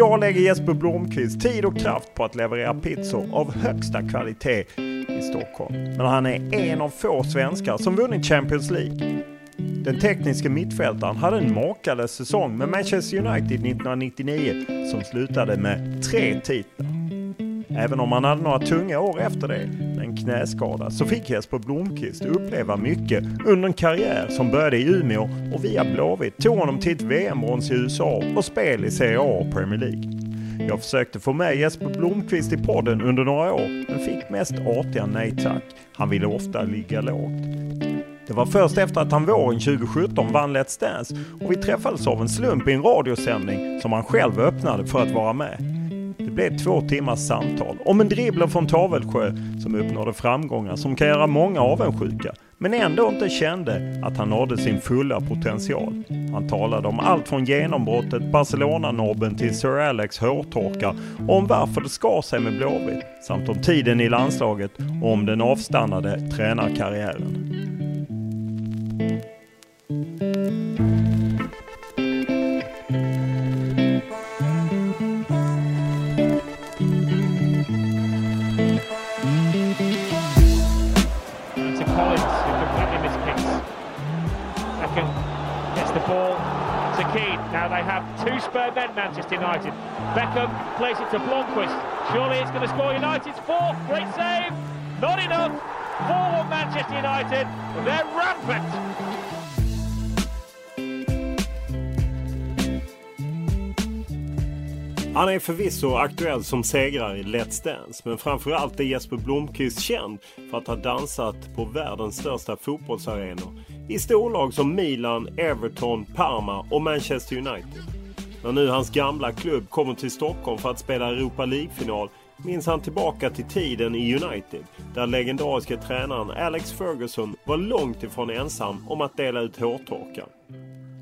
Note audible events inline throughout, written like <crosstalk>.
Idag lägger Jesper Blomqvist tid och kraft på att leverera pizzor av högsta kvalitet i Stockholm. Men han är en av få svenskar som vunnit Champions League. Den tekniska mittfältaren hade en makalös säsong med Manchester United 1999 som slutade med tre titlar. Även om han hade några tunga år efter det en knäskada så fick Jesper Blomqvist uppleva mycket under en karriär som började i Umeå och via Blåvitt tog honom till ett VM-brons i USA och spel i Serie A och Premier League. Jag försökte få med Jesper Blomqvist i podden under några år men fick mest artiga nej tack. Han ville ofta ligga lågt. Det var först efter att han våren 2017 vann Let's Dance och vi träffades av en slump i en radiosändning som han själv öppnade för att vara med. Det blev två timmars samtal om en dribbler från Tavelsjö som uppnådde framgångar som kan göra många avundsjuka men ändå inte kände att han nådde sin fulla potential. Han talade om allt från genombrottet, Barcelona-nobben till Sir Alex hårtorkar och om varför det skar sig med Blåvitt samt om tiden i landslaget och om den avstannade tränarkarriären. Ball to Keane. Now they have two spare men, Manchester United. Beckham plays it to Blomqvist. Surely it's going to score United's fourth. Great save. Not enough. 4-1 Manchester United. They're rampant. Han är förvisso aktuell som segrare i Let's Dance men framförallt är Jesper Blomqvist känd för att ha dansat på världens största fotbollsarenor i storlag som Milan, Everton, Parma och Manchester United. När nu hans gamla klubb kommer till Stockholm för att spela Europa League-final minns han tillbaka till tiden i United där legendariska tränaren Alex Ferguson var långt ifrån ensam om att dela ut hårtorkar.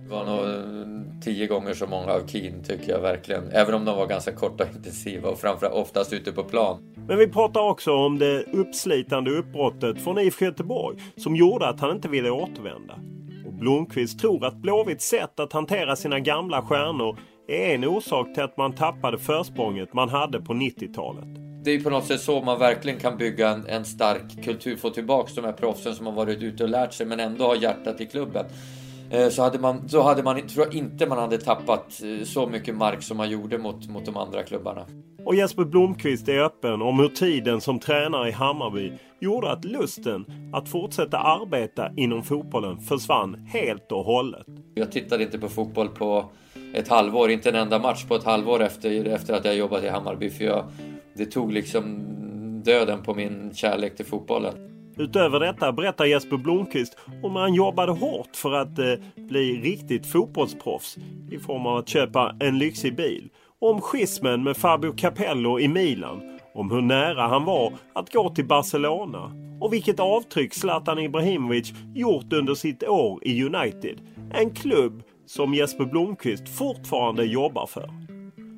Det var nog tio gånger så många av Keen tycker jag verkligen. Även om de var ganska korta och intensiva och framförallt oftast ute på plan. Men vi pratar också om det uppslitande uppbrottet från IFK Göteborg som gjorde att han inte ville återvända. Och Blomqvist tror att Blåvitts sätt att hantera sina gamla stjärnor är en orsak till att man tappade försprånget man hade på 90-talet. Det är på något sätt så man verkligen kan bygga en, en stark kultur. Få tillbaks de här proffsen som har varit ute och lärt sig men ändå har hjärtat i klubben. Eh, Så hade man, så hade man, tror jag inte man hade tappat eh, så mycket mark som man gjorde mot, mot de andra klubbarna. Och Jesper Blomqvist är öppen om hur tiden som tränare i Hammarby gjorde att lusten att fortsätta arbeta inom fotbollen försvann helt och hållet. Jag tittade inte på fotboll på ett halvår, inte en enda match på ett halvår efter, efter att jag jobbat i Hammarby. För jag, det tog liksom döden på min kärlek till fotbollen. Utöver detta berättar Jesper Blomqvist om han jobbade hårt för att eh, bli riktigt fotbollsproffs i form av att köpa en lyxig bil. Om schismen med Fabio Capello i Milan. Om hur nära han var att gå till Barcelona. och vilket avtryck Zlatan Ibrahimovic gjort under sitt år i United. En klubb som Jesper Blomqvist fortfarande jobbar för.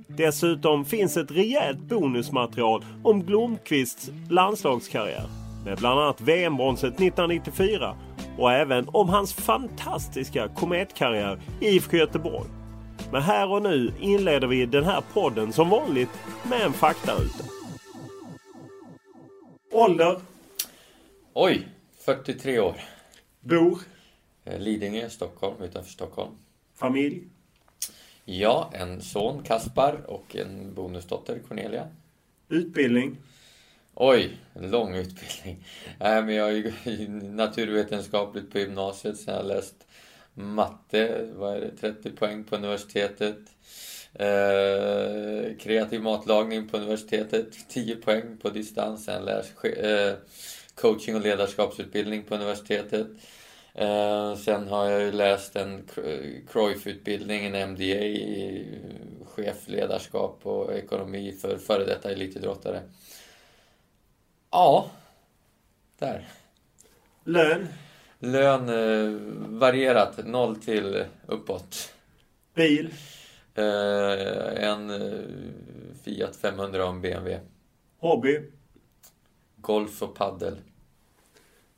Dessutom finns ett rejält bonusmaterial om Blomqvists landslagskarriär med bland annat VM-bronset 1994 och även om hans fantastiska kometkarriär i IFK Göteborg. Men här och nu inleder vi den här podden som vanligt med en faktaruta. Ålder? Oj, 43 år. Bor? Eh, Lidingö, Stockholm, utanför Stockholm. Familj? Ja, en son, Kaspar, och en bonusdotter, Cornelia. Utbildning? Oj, en lång utbildning. Nej, men jag är ju <laughs> naturvetenskapligt på gymnasiet, sen har jag läst matte, vad är det, 30 poäng på universitetet. Eh, kreativ matlagning på universitetet, 10 poäng på distans. Sen läst eh, coaching och ledarskapsutbildning på universitetet. Eh, sen har jag ju läst en Cruyff-utbildning, en MDA i chefledarskap och ekonomi för före detta elitidrottare. Ja, där. Lön? Lön eh, varierat, noll till uppåt. Bil? Eh, en eh, Fiat 500 och en BMW. Hobby? Golf och paddel.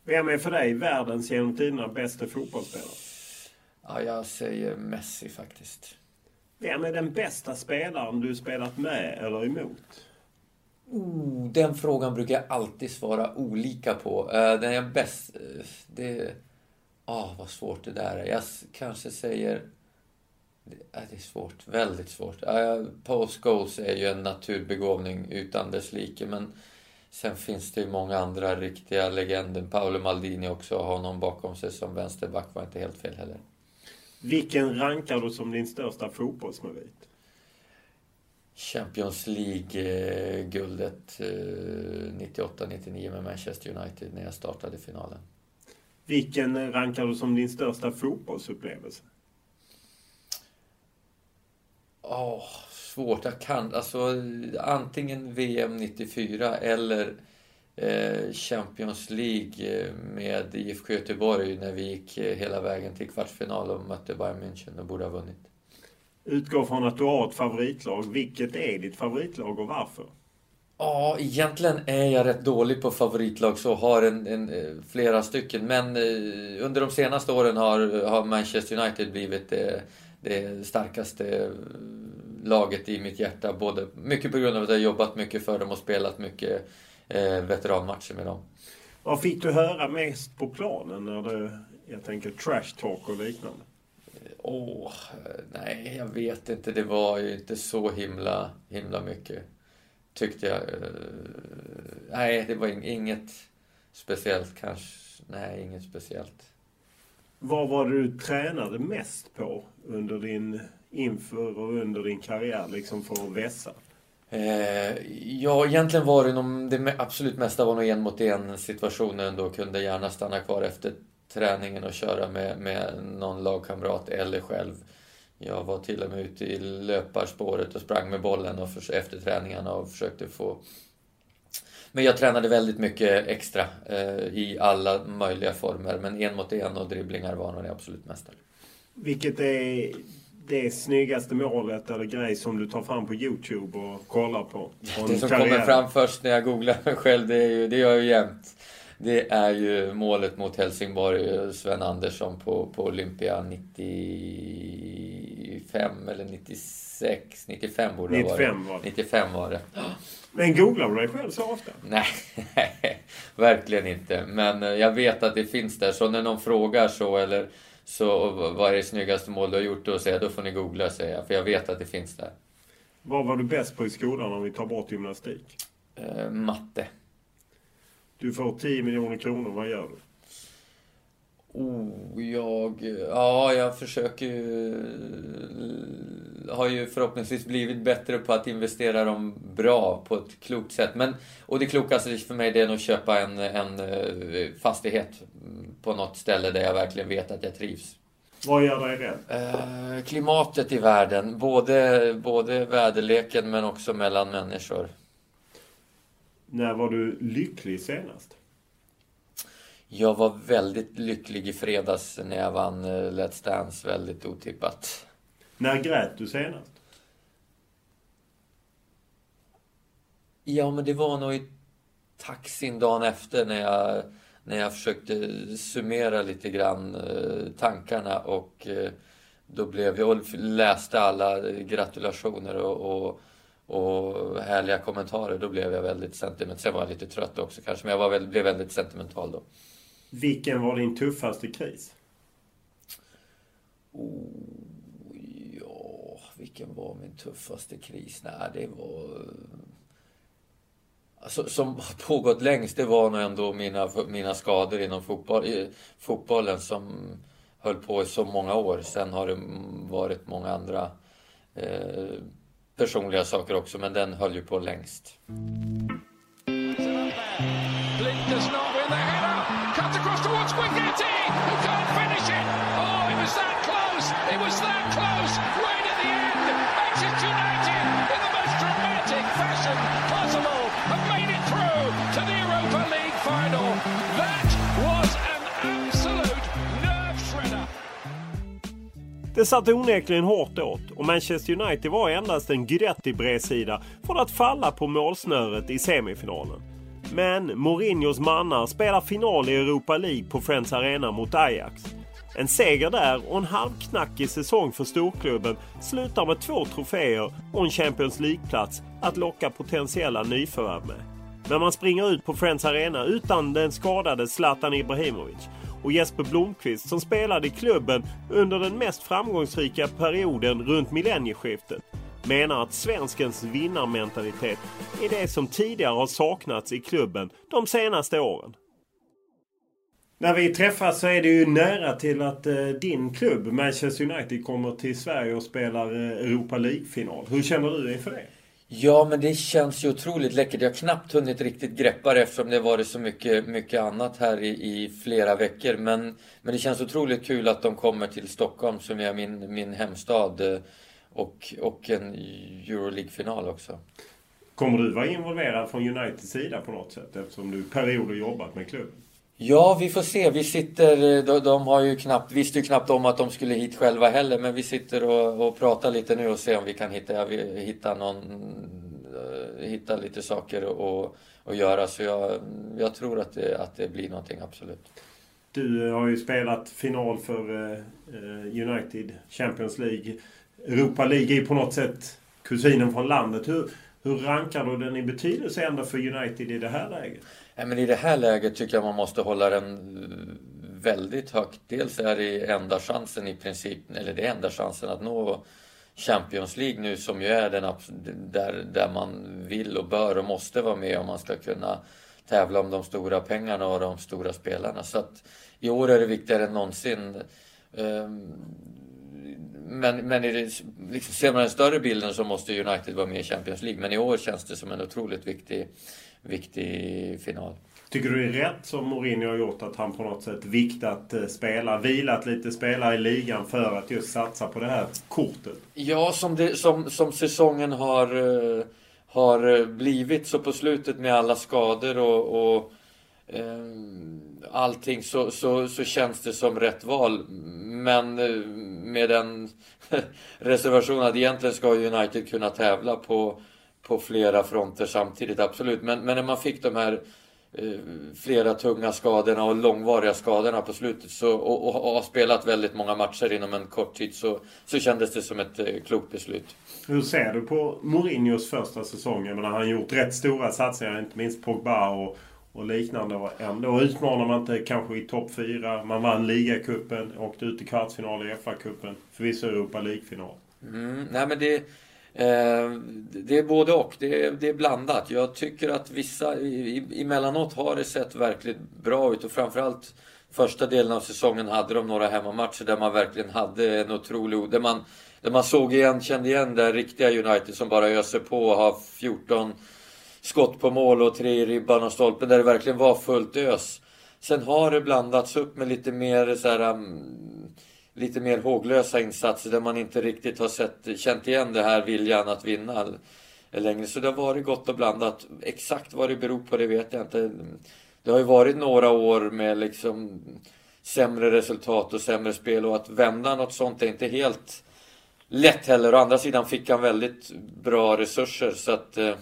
Vem är för dig världens genom tiderna bästa fotbollsspelare? Ja, jag säger Messi faktiskt. Vem är den bästa spelaren du spelat med eller emot? Oh, den frågan brukar jag alltid svara olika på. Uh, den är bäst... Uh, det... Ah, oh, vad svårt det där är. Jag kanske säger... Det, uh, det är svårt. Väldigt svårt. Uh, Paul Scholes är ju en naturbegåvning utan dess like, men sen finns det ju många andra riktiga legender. Paolo Maldini också, har honom bakom sig som vänsterback var inte helt fel heller. Vilken rankar du som din största fotbollsmerit? Champions League-guldet 98-99 med Manchester United när jag startade finalen. Vilken rankar du som din största fotbollsupplevelse? Oh, svårt. Jag kan alltså antingen VM 94 eller eh, Champions League med IFK Göteborg när vi gick hela vägen till kvartsfinal och mötte Bayern München och borde ha vunnit. Utgå från att du har ett favoritlag. Vilket är ditt favoritlag och varför? Ja, egentligen är jag rätt dålig på favoritlag så har en, en flera stycken. Men eh, under de senaste åren har, har Manchester United blivit det, det starkaste laget i mitt hjärta. Både, mycket på grund av att jag jobbat mycket för dem och spelat mycket eh, veteranmatcher med dem. Vad fick du höra mest på planen när du, jag tänker trash talk och liknande? Åh, oh, nej, jag vet inte. Det var ju inte så himla, himla mycket. Tyckte jag. Nej, det var inget speciellt kanske. Nej, inget speciellt. Vad var det du tränade mest på under din, inför och under din karriär, liksom för att vässa? Eh, ja, egentligen var det nog, det absolut mesta var nog en mot en situationen då kunde gärna stanna kvar efter träningen och köra med, med någon lagkamrat eller själv. Jag var till och med ute i löparspåret och sprang med bollen och för, efter träningarna och försökte få... Men jag tränade väldigt mycket extra eh, i alla möjliga former. Men en mot en och dribblingar var nog det absolut mesta. Vilket är det snyggaste målet eller grej som du tar fram på Youtube och kollar på? Det som karriär. kommer fram först när jag googlar mig själv, det, är ju, det gör jag ju jämt. Det är ju målet mot Helsingborg, Sven Andersson på, på Olympia 95 eller 96, 95 borde det 95 var det. 95 var det. Men googlar du dig själv så ofta? Nej, <laughs> verkligen inte. Men eh, jag vet att det finns där. Så när någon frågar så eller så vad är det snyggaste mål du har gjort? Då säger jag, då får ni googla säger jag. För jag vet att det finns där. Vad var du bäst på i skolan om vi tar bort gymnastik? Uh, matte. Du får 10 miljoner kronor, vad gör du? Oh, jag... Ja, jag försöker ju... Har ju förhoppningsvis blivit bättre på att investera dem bra på ett klokt sätt. Men, och det klokaste för mig det är nog att köpa en, en eh, fastighet på något ställe där jag verkligen vet att jag trivs. Vad gör dig rädd? Eh, klimatet i världen. Både, både väderleken men också mellan människor. När var du lycklig senast? Jag var väldigt lycklig i fredags när jag vann eh, Let's Dance, väldigt otippat. När grät du senast? Ja, men det var nog i taxin dagen efter när jag, när jag försökte summera lite grann eh, tankarna och eh, då blev jag och läste alla gratulationer och, och, och härliga kommentarer. Då blev jag väldigt sentimental. Sen var jag lite trött också kanske, men jag var väldigt, blev väldigt sentimental då. Vilken var din tuffaste kris? Oh, ja, vilken var min tuffaste kris? Nej, det var... Alltså, som har pågått längst, det var nog ändå mina, mina skador inom fotboll, fotbollen som höll på i så många år. Sen har det varit många andra eh, personliga saker också, men den höll ju på längst. Det satt onekligen hårt åt och Manchester United var endast en Guidetti-bredsida från att falla på målsnöret i semifinalen. Men Mourinhos mannar spelar final i Europa League på Friends Arena mot Ajax. En seger där och en halvknackig säsong för storklubben slutar med två troféer och en Champions League-plats att locka potentiella nyförvärv med. Men man springer ut på Friends Arena utan den skadade Zlatan Ibrahimovic och Jesper Blomqvist som spelade i klubben under den mest framgångsrika perioden runt millennieskiftet menar att svenskens vinnarmentalitet är det som tidigare har saknats i klubben de senaste åren. När vi träffas så är det ju nära till att eh, din klubb Manchester United kommer till Sverige och spelar eh, Europa League-final. Hur känner du dig för det? Ja, men det känns ju otroligt läckert. Jag har knappt hunnit riktigt greppa det eftersom det varit så mycket, mycket annat här i, i, flera veckor. Men, men det känns otroligt kul att de kommer till Stockholm som är min, min hemstad. Eh, och, och en Euroleague-final också. Kommer du vara involverad från Uniteds sida på något sätt eftersom du perioder jobbat med klubben? Ja, vi får se. Vi sitter, eh, de, de, har ju knappt, visste ju knappt om att de skulle hit själva heller, men vi sitter och, och pratar lite nu och ser om vi kan hitta, hitta någon, eh, hitta lite saker och, och göra. Så jag, jag tror att det, att det blir någonting, absolut. Du eh, har ju spelat final för United Champions League. Europa League är ju på något sätt kusinen från landet. Hur, hur rankar du den i betydelse ändå för United i det här läget? Nej, men I det här läget tycker jag man måste hålla den eh, väldigt högt. Dels är det enda chansen i princip, eller det är enda chansen att nå Champions League nu som ju är den där, där man vill och bör och måste vara med om man ska kunna tävla om de stora pengarna och de stora spelarna. Så att i år är det viktigare än någonsin. Ehm, men, men det, liksom, ser man den större bilden så måste United vara med i Champions League. Men i år känns det som en otroligt viktig viktig final. Tycker du det är rätt som Mourinho har gjort att han på något sätt viktat eh, spela, vilat lite spelare i ligan för att just satsa på det här kortet? Ja, som, det, som, som säsongen har, uh, har blivit så på slutet med alla skador och, och allting så, så, så känns det som rätt val. Men med den <laughs> reservationen att egentligen ska United kunna tävla på på flera fronter samtidigt, absolut. Men, men när man fick de här eh, flera tunga skadorna och långvariga skadorna på slutet så, och, och, och har spelat väldigt många matcher inom en kort tid så, så kändes det som ett eh, klokt beslut. Hur ser du på Mourinhos första säsong? Jag menar, han har gjort rätt stora satsningar, inte minst Pogba och, och liknande. Och ändå utmanar man inte kanske i topp fyra. Man vann ligacupen, åkte ut i kvartsfinal i FA-cupen. Förvisso Europa League-final. Mm, nej men det Eh, det är både och. Det är, det är blandat. Jag tycker att vissa, emellanåt har det sett verkligt bra ut och framförallt första delen av säsongen hade de några hemmamatcher där man verkligen hade en otrolig... Där man, där man såg igen, kände igen det riktiga United som bara öser på och har 14 skott på mål och tre i ribban och stolpen där det verkligen var fullt ös. Sen har det blandats upp med lite mer så här, um, lite mer håglösa insatser där man inte riktigt har sett, känt igen det här viljan att vinna eh, längre. Så det har varit gott och blandat. Exakt vad det beror på det vet jag inte. det har ju varit några år med liksom sämre resultat och sämre spel och att vända något sånt är inte helt lätt heller. Å andra sidan fick han väldigt bra resurser så att eh,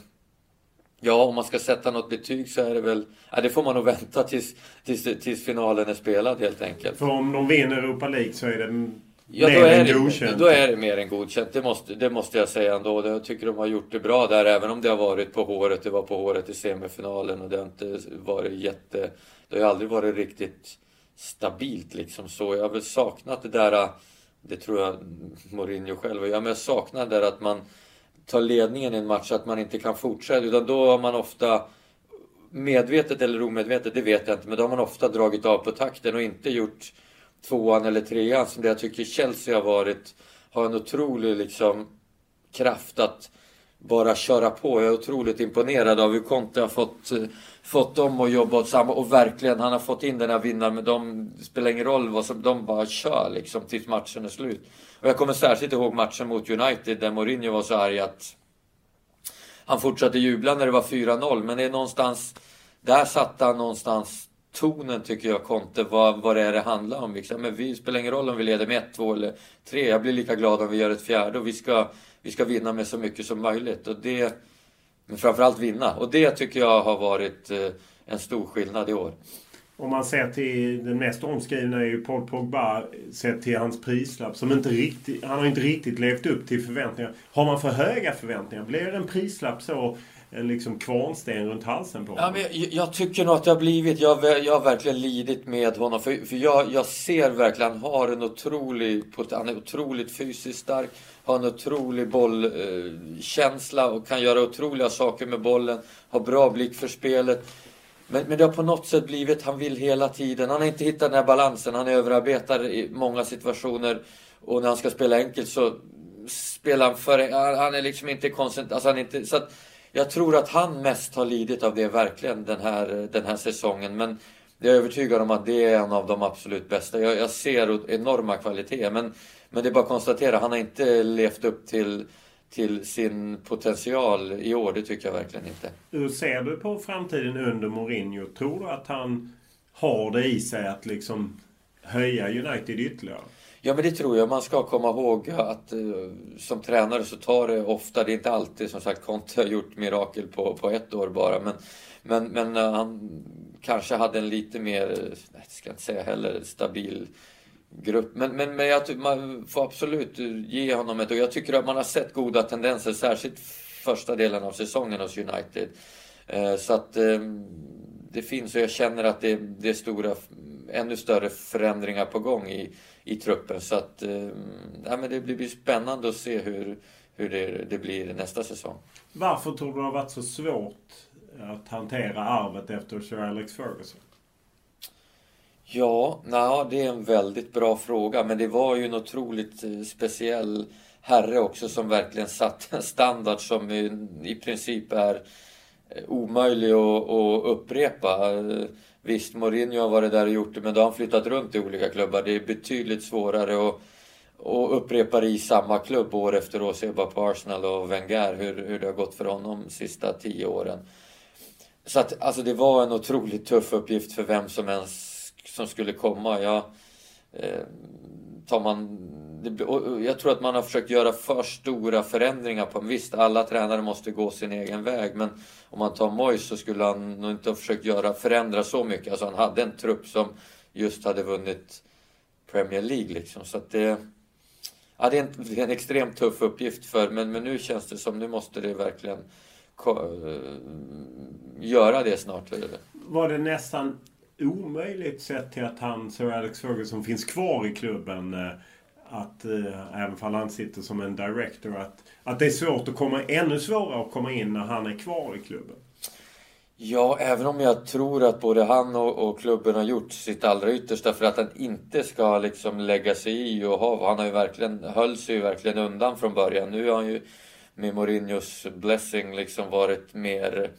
Ja, om man ska sätta något betyg så är det väl... Ja, det får man nog vänta tills, tills, tills finalen är spelad helt enkelt. För om de vinner Europa League så är det Ja, då är, det, då är det mer än godkänt. Det måste, det måste jag säga ändå. Jag tycker de har gjort det bra där, även om det har varit på håret. Det var på håret i semifinalen och det har inte varit jätte... Det har ju aldrig varit riktigt stabilt liksom så. Jag har väl saknat det där... Det tror jag Mourinho själv ja, men jag saknar det där att man tar ledningen i en match, att man inte kan fortsätta. Utan då har man ofta medvetet eller omedvetet, det vet jag inte, men då har man ofta dragit av på takten och inte gjort tvåan eller trean som det jag tycker Chelsea har varit. Har en otrolig liksom kraft att bara köra på. Jag är otroligt imponerad av hur Conte har fått, eh, fått dem att jobba åt samma och verkligen han har fått in den här vinnaren men de spelar ingen roll vad som, de bara kör liksom tills matchen är slut. Och jag kommer särskilt ihåg matchen mot United där Mourinho var så arg att han fortsatte jubla när det var 4-0 men det är någonstans där satte han någonstans tonen tycker jag Conte, vad, vad det är det handlar om. Liksom. Men vi spelar ingen roll om vi leder med 1, 2 eller 3. Jag blir lika glad om vi gör ett fjärde och vi ska, vi ska vinna med så mycket som möjligt. Och det, men framförallt vinna. Och det tycker jag har varit eh, en stor skillnad i år. Om man ser till den mest omskrivna är ju Paul Pogba sett till hans prislapp som inte riktigt, han har inte riktigt levt upp till förväntningarna. Har man för höga förväntningar, blir en prislapp så en liksom kvarnsten runt halsen på honom. Ja, men jag, jag, tycker nog att det har blivit, jag, jag har verkligen lidit med honom. För, för jag, jag ser verkligen, han har en otrolig, han är otroligt fysiskt stark. Har en otrolig bollkänsla och kan göra otroliga saker med bollen. Har bra blick för spelet. Men, men det har på något sätt blivit, han vill hela tiden. Han har inte hittat den här balansen. Han överarbetar i många situationer. Och när han ska spela enkelt så spelar han för... Han är liksom inte koncentrerad. Alltså han inte, så att, jag tror att han mest har lidit av det verkligen den här, den här säsongen. Men jag är övertygad om att det är en av de absolut bästa. Jag, jag ser enorma kvaliteter. Men, men det är bara att konstatera, han har inte levt upp till, till sin potential i år. Det tycker jag verkligen inte. Hur ser du på framtiden under Mourinho? Tror du att han har det i sig att liksom höja United ytterligare? Ja men det tror jag. Man ska komma ihåg att uh, som tränare så tar det ofta, det är inte alltid som sagt Conte har gjort mirakel på, på ett år bara. Men, men, men uh, han kanske hade en lite mer, nej, ska jag inte säga heller, stabil grupp. Men, men, men jag, man får absolut ge honom ett... Och jag tycker att man har sett goda tendenser, särskilt första delen av säsongen hos United. Eh, så att ehm, det finns och jag känner att det, det är stora, ännu större förändringar på gång i i truppen. Så att, ehm, ja, men det blir spännande att se hur, hur det, det blir nästa säsong. Varför tror du det har varit så svårt att hantera arvet efter Sir Alex Ferguson? Ja, na, det är en väldigt bra fråga. Men det var ju en otroligt eh, speciell herre också som verkligen <laughs> satte en standard som i, i princip är eh, omöjlig att, att upprepa. Eh, visst, Mourinho har varit där och gjort det, men då har han flyttat runt i olika klubbar. Det är betydligt svårare att, att upprepa det i samma klubb år efter år. Se bara på Arsenal och Wenger, hur, hur det har gått för honom de sista tio åren. Så att, alltså det var en otroligt tuff uppgift för vem som ens som skulle komma. Jag, eh, tar man, det, jag tror att man har försökt göra för stora förändringar på Visst, alla tränare måste gå sin egen väg, men om man tar Moyes så skulle han nog inte ha försökt göra, förändra så mycket. Alltså han hade en trupp som just hade vunnit Premier League liksom. Så att det, ja, det, är en, det är en extremt tuff uppgift för, men, men nu känns det som nu måste det verkligen eh, göra det snart. Var det nästan omöjligt sett till att han, Sir Alex Ferguson, finns kvar i klubben. Eh, att, eh, även om han sitter som en director, att, att det är svårt att komma, ännu svårare att komma in när han är kvar i klubben. Ja, även om jag tror att både han och, och, klubben har gjort sitt allra yttersta för att han inte ska liksom lägga sig i och ha. Han har ju verkligen, höll sig ju verkligen undan från början. Nu har han ju med Mourinhos blessing liksom varit mer,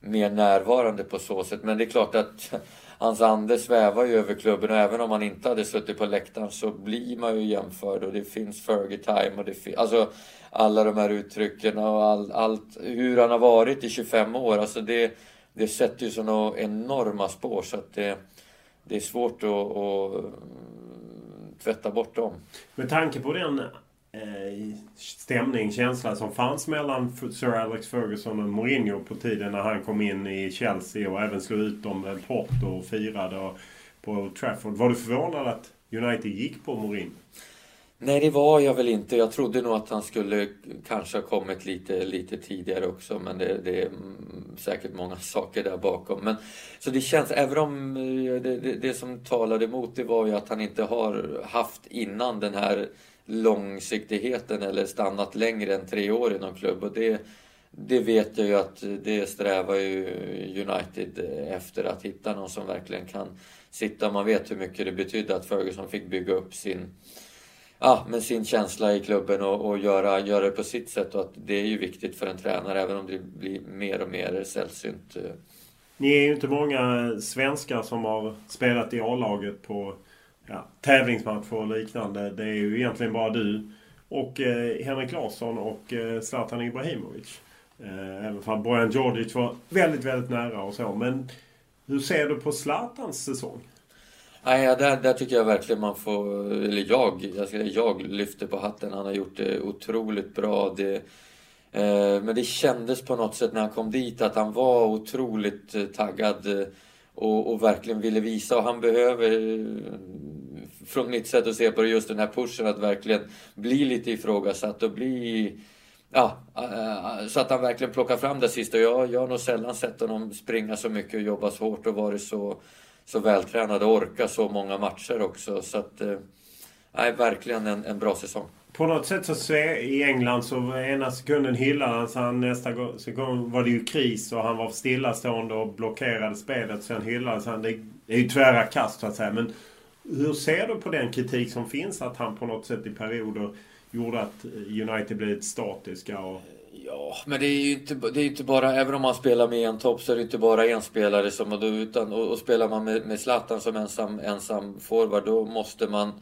mer närvarande på så sätt. Men det är klart att hans ande svävar ju över klubben och även om han inte hade suttit på läktaren så blir man ju jämförd och det finns Fergie time och det finns, alltså alla de här uttrycken och all, allt, hur han har varit i 25 år. Alltså det, det sätter ju sådana enorma spår så att det, det är svårt att, att mm, tvätta bort dem. Med tanke på den Eh, stämning, känsla som fanns mellan Sir Alex Ferguson och Mourinho på tiden när han kom in i Chelsea och även slog ut dem med Porto och firade på Trafford. Var du förvånad att United gick på Mourinho? Nej, det var jag väl inte. Jag trodde nog att han skulle kanske ha kommit lite, lite tidigare också. Men det, det är säkert många <laughs> saker där bakom. Men, så det känns, även om eh, det, det, det som talade emot det var ju att han inte har haft innan den här långsiktigheten eller stannat längre än tre år i någon klubb. Och det, det vet jag ju att det strävar ju United efter att hitta någon som verkligen kan sitta. Man vet hur mycket det betydde att Ferguson fick bygga upp sin ja, men sin känsla i klubben och, och, göra, göra det på sitt sätt. Och att det är ju viktigt för en tränare även om det blir mer och mer sällsynt. Ni är ju inte många svenskar som har spelat i A-laget på ja, tävlingsmatcher och liknande. Det är ju egentligen bara du och eh, Henrik Larsson och eh, Zlatan Ibrahimovic. Eh, även om Bojan Djordjic var väldigt, väldigt nära och så. Men hur ser du på Zlatans säsong? Nej, där, där tycker jag verkligen man får, eller jag, jag, ska, jag lyfter på hatten. Han har gjort det otroligt bra. Det, eh, men det kändes på något sätt när han kom dit att han var otroligt eh, taggad eh, och, och, verkligen ville visa. Och han behöver, från mitt sätt att se på det, just den här pushen att verkligen bli lite ifrågasatt och bli Ja, eh, så att han verkligen plockar fram det sista. Jag, jag har nog sällan sett honom springa så mycket och jobba så hårt och varit så så vältränad och orka så många matcher också. Så att, eh, nej, verkligen en, en bra säsong. På något sätt så i England så ena sekunden hyllade han så han nästa gång var det ju kris och han var stillastående och blockerade spelet. Sen hyllades han. Det är ju tvära kast så att säga. Men hur ser du på den kritik som finns att han på något sätt i perioder gjorde att United blev statiska? Och... Ja, men det är ju inte, det är inte bara, även om man spelar med en topp så är det inte bara en spelare som, och, då, utan, och, och spelar man med, med Zlatan som ensam, ensam forward då måste man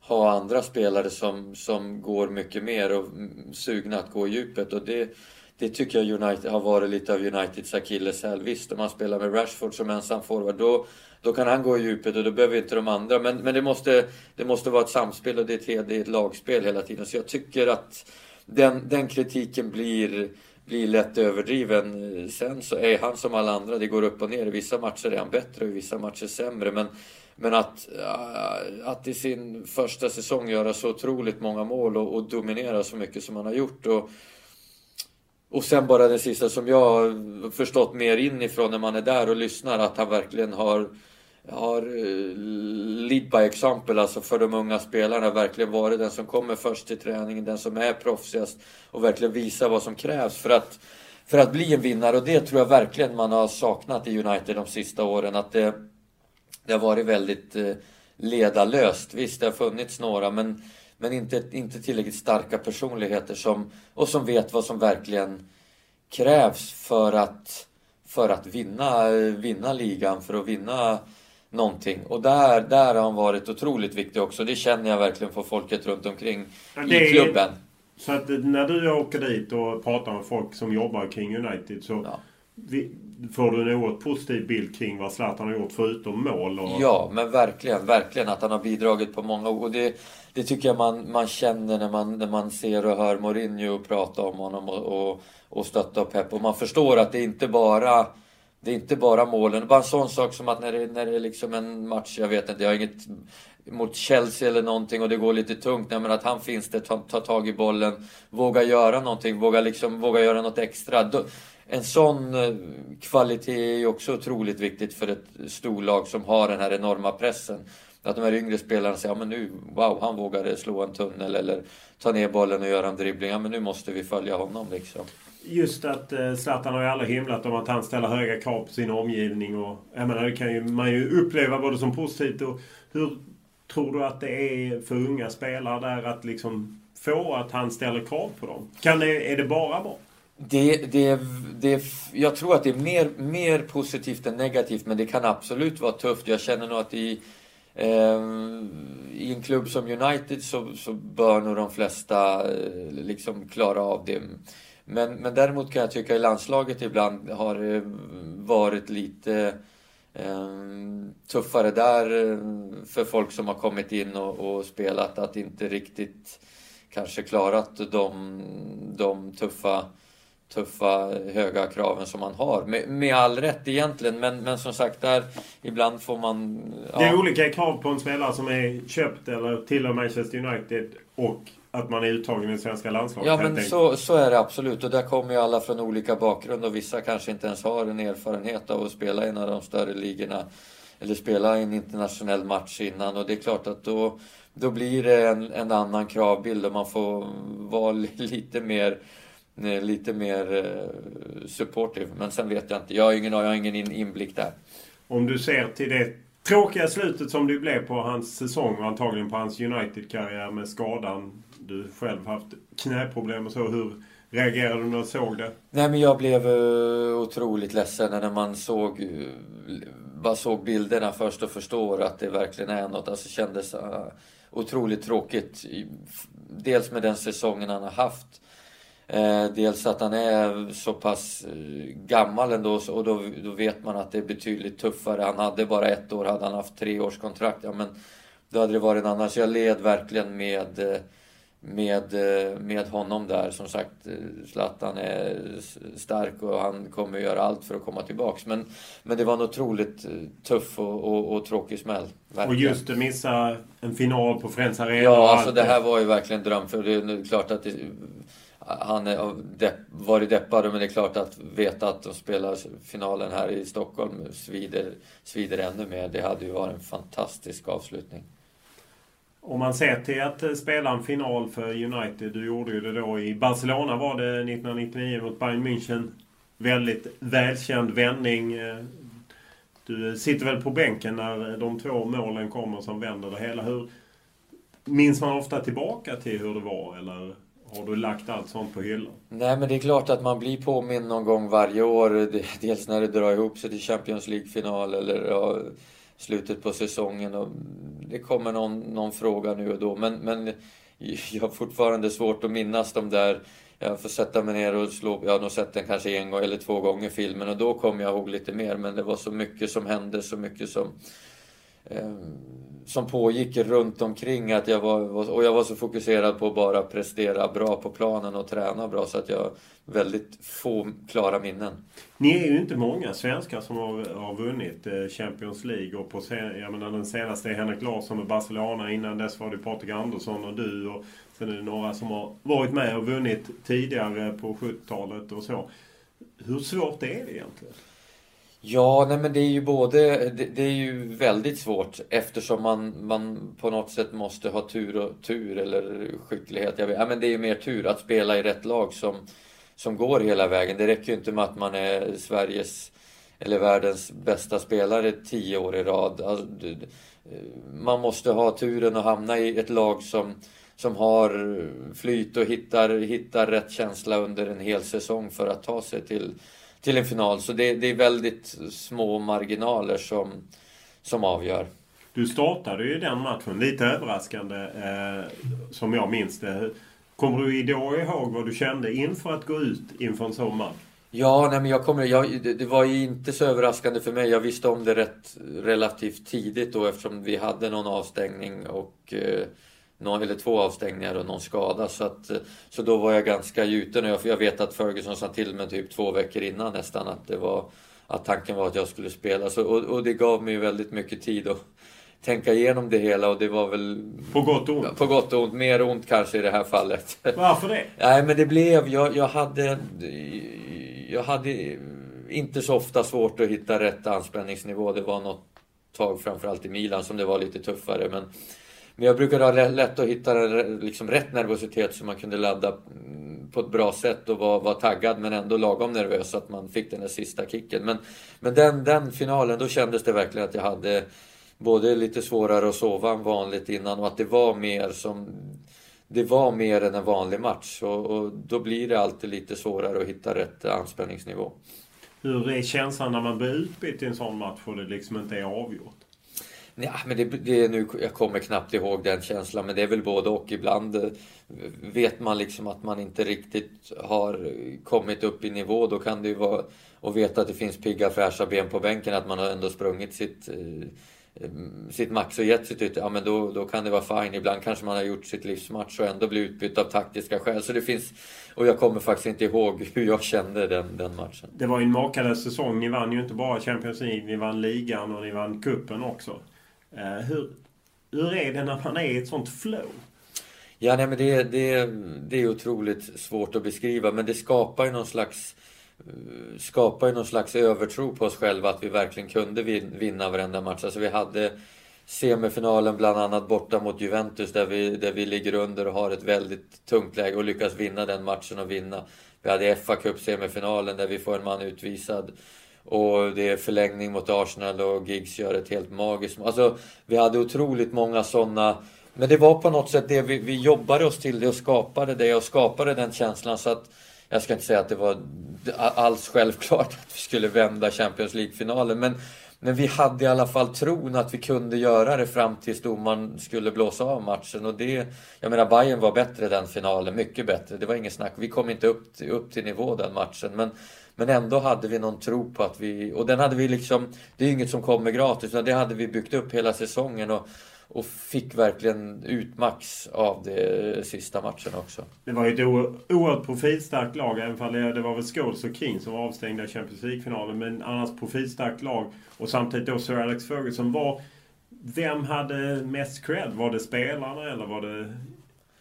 ha andra spelare som, som går mycket mer och sugna att gå i djupet. Och det, det tycker jag United har varit lite av Uniteds akilleshäl. Visst, om man spelar med Rashford som ensam forward då, då kan han gå i djupet och då behöver inte de andra. Men, men det, måste, det måste vara ett samspel och det är ett, det är ett lagspel hela tiden. Så jag tycker att den, den kritiken blir, blir lätt överdriven. Sen så är han som alla andra, det går upp och ner. I vissa matcher är han bättre och i vissa matcher sämre. Men, men att, äh, att i sin första säsong göra så otroligt många mål och, och dominera så mycket som han har gjort. Och, och sen bara det sista som jag har förstått mer inifrån när man är där och lyssnar, att han verkligen har har eh, lead by example, alltså för de unga spelarna, verkligen varit den som kommer först till träningen, den som är proffsigast och verkligen visar vad som krävs för att, för att bli en vinnare. Och det tror jag verkligen man har saknat i United de sista åren. Att det, det har varit väldigt eh, ledarlöst. Visst, det har funnits några, men, men inte, inte tillräckligt starka personligheter som, och som vet vad som verkligen krävs för att, för att vinna, vinna ligan, för att vinna någonting. Och där, där har han varit otroligt viktig också. Det känner jag verkligen för folket runt omkring ja, i klubben. Är, så att när du åker dit och pratar med folk som jobbar kring United så ja. vi, får du en oerhört positiv bild kring vad Zlatan har gjort förutom mål. Och... Ja, men verkligen. Verkligen att han har bidragit på många och det, det tycker jag man, man känner när man, när man ser och hör Mourinho prata om honom och, och, och stötta Pep. Och man förstår att det inte bara det är inte bara målen. Bara en sån sak som att när det, när det är liksom en match, jag vet inte, jag har inget mot Chelsea eller någonting och det går lite tungt. Nej, men att han finns där, tar ta tag i bollen, vågar göra någonting, vågar liksom, våga göra något extra. En sån eh, kvalitet är ju också otroligt viktigt för ett storlag som har den här enorma pressen. Att de här yngre spelarna säger, ja men nu, wow, han vågade slå en tunnel eller ta ner bollen och göra en dribbling. Ja men nu måste vi följa honom liksom just att eh, Zlatan har ju aldrig himlat om att han ställer höga krav på sin omgivning. Och, jag menar, det kan ju, man ju uppleva både som positivt och hur tror du att det är för unga spelare där att liksom få att han ställer krav på dem? Kan det, är det bara bra? Det, det, det, jag tror att det är mer, mer positivt än negativt men det kan absolut vara tufft. Jag känner nog att i, eh, i en klubb som United så, så bör nog de flesta eh, liksom klara av det Men, men däremot kan jag tycka i landslaget ibland har det varit lite eh, tuffare där eh, för folk som har kommit in och, och, spelat att inte riktigt kanske klarat de, de tuffa tuffa, höga kraven som man har. Med, med all rätt egentligen, men, men som sagt, där ibland får man... Ja. Det är olika krav på en spelare som är köpt eller tillhör Manchester United och att man är uttagen i svenska landslaget. Ja, men så, så är det absolut. Och där kommer ju alla från olika bakgrund och vissa kanske inte ens har en erfarenhet av att spela i en av de större ligorna. Eller spela en internationell match innan och det är klart att då, då blir det en, en annan kravbild och man får vara <laughs> lite mer lite mer eh, supportive. Men sen vet jag inte. Jag har ingen, jag har ingen inblick där. Om du ser till det tråkiga slutet som det blev på hans säsong och antagligen på hans United-karriär med skadan. Du själv haft knäproblem och så. Hur reagerade du när du såg det? Nej men jag blev uh, otroligt ledsen när man såg bara såg bilderna först och förstår att det verkligen är något. Alltså kändes otroligt tråkigt. Dels med den säsongen han har haft. Eh, dels att han är så pass eh, gammal ändå och då, då vet man att det är betydligt tuffare. Han hade bara ett år, hade han haft tre års kontrakt, ja men då hade det varit en annan. Så jag led verkligen med, eh, med, med honom där. Som sagt, Zlatan är stark och han kommer göra allt för att komma tillbaks. Men, men det var en otroligt tuff och, och, och tråkig smäll. Verkligen. Och just att missa en final på Friends Arena. Ja, alltså det här var ju verkligen dröm. För det är klart att det, han har depp, varit deppad men det är klart att veta att de spelar finalen här i Stockholm svider, svider ännu mer. Det hade ju varit en fantastisk avslutning. Om man ser till att eh, spela en final för United. Du gjorde ju det då i Barcelona var det 1999 mot Bayern München. Väldigt välkänd vändning. Eh, du eh, sitter väl på bänken när de två målen kommer som vänder det hela. Hur Minns man ofta tillbaka till hur det var eller? Har du lagt allt sånt på hyllan? Nej, men det är klart att man blir påminn någon gång varje år. Dels när det drar ihop sig till Champions League-final eller ja, slutet på säsongen. Och det kommer någon, någon fråga nu och då. Men, men jag har fortfarande svårt att minnas de där jag får sätta mig ner och slå, jag har nog sett den kanske en gång eller två gånger filmen och då kommer jag ihåg lite mer men det var så mycket som hände, så mycket som eh, som pågick runt omkring att jag var, och jag var så fokuserad på att bara prestera bra på planen och träna bra så att jag väldigt få klara minnen. Ni är ju inte många svenskar som har, har vunnit eh, Champions League och på jag menar, den senaste är Henrik Larsson med Barcelona. Innan dess var det Patrik Andersson och du och sen är det några som har varit med och vunnit tidigare på 70-talet och så. Hur svårt är det egentligen? Ja, nej men det är ju både, det, det, är ju väldigt svårt eftersom man, man på något sätt måste ha tur och tur eller skicklighet. Jag vet, ja, men det är ju mer tur att spela i rätt lag som, som går hela vägen. Det räcker ju inte med att man är Sveriges eller världens bästa spelare tio år i rad. Alltså, man måste ha turen att hamna i ett lag som, som har flyt och hittar, hittar rätt känsla under en hel säsong för att ta sig till till en final. Så det, det är väldigt små marginaler som, som avgör. Du startade ju den matchen lite överraskande eh, som jag minns det. Kommer du då ihåg vad du kände inför att gå ut inför en sån match? Ja, nej, men jag kommer, jag, det, det, var ju inte så överraskande för mig. Jag visste om det rätt relativt tidigt då eftersom vi hade någon avstängning och eh, någon, eller två avstängningar och någon skada. Så, att, så då var jag ganska gjuten. Jag, jag vet att Ferguson sa till mig typ två veckor innan nästan att, det var, att tanken var att jag skulle spela. Så, och, och det gav mig väldigt mycket tid att <laughs> tänka igenom det hela och det var väl... På gott och ont? På gott och ont. Mer ont kanske i det här fallet. <laughs> Varför det? Nej men det blev... Jag, jag hade... Jag hade inte så ofta svårt att hitta rätt anspänningsnivå. Det var något tag framförallt i Milan som det var lite tuffare. Men men jag brukade ha lätt att hitta liksom rätt nervositet så man kunde ladda mm, på ett bra sätt och vara, var taggad men ändå lagom nervös så att man fick den där sista kicken. Men, men den, den finalen, då kändes det verkligen att jag hade både lite svårare att sova än vanligt innan och att det var mer som det var mer än en vanlig match och, och då blir det alltid lite svårare att hitta rätt anspänningsnivå. Hur är känslan när man blir utbytt i en sån match och det liksom inte är avgjort? Ja, men det, det är nu, jag kommer knappt ihåg den känslan, men det är väl både och. Ibland eh, vet man liksom att man inte riktigt har kommit upp i nivå. Då kan det ju vara, Att veta att det finns pigga fräscha ben på bänken, att man har ändå sprungit sitt eh, eh, sitt max och gett sitt yttre, ja men då, då kan det vara fine. Ibland kanske man har gjort sitt livsmatch och ändå blir utbytt av taktiska skäl. Så det finns, och jag kommer faktiskt inte ihåg <laughs> hur jag kände den, den matchen. Det var ju en makalös säsong. Ni vann ju inte bara Champions League, ni vann ligan och ni vann kuppen också. Eh, hur, hur är det när man är i ett sånt flow? Ja, nej, men det, det, det är otroligt svårt att beskriva, men det skapar ju någon slags eh, skapar ju någon slags övertro på oss själva att vi verkligen kunde vinna varenda match. Alltså vi hade semifinalen bland annat borta mot Juventus där vi, där vi ligger under och har ett väldigt tungt läge och lyckas vinna den matchen och vinna. Vi hade fa Cup semifinalen där vi får en man utvisad. Och det är förlängning mot Arsenal och Giggs gör ett helt magiskt... Alltså, vi hade otroligt många sådana... Men det var på något sätt det vi, vi jobbade oss till det och skapade det och skapade den känslan så att jag ska inte säga att det var alls självklart att vi skulle vända Champions League-finalen. Men, men vi hade i alla fall tron att vi kunde göra det fram tills domaren skulle blåsa av matchen. Och det, jag menar, Bayern var bättre den finalen, mycket bättre. Det var inget snack. Vi kom inte upp, till, upp till nivå den matchen. Men, men ändå hade vi någon tro på att vi... Och den hade vi liksom... Det är ju inget som kommer gratis, utan det hade vi byggt upp hela säsongen. Och, och fick verkligen ut max av det sista matchen också. Det var ju ett oerhört profilstarkt lag, även om det, det var väl Scholes och King som var avstängda i Champions League-finalen. Men annars profilstarkt lag. Och samtidigt då Sir Alex Ferguson var... Vem hade mest cred? Var det spelarna eller var det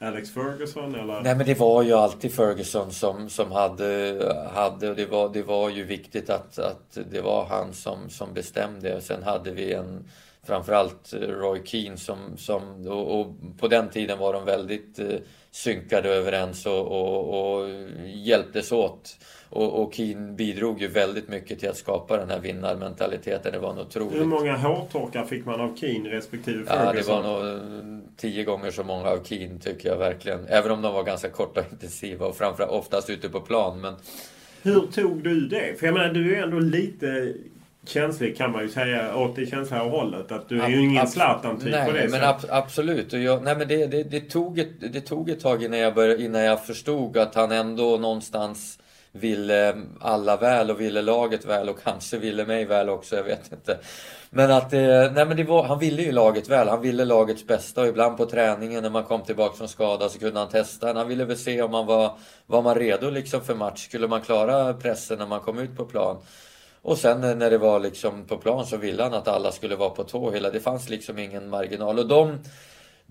Alex Ferguson eller? Nej men det var ju alltid Ferguson som, som hade, hade och det var, det var ju viktigt att, att det var han som, som bestämde. Och sen hade vi en framförallt Roy Keane som, som och, och, på den tiden var de väldigt eh, synkade överens och, och, och hjälptes åt. Och, och Keane bidrog ju väldigt mycket till att skapa den här vinnarmentaliteten. Det var nog otroligt. Hur många hårtorkar fick man av Keane respektive Ferguson? Ja, det var nog tio gånger så många av Keane tycker jag verkligen. Även om de var ganska korta och intensiva och framförallt oftast ute på plan. Men... Hur tog du det? För jag menar, du är ändå lite känslig kan man ju säga åt det känsliga hållet. Att du är ju ingen Zlatan-typ på det men ab absolut. Och jag, nej, men det, det, det, tog ett, det tog ett tag innan jag, började, innan jag förstod att han ändå någonstans ville alla väl och ville laget väl och kanske ville mig väl också, jag vet inte. Men att nej men det var, han ville ju laget väl, han ville lagets bästa och ibland på träningen när man kom tillbaka från skada så kunde han testa. Han ville väl se om man var, var man redo liksom för match. Skulle man klara pressen när man kom ut på plan? Och sen när det var liksom på plan så ville han att alla skulle vara på tå hela. Det fanns liksom ingen marginal. Och de,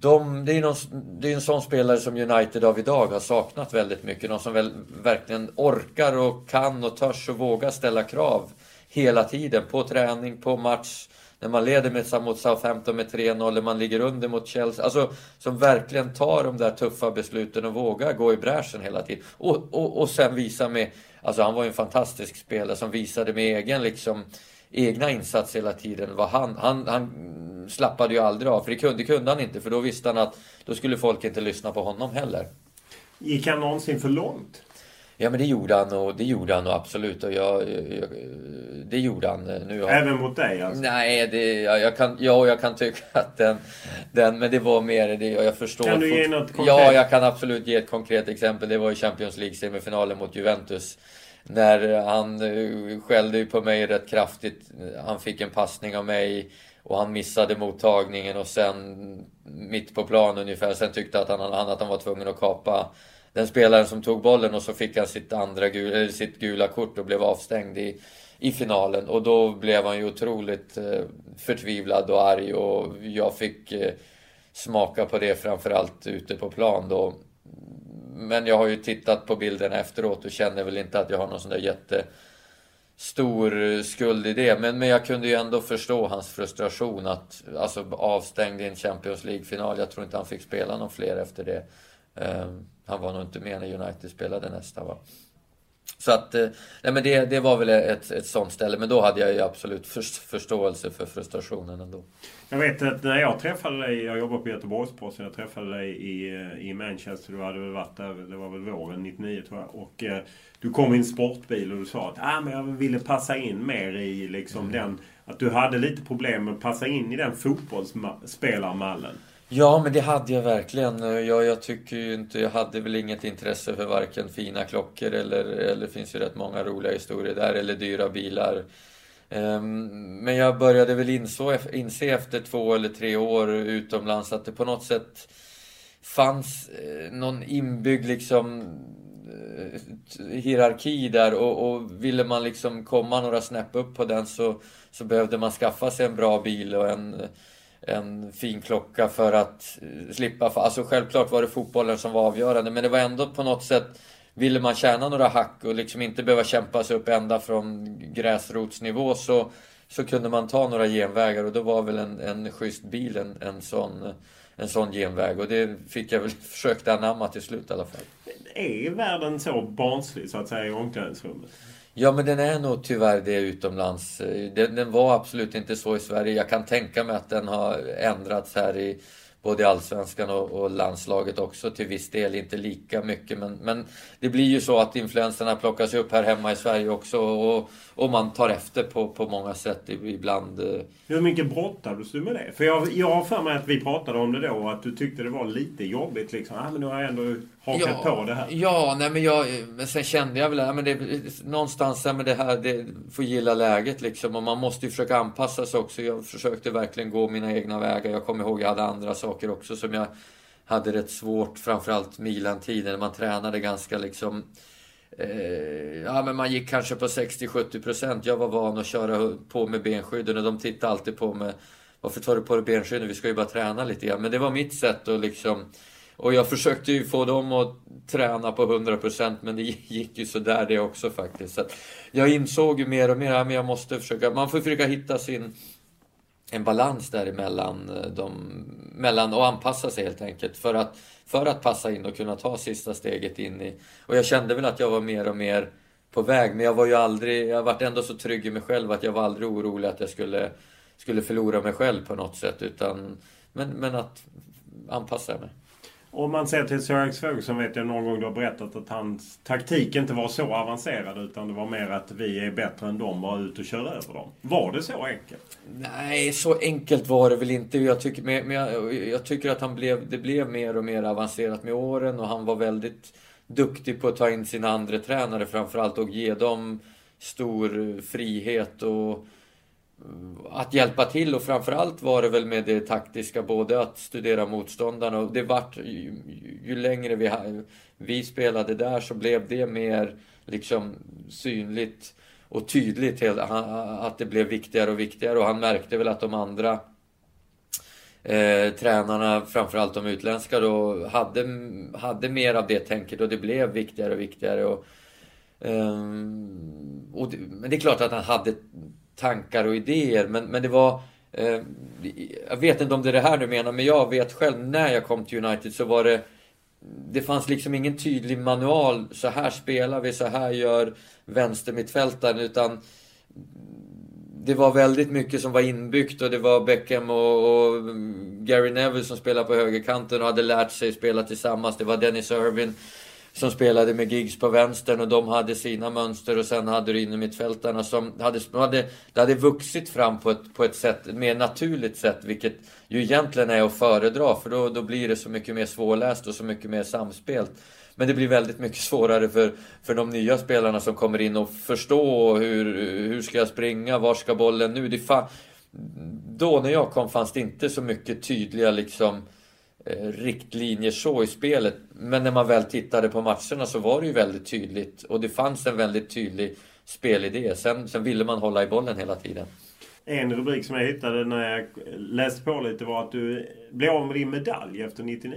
de, det, är någon, det är en sån spelare som United av idag har saknat väldigt mycket. Någon som väl, verkligen orkar och kan och törs och vågar ställa krav hela tiden. På träning, på match. När man leder med, mot Southampton med 3-0, när man ligger under mot Chelsea. Alltså, som verkligen tar de där tuffa besluten och vågar gå i bräschen hela tiden. Och, och, och sen visa med Alltså han var ju en fantastisk spelare som visade med egen liksom egna insats hela tiden. Vad han, han, han slappade ju aldrig av, för det kunde, det kunde han inte. För då visste han att då skulle folk inte lyssna på honom heller. Gick han någonsin för långt? Ja men det gjorde han och det gjorde han och absolut. Och jag, jag, det gjorde han. Nu har... Även mot dig alltså? Nej, det, jag, jag kan, ja, jag kan tycka <laughs> att den, den... Men det var mer det. Jag förstår. Kan du ge något konkret? Ja, jag kan absolut ge ett konkret exempel. Det var i Champions League-semifinalen mot Juventus. När han eh, skällde på mig rätt kraftigt. Han fick en passning av mig. Och han missade mottagningen och sen mitt på plan ungefär. Sen tyckte att han, han, att han var tvungen att kapa den spelaren som tog bollen och så fick han sitt, andra gula, eh, sitt gula kort och blev avstängd i, i finalen. Och då blev han ju otroligt eh, förtvivlad och arg och jag fick smaka på det framförallt ute på plan då. Men jag har ju tittat på bilderna efteråt och känner väl inte att jag har någon sån där jättestor eh, skuld i det. Men, men jag kunde ju ändå förstå hans frustration att, alltså avstängd i en Champions League-final. Jag tror inte han fick spela någon fler efter det. Um, han var nog inte med när United spelade nästa va. Så att, eh, nej men det, det var väl ett, ett sånt ställe. Men då hade jag ju absolut förståelse för frustrationen ändå. Jag vet att när jag träffade dig, jag jobbar på Göteborgs-Posten, jag träffade dig i, eh, i Manchester. Du hade väl varit där, det var väl våren 99 tror jag. Och eh, du kom i en sportbil och du sa att ah, men jag ville passa in mer i liksom mm. den att du hade lite problem med att passa in i den fotbollsspelarmallen. Ja, men det hade jag verkligen. Jag, jag tycker ju inte, jag hade väl inget intresse för varken fina klockor eller, eller det finns ju rätt många roliga historier där, eller dyra bilar. Ehm, men jag började väl inse, inse efter två eller tre år utomlands att det på något sätt fanns eh, någon inbyggd liksom eh, hierarki där och, och, ville man liksom komma några snäpp upp på den så, så behövde man skaffa sig en bra bil och en, en fin klocka för att eh, slippa... Alltså självklart var det fotbollen som var avgörande men det var ändå på något sätt Ville man tjäna några hack och liksom inte behöva kämpa sig upp ända från gräsrotsnivå så, så kunde man ta några genvägar och då var väl en, en schysst bil en, en sån en sån genväg och det fick jag väl <laughs> försökt anamma till slut i alla fall. Är världen så barnslig så att säga i omklädningsrummet? Ja men den är nog tyvärr det utomlands. Den, den, var absolut inte så i Sverige. Jag kan tänka mig att den har ändrats här i både i Allsvenskan och, och, landslaget också till viss del. Inte lika mycket men, men det blir ju så att influenserna plockas upp här hemma i Sverige också och, och man tar efter på, på många sätt ibland. Eh. Hur mycket brottades du med det? För jag, jag har för mig att vi pratade om det då och att du tyckte det var lite jobbigt liksom. Ah, men nu har jag ändå hakat ja, på det här. Ja, nej men jag, men sen kände jag väl, men det, någonstans, men det här, det får gilla läget liksom. Och man måste ju försöka anpassa sig också. Jag försökte verkligen gå mina egna vägar. Jag kommer ihåg, jag hade andra saker också som jag hade rätt svårt, framförallt Milan-tiden, man tränade ganska liksom Eh, ja, men man gick kanske på 60-70%. Jag var van att köra på med benskydden och de tittade alltid på mig. Varför tar du på dig benskydden? Vi ska ju bara träna lite grann. Men det var mitt sätt att liksom... Och jag försökte ju få dem att träna på 100% men det <laughs> gick ju sådär det också faktiskt. Så jag insåg ju mer och mer att jag måste försöka... Man får försöka hitta sin... En balans däremellan eh, de, mellan och anpassa sig helt enkelt. För att för att passa in och kunna ta sista steget in i... Och jag kände väl att jag var mer och mer på väg, men jag var ju aldrig... Jag varit ändå så trygg i mig själv att jag var aldrig orolig att jag skulle, skulle förlora mig själv på något sätt. Utan, men, men att anpassa mig. Om man ser till Sir Alex Ferguson vet jag någon gång du har berättat att hans taktik inte var så avancerad utan det var mer att vi är bättre än dem, bara ut och kör över dem. Var det så enkelt? Nej, så enkelt var det väl inte. Jag tycker, men jag, jag tycker att han blev, det blev mer och mer avancerat med åren och han var väldigt duktig på att ta in sina andra tränare framförallt och ge dem stor frihet och att hjälpa till och framförallt var det väl med det taktiska, både att studera motståndarna och det vart ju, ju längre vi, vi spelade där så blev det mer liksom synligt och tydligt att det blev viktigare och viktigare och han märkte väl att de andra eh, tränarna, framförallt de utländska då, hade, hade mer av det tänket och det blev viktigare och viktigare. Och, eh, och det, men det är klart att han hade tankar och idéer. Men, men det var... Eh, jag vet inte om det är det här du menar, men jag vet själv när jag kom till United så var det... Det fanns liksom ingen tydlig manual. Så här spelar vi, så här gör vänstermittfältaren. Utan det var väldigt mycket som var inbyggt och det var Beckham och, och Gary Neville som spelade på högerkanten och hade lärt sig spela tillsammans. Det var Dennis Irvin som spelade med GIGS på vänstern och de hade sina mönster och sen hade du innermittfältarna som hade, hade, det hade vuxit fram på ett, på ett sätt, ett mer naturligt sätt vilket ju egentligen är att föredra för då, då blir det så mycket mer svårläst och så mycket mer samspelt. Men det blir väldigt mycket svårare för, för de nya spelarna som kommer in och förstå hur, hur ska jag springa, var ska bollen nu? Det fan, då när jag kom fanns det inte så mycket tydliga liksom Eh, riktlinjer så i spelet. Men när man väl tittade på matcherna så var det ju väldigt tydligt och det fanns en väldigt tydlig spelidé. Sen, sen ville man hålla i bollen hela tiden. En rubrik som jag hittade när jag läste på lite var att du blev av med din medalj efter 99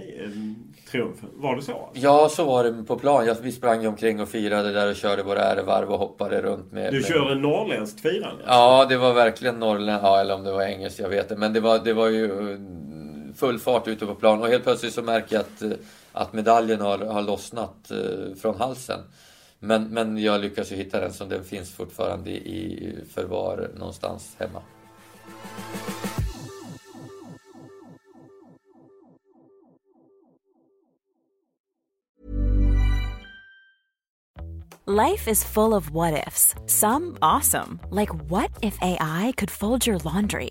triumfen. Var det så? Ja, så var det på plan. Vi sprang omkring och firade där och körde våra ärevarv och hoppade runt med... Du kör en norrländskt firande? Ja, det var verkligen norrländskt. Ja, eller om det var engelskt, jag vet inte. Men det var, det var ju full fart ute på plan och helt plötsligt så märker jag att, eh, att medaljen har, har lossnat eh, från halsen. Men, men jag lyckas ju hitta den så den finns fortfarande i förvar någonstans hemma. Life is full of what ifs. Some awesome, like what if AI could fold your laundry?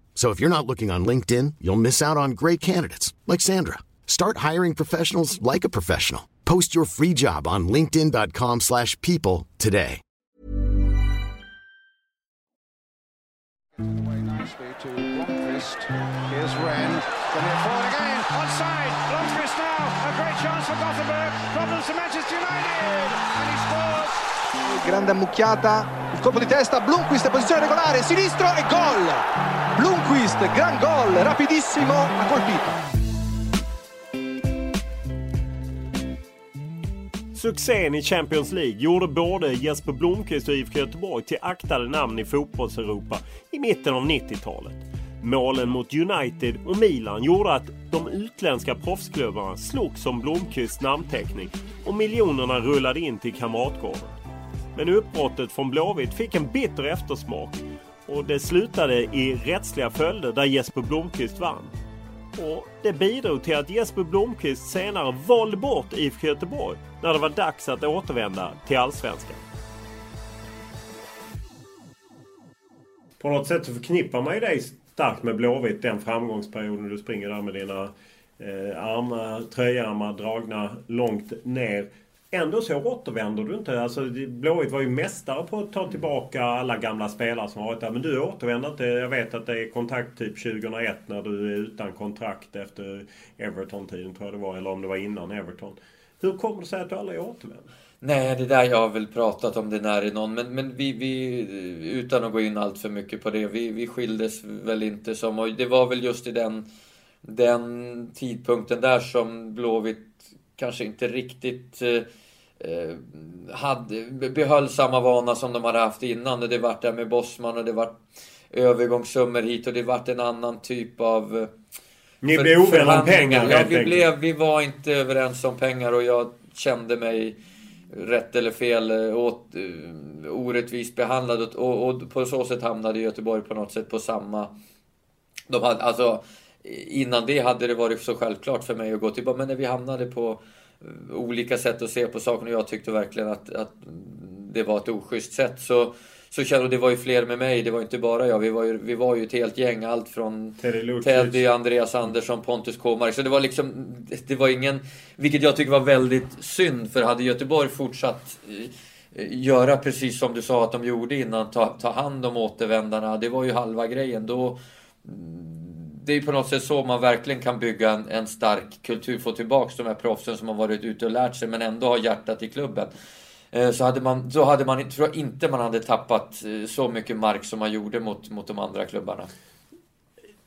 So if you're not looking on LinkedIn, you'll miss out on great candidates like Sandra. Start hiring professionals like a professional. Post your free job on linkedin.com/people slash people today. Away nicely to Blomqvist. Here's Wren. Then it forward again. Onside. Blomqvist now. A great chance for Gothenburg. Problems to Manchester United. And he scores. grande ammucchiata, il colpo di testa, Blomqvist posizione regolare, sinistro e gol! Blomqvist, gran gol, rapidissimo, ha colpito. Succén i Champions League gjorde både Jesper Blomqvist och IFK Göteborg till aktade namn i fotbollseuropa i mitten av 90-talet. Målen mot United och Milan gjorde att de utländska proffsklubbarna slog som Blomqvists namnteckning och miljonerna rullade in till Kamratgården. Men uppbrottet från Blåvitt fick en bitter eftersmak och det slutade i rättsliga följder där Jesper Blomqvist vann. Och det bidrog till att Jesper Blomqvist senare valde bort IFK Göteborg när det var dags att återvända till Allsvenskan. På något sätt så förknippar man ju dig starkt med Blåvitt den framgångsperioden du springer där med dina eh, armar, tröjärmar dragna långt ner. Ändå så återvänder du inte. Alltså, Blåvitt var ju mästare på att ta tillbaka alla gamla spelare som varit där. Men du återvänder inte. Jag vet att det är kontakt typ 2001 när du är utan kontrakt efter Everton-tiden tror jag det var. Eller om det var innan Everton. Hur kommer det sig att du aldrig återvänder? Nej, det där jag har väl pratat om det när i någon, men, men vi, vi, utan att gå in allt för mycket på det, vi, vi skildes väl inte som, och det var väl just i den, den tidpunkten där som Blåvitt kanske inte riktigt eh, hade, behöll samma vana som de hade haft innan. Det vart där med Bosman och det vart övergångssummor hit och det vart en annan typ av eh, Ni blev ovänner om pengar Ja, vi, blev, vi var inte överens om pengar och jag kände mig rätt eller fel eh, åt, eh, orättvist behandlad. Och, och, och på så sätt hamnade Göteborg på något sätt på samma... De hade, alltså, innan det hade det varit så självklart för mig att gå tillbaka, men när vi hamnade på eh, olika sätt att se på saken och jag tyckte verkligen att, att det var ett oschysst sätt så så kände, det var ju fler med mig, det var inte bara jag. Vi var ju, vi var ju ett helt gäng. Allt från Teddy Andreas Andersson, Pontus Kåmark. Så det var liksom, det- det var ingen, vilket jag tycker var väldigt synd. För hade Göteborg fortsatt eh, göra precis som du sa att de gjorde innan, ta, ta hand om återvändarna. Det var ju halva grejen. Då, det är ju på något sätt så man verkligen kan bygga en, en stark kultur. Få tillbaka de här proffsen som har varit ute och lärt sig men ändå har hjärtat i klubben. Eh, så hade man, då hade man, tror jag inte man hade tappat eh, så mycket mark som man gjorde mot, mot de andra klubbarna.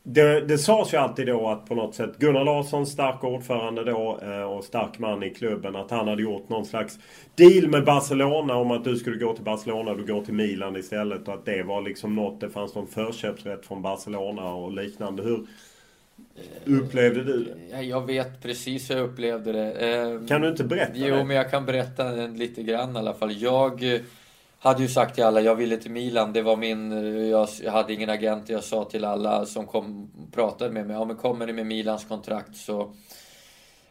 Det, det sades ju alltid då att på något sätt Gunnar Larsson, stark ordförande då eh, och stark man i klubben. Att han hade gjort någon slags deal med Barcelona om att du skulle gå till Barcelona och du går till Milan istället. Och att det var liksom något. Det fanns någon förköpsrätt från Barcelona och liknande. Hur upplevde du det? Ja, Jag vet precis hur jag upplevde det. Eh, Kan du inte berätta Jo, det? men jag kan berätta lite grann i alla fall. Jag eh, hade ju sagt till alla, jag ville till Milan. Det var min, jag, hade ingen agent. Jag sa till alla som kom pratade med mig, ja men kommer ni med Milans kontrakt så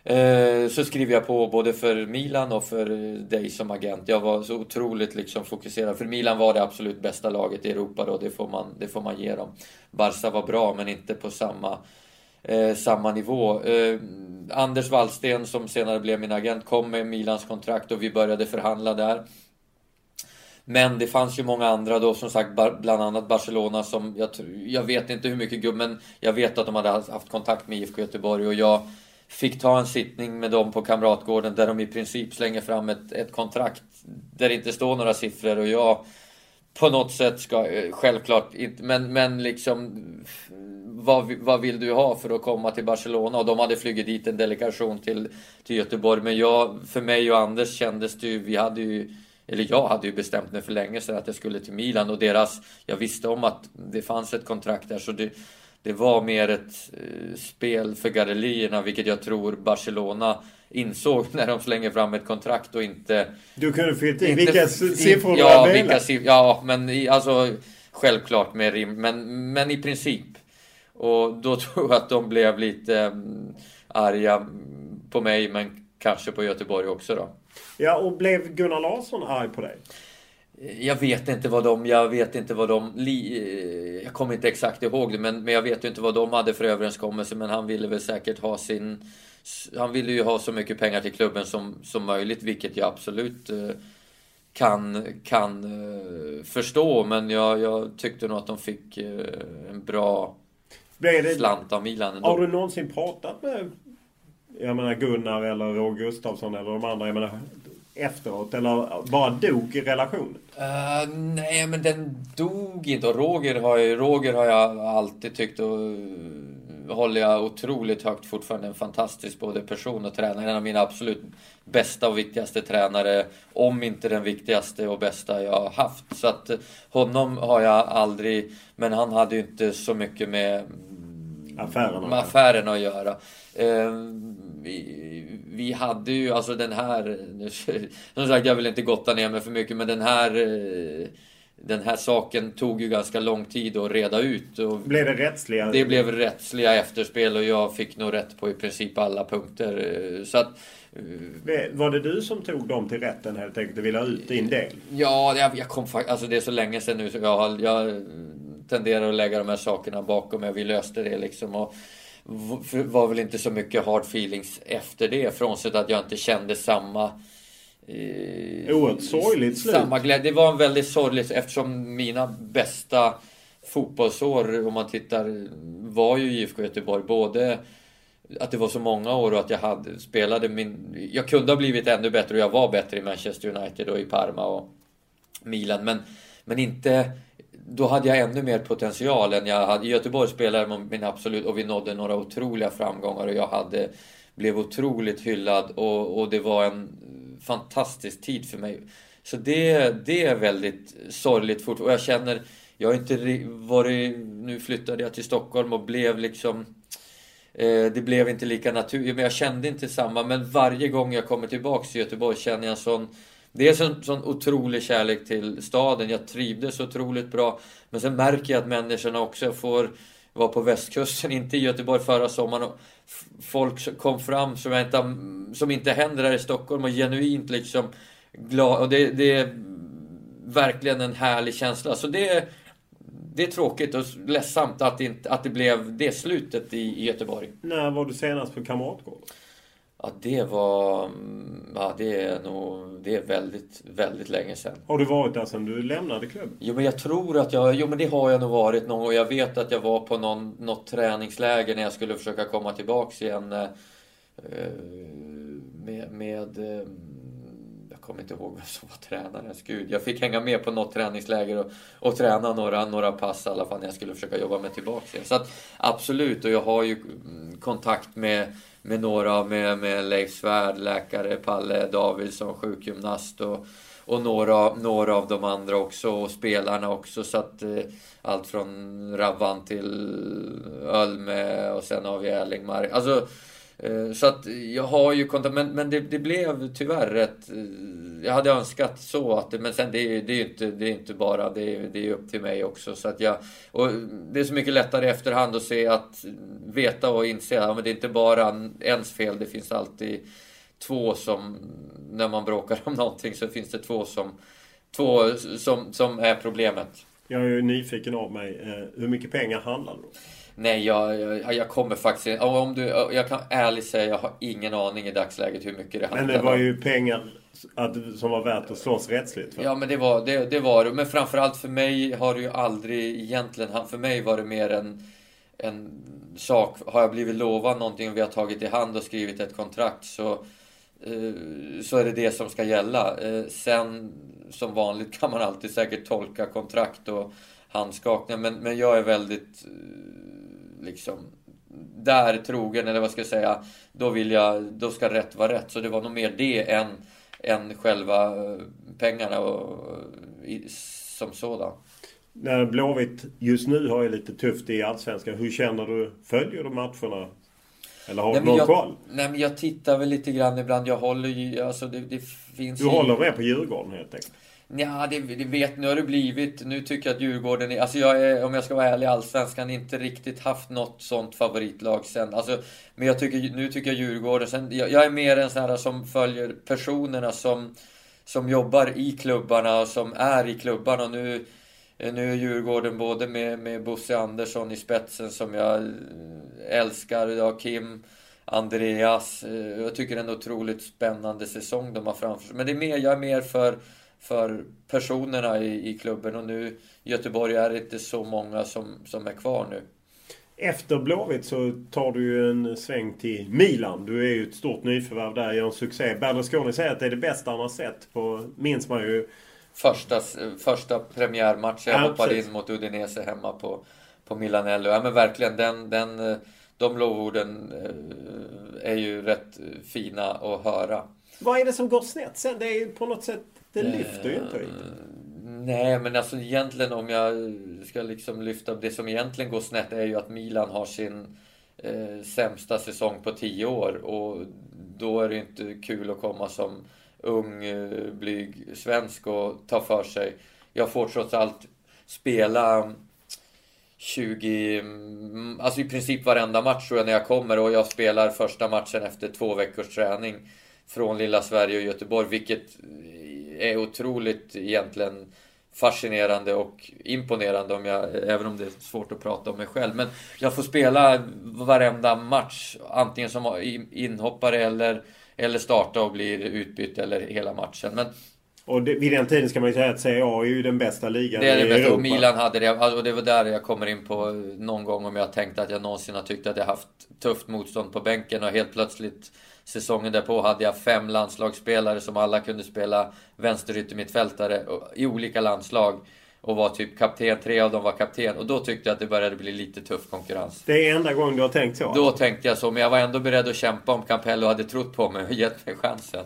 eh, så skriver jag på både för Milan och för dig som agent. Jag var så otroligt liksom fokuserad. För Milan var det absolut bästa laget i Europa då, det får man, det får man ge dem. Barca var bra men inte på samma, eh, samma nivå. Eh, Anders Wallsten som senare blev min agent kom med Milans kontrakt och vi började förhandla där. Men det fanns ju många andra då, som sagt, bland annat Barcelona som jag, jag vet inte hur mycket gubb, men jag vet att de hade haft kontakt med IFK Göteborg och jag fick ta en sittning med dem på Kamratgården där de i princip slänger fram ett, ett kontrakt där det inte står några siffror och jag på något sätt ska, eh, självklart inte, men, men liksom vad, vad vill du ha för att komma till Barcelona? Och de hade flugit dit en delegation till, till Göteborg. Men jag, för mig och Anders kändes det ju, vi hade ju eller jag hade ju bestämt mig för länge sedan att jag skulle till Milan och deras, jag visste om att det fanns ett kontrakt där så det, det var mer ett eh, spel för gallerierna vilket jag tror Barcelona insåg <laughs> när de slänger fram ett kontrakt och inte... Du kunde fyllt i vilka siffror du ja, vilka siffror, Ja, men i, alltså självklart med rim, men, men i princip. Och då <laughs> tror jag att de blev lite um, arga på mig men kanske på Göteborg också då. Ja, och blev Gunnar Larsson arg på dig? Jag vet inte vad de, jag vet inte vad de, jag kommer inte exakt ihåg det, men, men jag vet inte vad de hade för överenskommelse, men han ville väl säkert ha sin, han ville ju ha så mycket pengar till klubben som, som möjligt, vilket jag absolut eh, kan, kan eh, förstå, men jag, jag tyckte nog att de fick eh, en bra det, slant av Milan ändå. Har du någonsin pratat med jag menar Gunnar eller Roger Gustafsson eller de andra. Jag menar efteråt eller bara dog i relationen? Uh, nej, men den dog inte. Och Roger har, jag, Roger har jag alltid tyckt och eh, håller jag otroligt högt fortfarande. En fantastisk både person och tränare. En av mina absolut bästa och viktigaste tränare. Om inte den viktigaste och bästa jag har haft. Så att eh, honom har jag aldrig... Men han hade ju inte så mycket med affärerna, med affärerna att göra. Uh, vi, vi hade ju alltså den här, <laughs> som sagt jag vill inte gotta ner mig för mycket men den här eh, den här saken tog ju ganska lång tid att reda ut. Och blev det rättsliga? Det blev rättsliga efterspel och jag fick nog rätt på i princip alla punkter. Eh, så att, eh, var det du som tog dem till rätten helt enkelt och ville ha ut din del? Ja, jag, jag kom faktiskt... Alltså det är så länge sedan nu så jag, jag tenderar att lägga de här sakerna bakom mig. Vi löste det liksom. Och, var väl inte så mycket hard feelings efter det. Frånsett att jag inte kände samma... Eh, Oerhört sorgligt slut. Samma glädje. Det var en väldigt sorgligt eftersom mina bästa fotbollsår, om man tittar, var ju IFK Göteborg. Både att det var så många år och att jag hade, spelade min... Jag kunde ha blivit ännu bättre och jag var bättre i Manchester United och i Parma och Milan. Men, men inte då hade jag ännu mer potential än jag hade. I Göteborg spelade jag min absolut och vi nådde några otroliga framgångar och jag hade blev otroligt hyllad och, och det var en fantastisk tid för mig. Så det, det är väldigt sorgligt fort och jag känner, jag har inte varit, nu flyttade jag till Stockholm och blev liksom eh, det blev inte lika naturligt, men jag kände inte samma. Men varje gång jag kommer tillbaks till Göteborg känner jag en sån Dels en sån otrolig kärlek till staden. Jag trivdes otroligt bra. Men sen märker jag att människorna också får vara på västkusten, <laughs> inte i Göteborg förra sommaren. Och folk kom fram som, jag inte, som inte händer här i Stockholm och genuint liksom glad. Och det, det är verkligen en härlig känsla. Så det, det är tråkigt och ledsamt att det, inte, att det blev det slutet i, i Göteborg. När var du senast på Kamratgården? Ja, det var... Ja, det är nog... Det är väldigt, väldigt länge sedan. Har du varit där sedan du lämnade klubben? Jo, men jag tror att jag... Jo, men det har jag nog varit någon gång. Jag vet att jag var på någon, något träningsläger när jag skulle försöka komma tillbaks igen. Eh, med... med eh, jag kommer inte ihåg vem som var tränare. Gud, jag fick hänga med på något träningsläger och, och träna några, några pass i alla fall när jag skulle försöka jobba mig tillbaks igen. Så att absolut, och jag har ju kontakt med med några, med, med Leif Svärd, läkare, Palle Davidsson, sjukgymnast och, och några, några av de andra också och spelarna också. Så att eh, allt från Ravan till Ölme och sen har vi Erlingmark. Alltså Eh, så att jag har ju kontakt, men, men det, det, blev tyvärr rätt... Eh, jag hade önskat så att men sen det är det är inte, det är inte bara, det är, det är upp till mig också. Så att jag, och det är så mycket lättare i efterhand att se att veta och inse att det är inte bara ens fel, det finns alltid två som, när man bråkar om någonting så finns det två som, två som, som är problemet. Jag är ju nyfiken av mig, eh, hur mycket pengar handlar det om? Nej, jag, jag, jag, kommer faktiskt om du, Jag kan ärligt säga, jag har ingen aning i dagsläget hur mycket det handlar om. Men det var ju pengar att, som var värt att slåss rättsligt för. Ja, men det var det. det var, men framförallt för mig har det ju aldrig egentligen... För mig var det mer en, en sak. Har jag blivit lovad någonting och vi har tagit i hand och skrivit ett kontrakt så, eh, så är det det som ska gälla. Eh, sen som vanligt kan man alltid säkert tolka kontrakt och handskakningar. Men, men jag är väldigt liksom där trogen, eller vad ska jag säga, då vill jag, då ska rätt vara rätt. Så det var nog mer det än, än själva eh, pengarna och, i, som sådan. När Blåvitt just nu har ju lite tufft i Allsvenskan. Hur känner du? Följer du matcherna? Eller har du någon jag, koll? Nej men jag tittar väl lite grann ibland. Jag håller ju, alltså det, det finns Du håller med på Djurgården helt enkelt? Ja, det, det, vet nu har det blivit. Nu tycker jag att Djurgården är, alltså jag är, om jag ska vara ärlig, Allsvenskan inte riktigt haft något sånt favoritlag sen. Alltså, men jag tycker, nu tycker jag Djurgården, sen, jag, jag är mer en sån här som följer personerna som, som jobbar i klubbarna och som är i klubbarna. Och nu, nu är Djurgården både med, med Bosse Andersson i spetsen som jag älskar. Jag Kim, Andreas. Eh, jag tycker det är en otroligt spännande säsong de har framför sig. Men det är mer, jag är mer för för personerna i, i klubben och nu i Göteborg är det inte så många som, som är kvar nu. Efter Blåvitt så tar du ju en sväng till Milan. Du är ju ett stort nyförvärv där, gör en succé. Berlusconi säger att det är det bästa han har sett. På, minns man ju... Första, första premiärmatchen. Jag ja, hoppade in mot Udinese hemma på, på Milanello. Ja men verkligen den, den, de lovorden eh, är ju rätt fina att höra. Vad är det som går snett sen? Det är ju på något sätt det lyfter ju inte riktigt. Nej, men alltså egentligen om jag ska liksom lyfta det som egentligen går snett är ju att Milan har sin eh, sämsta säsong på tio år och då är det inte kul att komma som ung, eh, blyg svensk och ta för sig. Jag får trots allt spela 20, mm, alltså i princip varenda match tror jag när jag kommer och jag spelar första matchen efter två veckors träning från lilla Sverige och Göteborg, vilket är otroligt egentligen fascinerande och imponerande om jag, även om det är svårt att prata om mig själv. Men jag får spela varenda match, antingen som inhoppare eller, eller starta och blir utbytt eller hela matchen. Men och det, vid den tiden ska man ju säga att CA är ju den bästa ligan det är det i bästa, Europa. Milan hade det. Alltså, och det var där jag kommer in på någon gång om jag tänkte att jag någonsin har tyckt att jag haft tufft motstånd på bänken och helt plötsligt Säsongen därpå hade jag fem landslagsspelare som alla kunde spela vänsteryttermittfältare i olika landslag. Och var typ kapten, tre av dem var kapten. Och då tyckte jag att det började bli lite tuff konkurrens. Det är enda gången du har tänkt så? Då tänkte jag så, men jag var ändå beredd att kämpa om Campello hade trott på mig och gett mig chansen.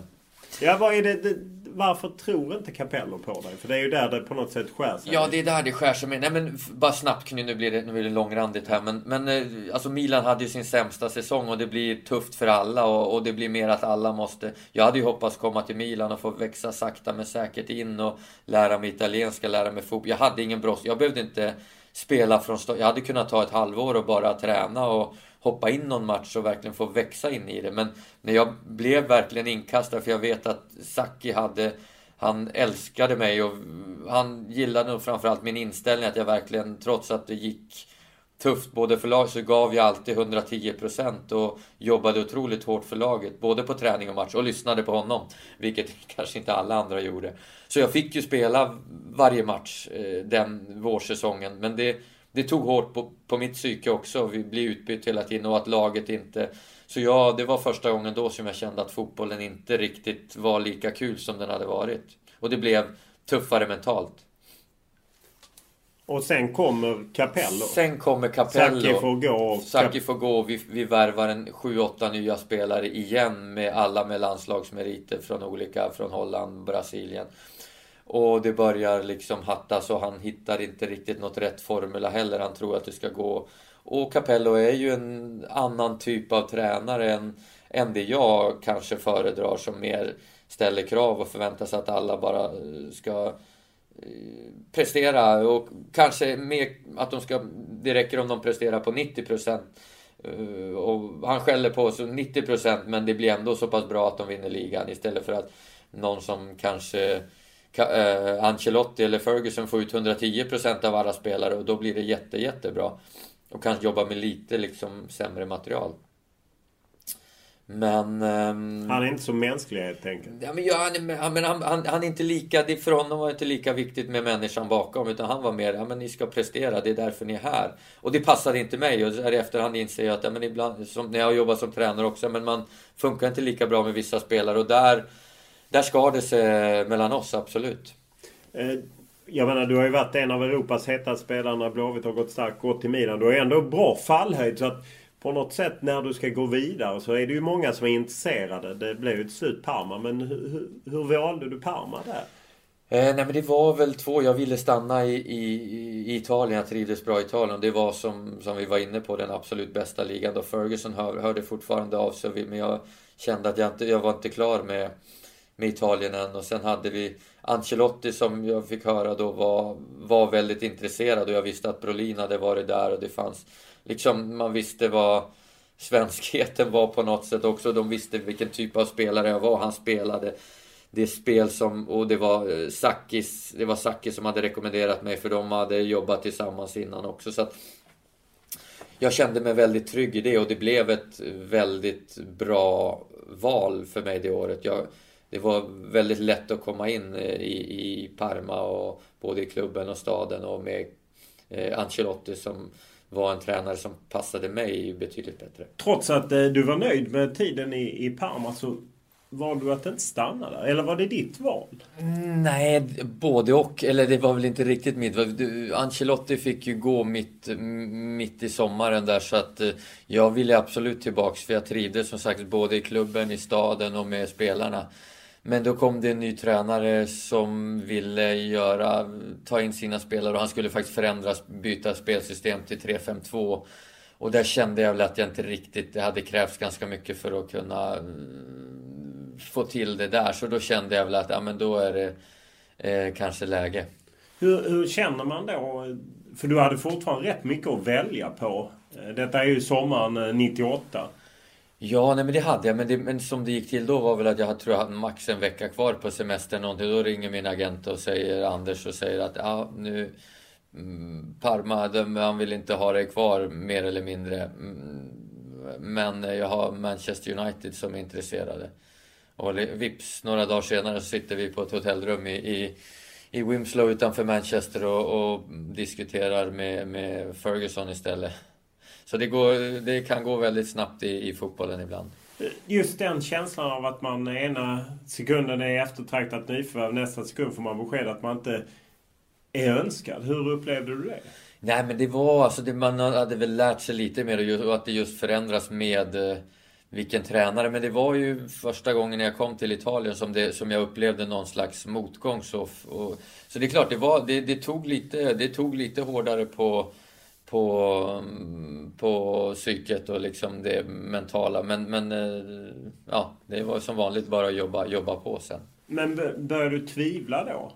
Ja, vad är det, det varför tror inte Capello på dig? För det är ju där det på något sätt skär sig. Ja, det är där det skär sig. Nej, men bara snabbt, nu blir det, nu blir det långrandigt här. Men, men eh, alltså Milan hade ju sin sämsta säsong och det blir tufft för alla. Och, och, det blir mer att alla måste... Jag hade ju hoppats komma till Milan och få växa sakta men säkert in och lära mig italienska, lära mig fotboll. Jag hade ingen brådska. Jag behövde inte spela från start. Jag hade kunnat ta ett halvår och bara träna och hoppa in någon match och verkligen få växa in i det. Men när jag blev verkligen inkastad, för jag vet att Saki hade han älskade mig och han gillade nog framförallt min inställning att jag verkligen, trots att det gick tufft både för laget, så gav jag alltid 110% och jobbade otroligt hårt för laget. Både på träning och match och lyssnade på honom. Vilket <laughs> kanske inte alla andra gjorde. Så jag fick ju spela varje match eh, den vårsäsongen. Men det, det tog hårt på, på mitt psyke också. Vi blev utbytt hela tiden och att laget inte... Så ja, det var första gången då som jag kände att fotbollen inte riktigt var lika kul som den hade varit. Och det blev tuffare mentalt. Och sen kommer Capello. Sen kommer Capello. Saki får gå. Saki får gå. Vi, vi värvar en 7-8 nya spelare igen med alla med landslagsmeriter från olika, från Holland, Brasilien. Och det börjar liksom hattas och han hittar inte riktigt något rätt formula heller. Han tror att det ska gå Och Capello är ju en annan typ av tränare än, än det jag kanske föredrar som mer ställer krav och förväntar sig att alla bara eh, ska eh, prestera och kanske mer att de ska, det räcker om de presterar på 90 procent. Eh, och han skäller på oss 90 procent men det blir ändå så pass bra att de vinner ligan istället för att någon som kanske Ancelotti eller Ferguson får ut 110 procent av alla spelare och då blir det jätte, jättebra. Och kanske jobba med lite liksom sämre material. Men... Um, han är inte så mänsklig helt enkelt. Ja, men, ja, han, men han, han, han, är inte lika... Det för honom var inte lika viktigt med människan bakom. Utan han var mer, ja men ni ska prestera, det är därför ni är här. Och det passade inte mig. Och så i efterhand inser jag att, ja men ibland, som, när jag har jobbat som tränare också, men man funkar inte lika bra med vissa spelare. Och där, där skar det sig mellan oss, absolut. Eh, jag menar, du har ju varit en av Europas hetaste spelare när Blåvitt har gått starkt, gått till Milan. Du har ändå bra fallhöjd. Så att på något sätt när du ska gå vidare så är det ju många som är intresserade. Det blev ju till slut Parma. Men hur, hur valde du Parma där? Eh, nej men det var väl två. Jag ville stanna i, i, i Italien. Jag trivdes bra i Italien. Det var som, som vi var inne på den absolut bästa ligan. Då Ferguson hör, hörde fortfarande av sig. Men jag kände att jag inte jag var inte klar med, med Italien än. Och sen hade vi Ancelotti som jag fick höra då var, var väldigt intresserad. Och jag visste att Brolin hade varit där och det fanns liksom man visste vad svenskheten var på något sätt också. De visste vilken typ av spelare jag var. Han spelade det spel som, och det var eh, Sakis, det var Sakis som hade rekommenderat mig för de hade jobbat tillsammans innan också. Så att jag kände mig väldigt trygg i det och det blev ett väldigt bra val för mig det året. Jag, det var väldigt lätt att komma in i, i Parma och både i klubben och staden och med eh, Ancelotti som var en tränare som passade mig betydligt bättre. Trots att eh, du var nöjd med tiden i, i Parma så valde du att inte stanna där? Eller var det ditt val? Nej, både och. Eller det var väl inte riktigt mitt val. Ancelotti fick ju gå mitt, mitt i sommaren där så att eh, jag ville absolut tillbaks för jag trivdes som sagt både i klubben, i staden och med spelarna. Men då kom det en ny tränare som ville göra, ta in sina spelare och han skulle faktiskt förändra, byta spelsystem till 3-5-2. Och där kände jag väl att jag inte riktigt, det hade krävts ganska mycket för att kunna eh, få till det där. Så då kände jag väl att, ja men då är det eh, kanske läge. Hur, hur känner man då? För du hade fortfarande rätt mycket att välja på. Eh, detta är ju sommaren eh, 98. Ja, nej men det hade jag. Men, det, men som det gick till då var väl att jag tror jag hade max en vecka kvar på semestern. Någonting. Då ringer min agent och säger Anders och säger att ah, nu mm, Parma, de, han vill inte ha dig kvar mer eller mindre. Mm, men jag har Manchester United som är intresserade. Och vips, några dagar senare så sitter vi på ett hotellrum i, i, i Wimslow utanför Manchester och, och diskuterar med, med Ferguson istället. Så det, går, det kan gå väldigt snabbt i, i fotbollen ibland. Just den känslan av att man ena sekunden är eftertraktat nyförvärv, nästa sekund får man besked att man inte är önskad. Hur upplevde du det? Nej men det var alltså, det, man hade väl lärt sig lite mer och att det just förändras med eh, vilken tränare. Men det var ju första gången jag kom till Italien som, det, som jag upplevde någon slags motgång. Så, och, så det är klart, det, var, det, det, tog lite, det tog lite hårdare på på, på psyket och liksom det mentala. Men, men eh, ja, det var som vanligt bara att jobba, jobba på sen. Men började du tvivla då?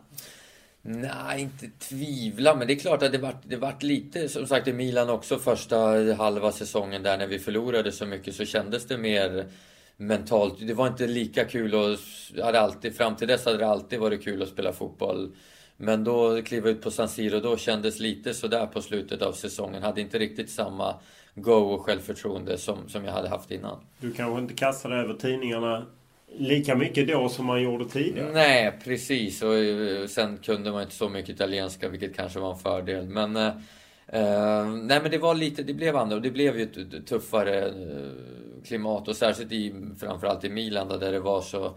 Nej, inte tvivla, men det är klart att det vart, det vart lite, som sagt i Milan också första halva säsongen där när vi förlorade så mycket så kändes det mer mentalt. Det var inte lika kul och hade alltid, fram till dess hade det alltid varit kul att spela fotboll men då kliva ut på San Siro, då kändes lite sådär på slutet av säsongen. Hade inte riktigt samma go och självförtroende som, som jag hade haft innan. Du kanske inte kastade över tidningarna lika mycket då som man gjorde tidigare? Nej, precis. Och eh, sen kunde man inte så mycket italienska, vilket kanske var en fördel. Men, eh, eh nej, men det var lite, det blev andra och det blev ju ett tuffare eh, klimat och särskilt i, framförallt i Milan där det var så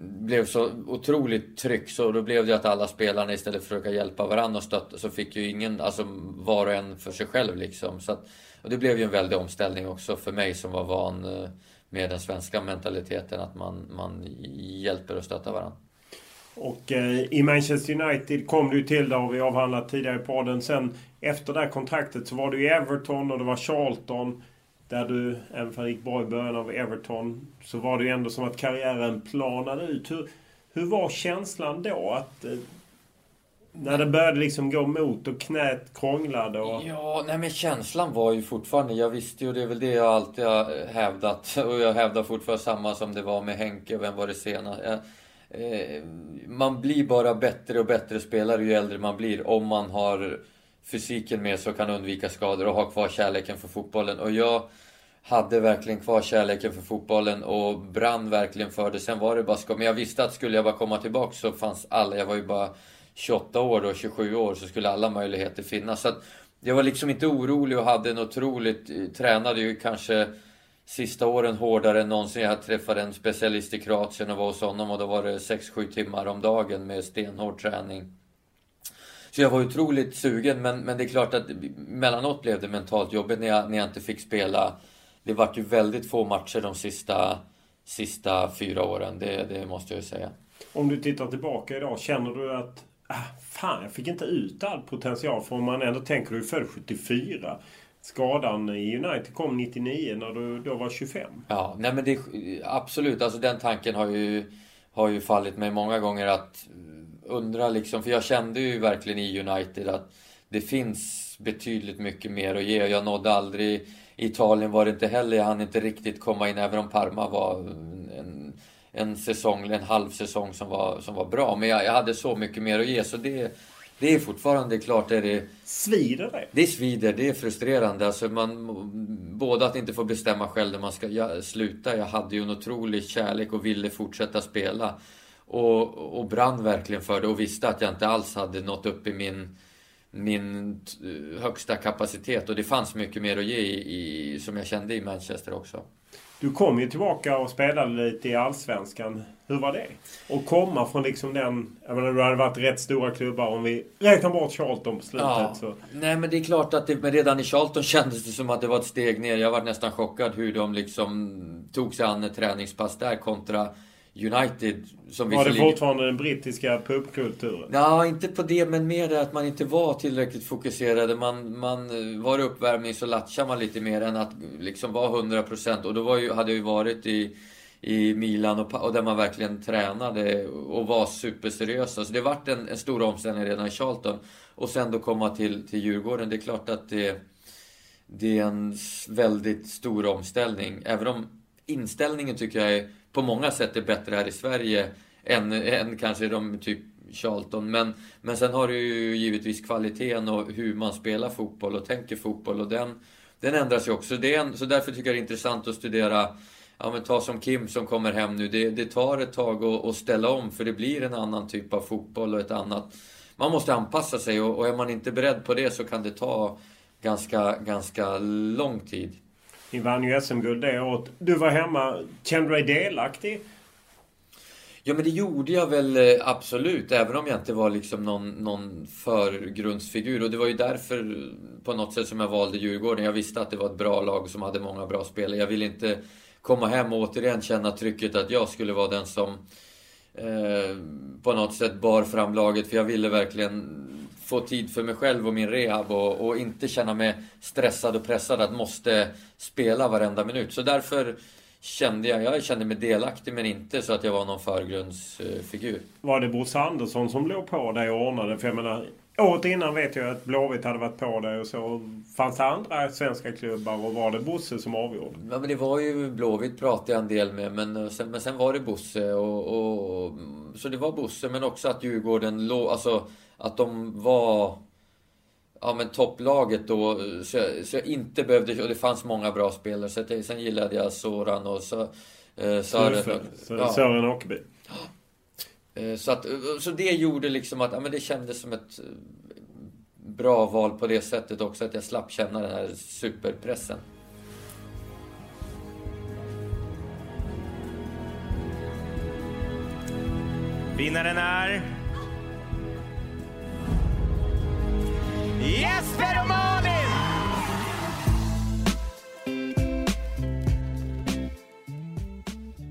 blev så otroligt tryck så då blev det att alla spelarna istället för att försöka hjälpa varandra och stötta så fick ju ingen, alltså var och en för sig själv liksom. Så att, och det blev ju en väldig omställning också för mig som var van eh, med den svenska mentaliteten att man, man hjälper och stöttar varandra. Och eh, i Manchester United kom du till, det har vi avhandlat tidigare i podden. Sen efter det här kontraktet så var du i Everton och det var Charlton. Där du, även om det gick bra i början av Everton, så var det ju ändå som att karriären planade ut. Hur, hur var känslan då? att eh, När det började liksom gå mot och knät krånglade och... Ja, nej men känslan var ju fortfarande... Jag visste ju, det är väl det jag alltid har eh, hävdat. <laughs> Och jag hävdar fortfarande samma som det var med Henke. Vem var det senast? Jag, eh, man blir bara bättre och bättre spelare ju äldre man blir. Om man har fysiken med sig och kan undvika skador och ha kvar kärleken för fotbollen. Och jag hade verkligen kvar kärleken för fotbollen och brann verkligen för det. Sen var det bara skoj. Men jag visste att skulle jag bara komma tillbaka så fanns alla. Jag var ju bara 28 år och 27 år så skulle alla möjligheter finnas. Så att jag var liksom inte orolig och hade en otroligt... Eh, tränade ju kanske sista åren hårdare än någonsin. Jag träffade en specialist i Kroatien och var hos honom och då var det 6-7 timmar om dagen med stenhård träning. Så jag var otroligt sugen men, men det är klart att mellanåt blev det mentalt jobbigt när jag, när jag inte fick spela. Det vart ju väldigt få matcher de sista, sista fyra åren, det, det måste jag ju säga. Om du tittar tillbaka idag, känner du att ah, fan, jag fick inte ut all potential? För om man ändå tänker, du är född 74. Skadan i United kom 99 när du då var 25. Ja, nej men det absolut. Alltså den tanken har ju, har ju fallit mig många gånger att undra liksom, för jag kände ju verkligen i United att det finns betydligt mycket mer att ge. Jag nådde aldrig, i Italien var det inte heller, jag hann inte riktigt komma in även om Parma var en, en säsong, en halv säsong som var, som var bra. Men jag, jag hade så mycket mer att ge så det, det är fortfarande klart är det... Svider det? Det svider, det är frustrerande. Alltså man, både att inte få bestämma själv när man ska jag, sluta. Jag hade ju en otrolig kärlek och ville fortsätta spela. Och, och brann verkligen för det och visste att jag inte alls hade nått upp i min, min högsta kapacitet. Och det fanns mycket mer att ge i, i, som jag kände i Manchester också. Du kom ju tillbaka och spelade lite i Allsvenskan. Hur var det? Och komma från liksom den... Jag menar, du hade varit rätt stora klubbar om vi räknar bort Charlton på slutet. Ja. Så. Nej men det är klart att det, men redan i Charlton <laughs> kändes det som att det var ett steg ner. Jag var nästan chockad hur de liksom tog sig an ett träningspass där kontra United som Var det fortfarande den brittiska pubkulturen? Ja, inte på det, men mer det att man inte var tillräckligt fokuserade. Man, man var i uppvärmning så latchade man lite mer än att liksom vara 100%. Och då var ju, hade jag ju varit i, i Milan och, och där man verkligen tränade och var superseriösa. Så det vart en, en stor omställning redan i Charlton. Och sen då komma till, till Djurgården. Det är klart att det, det är en väldigt stor omställning. Även om inställningen tycker jag är på många sätt är bättre här i Sverige än, än kanske de typ Charlton. Men, men sen har du ju givetvis kvaliteten och hur man spelar fotboll och tänker fotboll och den, den ändras ju också. Det är en, så därför tycker jag det är intressant att studera Ja men ta som Kim som kommer hem nu. Det, det tar ett tag att, att ställa om för det blir en annan typ av fotboll och ett annat... Man måste anpassa sig och, och är man inte beredd på det så kan det ta ganska, ganska lång tid. Ni vann ju SM-guld det året. Du var hemma. Kände du dig delaktig? Ja men det gjorde jag väl eh, absolut, även om jag inte var liksom någon, någon förgrundsfigur. Och det var ju därför eh, på något sätt som jag valde Djurgården. Jag visste att det var ett bra lag som hade många bra spelare. Jag ville inte komma hem och återigen känna trycket att jag skulle vara den som eh, på något sätt bar fram laget. För jag ville verkligen få tid för mig själv och min rehab och, och, inte känna mig stressad och pressad att måste spela varenda minut. Så därför kände jag, jag kände mig delaktig men inte så att jag var någon förgrundsfigur. Var det Bosse Andersson som låg på dig och ordnade? För jag menar, året innan vet jag att Blåvitt hade varit på dig och så. Fanns det andra svenska klubbar och var det Bosse som avgjorde? Ja men det var ju Blåvitt pratade jag en del med men sen, men sen var det Bosse och, och Så det var Bosse men också att Djurgården låg, alltså att de var ja, men topplaget då. Så jag, så jag inte behövde, och det fanns många bra spelare. Så jag, sen gillade jag Soran och så, eh, Sören. Ja. Sören Åkerby. Eh, så, att, så det gjorde liksom att ja, men det kändes som ett eh, bra val på det sättet också. Att jag slapp känna den här superpressen. Vinnaren är... Jesper och Malin!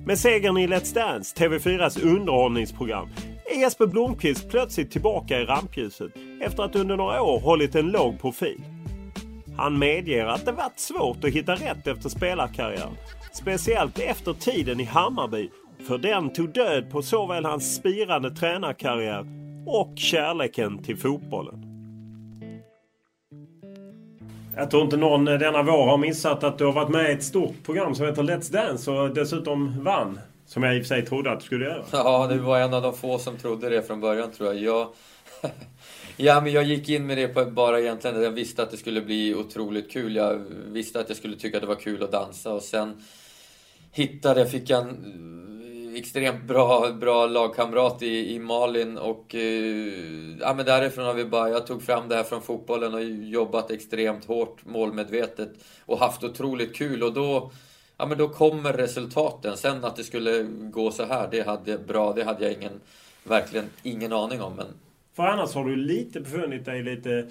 Med segern i Let's Dance, TV4s underhållningsprogram, är Jesper Blomqvist plötsligt tillbaka i rampljuset efter att under några år hållit en låg profil. Han medger att det varit svårt att hitta rätt efter spelarkarriären. Speciellt efter tiden i Hammarby, för den tog död på såväl hans spirande tränarkarriär och kärleken till fotbollen. Jag tror inte någon denna vår har missat att du har varit med i ett stort program som heter Let's Dance och dessutom vann. Som jag i och för sig trodde att du skulle göra. Ja, du var en av de få som trodde det från början tror jag. jag... <laughs> ja, men jag gick in med det på bara egentligen jag visste att det skulle bli otroligt kul. Jag visste att jag skulle tycka att det var kul att dansa och sen hittade, fick jag en extremt bra, bra lagkamrat i, i Malin och eh, ja, men därifrån har vi bara, jag tog fram det här från fotbollen och jobbat extremt hårt, målmedvetet och haft otroligt kul och då ja men då kommer resultaten. Sen att det skulle gå så här, det hade, bra, det hade jag ingen, verkligen ingen aning om. Men... För annars har du lite befunnit dig lite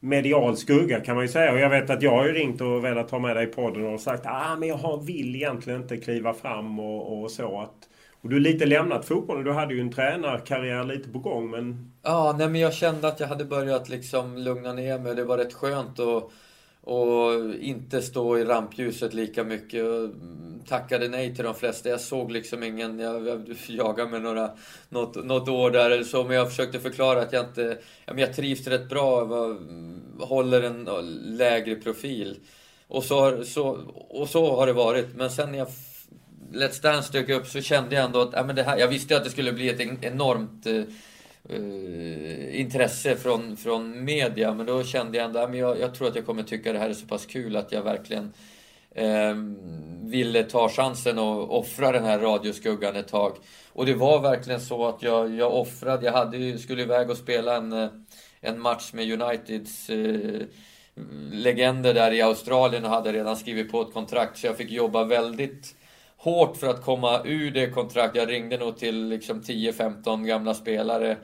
medial skugga kan man ju säga. Och jag vet att jag har ju ringt och velat ha med dig i podden och sagt ah, men jag vill egentligen inte kliva fram och, och så. Att, och du har lite lämnat fotbollen. Du hade ju en tränarkarriär lite på gång men... Ja, nej men jag kände att jag hade börjat liksom lugna ner mig. Det var rätt skönt att och inte stå i rampljuset lika mycket. Jag tackade nej till de flesta. Jag såg liksom ingen, jag, jag jagade mig några, något, något år där eller så, men jag försökte förklara att jag inte, ja, men jag trivs rätt bra, jag håller en lägre profil. Och så, så, och så har det varit. Men sen när jag Let's Dance dök upp så kände jag ändå att, ja, men det här, jag visste att det skulle bli ett enormt eh, uh, intresse från, från media. Men då kände jag ändå att jag, jag tror att jag kommer tycka det här är så pass kul att jag verkligen uh, ville ta chansen och offra den här radioskuggan ett tag. Och det var verkligen så att jag, jag offrade. Jag hade, skulle iväg och spela en, eh, en match med Uniteds uh, legender där i Australien och hade redan skrivit på ett kontrakt. Så jag fick jobba väldigt hårt för att komma ur det kontraktet. Jag ringde nog till liksom 10-15 gamla spelare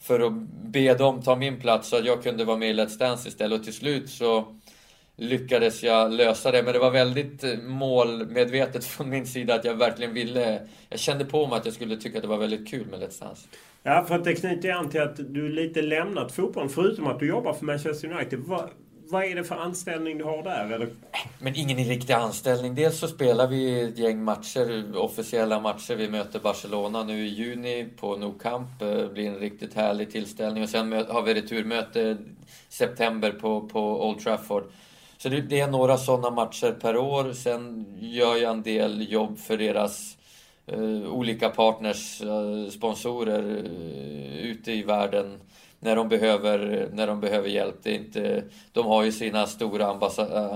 för att be dem ta min plats så att jag kunde vara med i Let's Dance istället. Och till slut så lyckades jag lösa det. Men det var väldigt eh, målmedvetet <laughs> från min sida att jag verkligen ville... Jag kände på mig att jag skulle tycka att det var väldigt kul med Let's Dance. Ja, för att det knyter an till att du lite lämnat fotbollen. Förutom att du jobbar för Manchester United. Vad, vad är det för anställning du har där? Eller? Men ingen riktig anställning. Dels så spelar vi ett gäng matcher, officiella matcher. Vi möter Barcelona nu i juni på Nou Camp. Eh, det blir en riktigt härlig tillställning. Och sen har vi returmöte september på, på Old Trafford. Så det, är några sådana matcher per år. Sen gör jag en del jobb för deras eh, olika partners, eh, sponsorer eh, ute i världen när de behöver, när de behöver hjälp. Det är inte, de har ju sina stora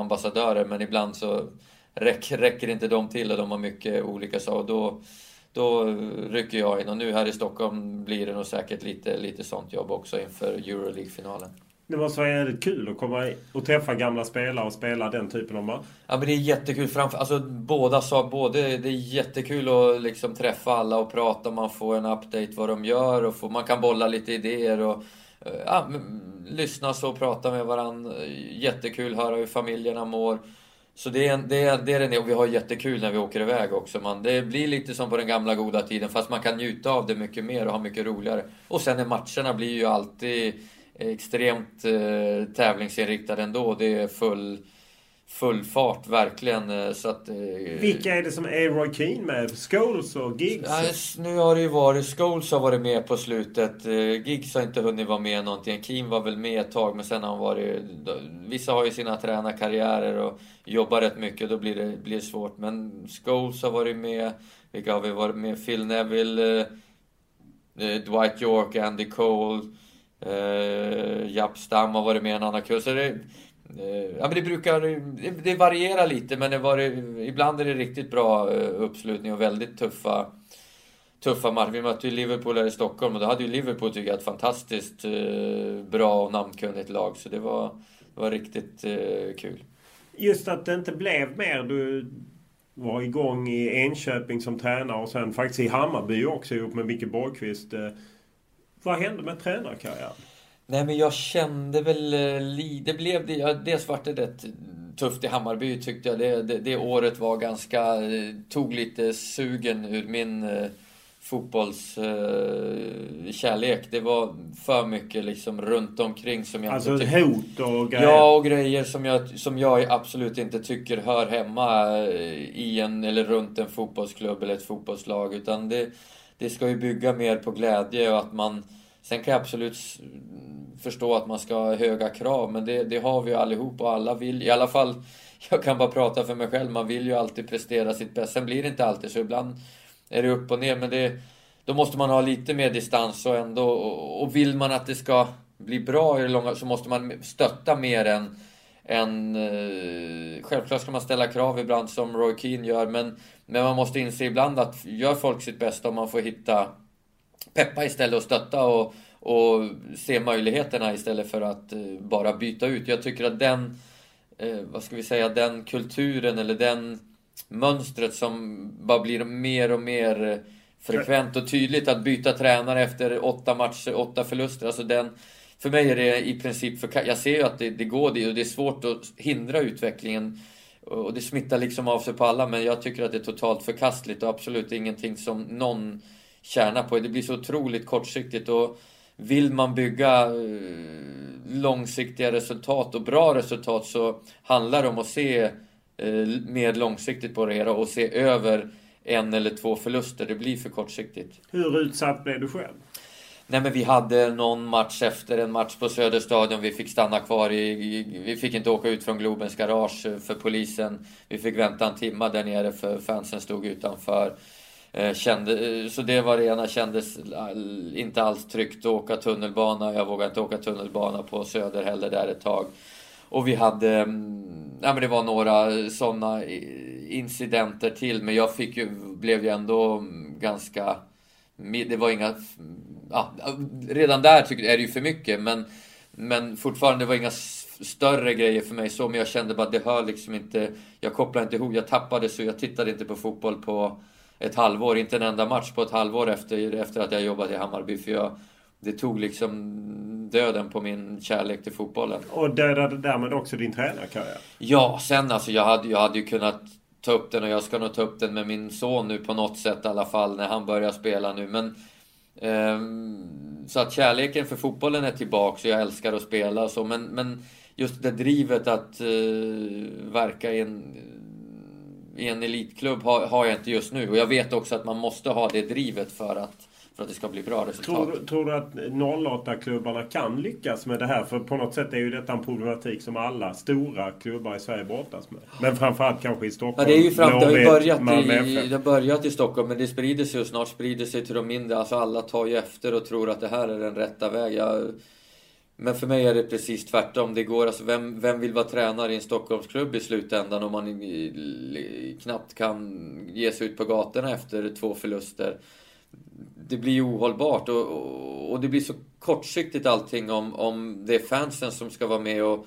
ambassadörer men ibland så räcker, räcker inte de till och de har mycket olika saker. Då, då rycker jag in och nu här i Stockholm blir det nog säkert lite, lite sånt jobb också inför Euroleague-finalen. Det måste vara jävligt kul att komma och träffa gamla spelare och spela den typen av match. Ja men det är jättekul. Framför, alltså båda sa, både, det är jättekul att liksom träffa alla och prata. Man får en update vad de gör och får, man kan bolla lite idéer och eh, ja, lyssna så och prata med varandra. Jättekul höra hur familjerna mår. Så det är, det är, det är det och vi har jättekul när vi åker iväg också. Man, det blir lite som på den gamla goda tiden fast man kan njuta av det mycket mer och ha mycket roligare. Och sen är matcherna blir ju alltid extremt eh, tävlingsinriktad ändå. Det är full, full fart verkligen. Eh, så att, eh, Vilka är det som är Roy Keane med? Scholes och Giggs? Ja, nu har det ju varit... Scholes har varit med på slutet. Eh, Giggs har inte hunnit vara med någonting. Keane var väl med ett tag men sen har han varit... Vissa har ju sina tränarkarriärer och jobbar rätt mycket. Då blir det, blir svårt. Men Scholes har varit med. Vilka har vi varit med? Phil Neville, eh, Dwight York, Andy Cole. Eh, uh, Japp Stam har varit med en annan kurs. Det, uh, ja, men det brukar... Det, det varierar lite men det var, ibland är det riktigt bra uh, uppslutning och väldigt tuffa tuffa matcher. Vi mötte ju Liverpool här i Stockholm och då hade ju Liverpool tycker jag ett fantastiskt uh, bra och namnkunnigt lag. Så det var, det var riktigt uh, kul. Just att det inte blev mer. Du var igång i Enköping som tränare och sen faktiskt i Hammarby också ihop med Micke Borgqvist. Vad hände med tränarkarriären? Nej men jag kände väl... Eh, det blev det... Ja, dels vart det rätt tufft i Hammarby tyckte jag. Det, det, det, året var ganska... Eh, tog lite sugen ur min eh, fotbollskärlek. Eh, det var för mycket liksom runt omkring som jag alltså inte hot och grejer? Ja, och grejer som jag, som jag absolut inte tycker hör hemma eh, i en eller runt en fotbollsklubb eller ett fotbollslag. Utan det, det ska ju bygga mer på glädje och att man... Sen kan jag absolut förstå att man ska ha höga krav, men det, det har vi ju allihop och alla vill, i alla fall <laughs> jag kan bara prata för mig själv, man vill ju alltid prestera sitt bästa. Sen blir det inte alltid så, ibland är det upp och ner, men det, då måste man ha lite mer distans och ändå, och, vill man att det ska bli bra i det långa så måste man stötta mer än, än eh, självklart ska man ställa krav ibland som Roy Keane gör, men, men man måste inse ibland att gör folk sitt bästa och man får hitta peppa istället och stötta och, och se möjligheterna istället för att eh, bara byta ut. Jag tycker att den, eh, vad ska vi säga, den kulturen eller den mönstret som bara blir mer och mer eh, frekvent och tydligt att byta tränare efter åtta matcher, åtta förluster. Alltså den, för mig är det i princip för Jag ser ju att det, det går det och det är svårt att hindra utvecklingen. Och det smittar liksom av sig på alla men jag tycker att det är totalt förkastligt och absolut ingenting som någon tjänar på. Det blir så otroligt kortsiktigt och vill man bygga eh, långsiktiga resultat och bra resultat så handlar det om att se eh, mer långsiktigt på det hela och se över en eller två förluster. Det blir för kortsiktigt. Hur utsatt blev du själv? Nej men vi hade någon match efter en match på Söderstadion. Vi fick stanna kvar i... Vi fick inte åka ut från Globens garage för polisen. Vi fick vänta en timme där nere för fansen stod utanför. Eh, kände, eh, så det var det ena, kändes inte alls tryggt att åka tunnelbana. Jag vågade inte åka tunnelbana på Söder heller där ett tag. Och vi hade, mm, ja men det var några sådana incidenter till. Men jag fick ju, blev ju ändå mm, ganska, det var inga, ja, redan där tycker jag är det ju för mycket. Men, men fortfarande, det var inga större grejer för mig så. Men jag kände bara att det hör liksom inte, jag kopplar inte ihop, jag tappade så jag tittade inte på fotboll på ett halvår, inte en enda match på ett halvår efter, efter att jag jobbat i Hammarby. För jag, det tog liksom döden på min kärlek till fotbollen. Och dödade därmed också din tränarkarriär? Ja, sen alltså jag hade, jag hade ju kunnat ta upp den och jag ska nog ta upp den med min son nu på något sätt i alla fall när han börjar spela nu. Men Ehm, så att kärleken för fotbollen är tillbaka och jag älskar att spela och så. Men, men just det drivet att eh, verka i en i en elitklubb har, har jag inte just nu. Och jag vet också att man måste ha det drivet för att, för att det ska bli bra resultat. Tror, tror du att 08-klubbarna kan lyckas med det här? För på något sätt är ju detta en problematik som alla stora klubbar i Sverige brottas med. Men framförallt kanske i Stockholm. Ja, det, är ju fram, det har ju börjat i, det har börjat i Stockholm men det sprider sig och snart sprider sig till de mindre. Alltså alla tar ju efter och tror att det här är den rätta vägen. Men för mig är det precis tvärtom. Det går, alltså, vem, vem vill vara tränare i en Stockholmsklubb i slutändan om man knappt kan ge sig ut på gatorna efter två förluster? Det blir ju ohållbart och, och, och, det blir så kortsiktigt allting om, om det är fansen som ska vara med och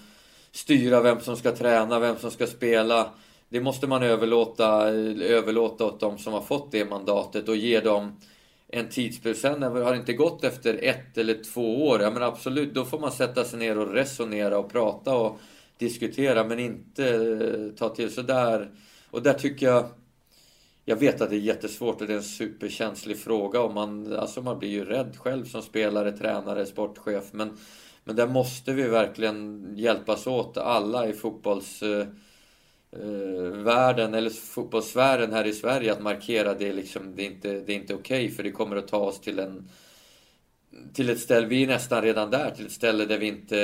styra vem som ska träna, vem som ska spela. Det måste man överlåta, överlåta åt de som har fått det mandatet och ge dem en tidsprocent har inte gått efter ett eller två år, ja men absolut, då får man sätta sig ner och resonera och prata och diskutera, men inte eh, ta till så där. Och där tycker jag, jag vet att det är jättesvårt och det är en superkänslig fråga och man, alltså man blir ju rädd själv som spelare, tränare, sportchef, men, men där måste vi verkligen hjälpas åt, alla i fotbolls eh, eh världen eller fotbollssfären här i Sverige att markera det liksom, det är inte, det är inte okej okay, för det kommer att ta oss till en till ett ställe, vi är nästan redan där, till ett ställe där vi inte,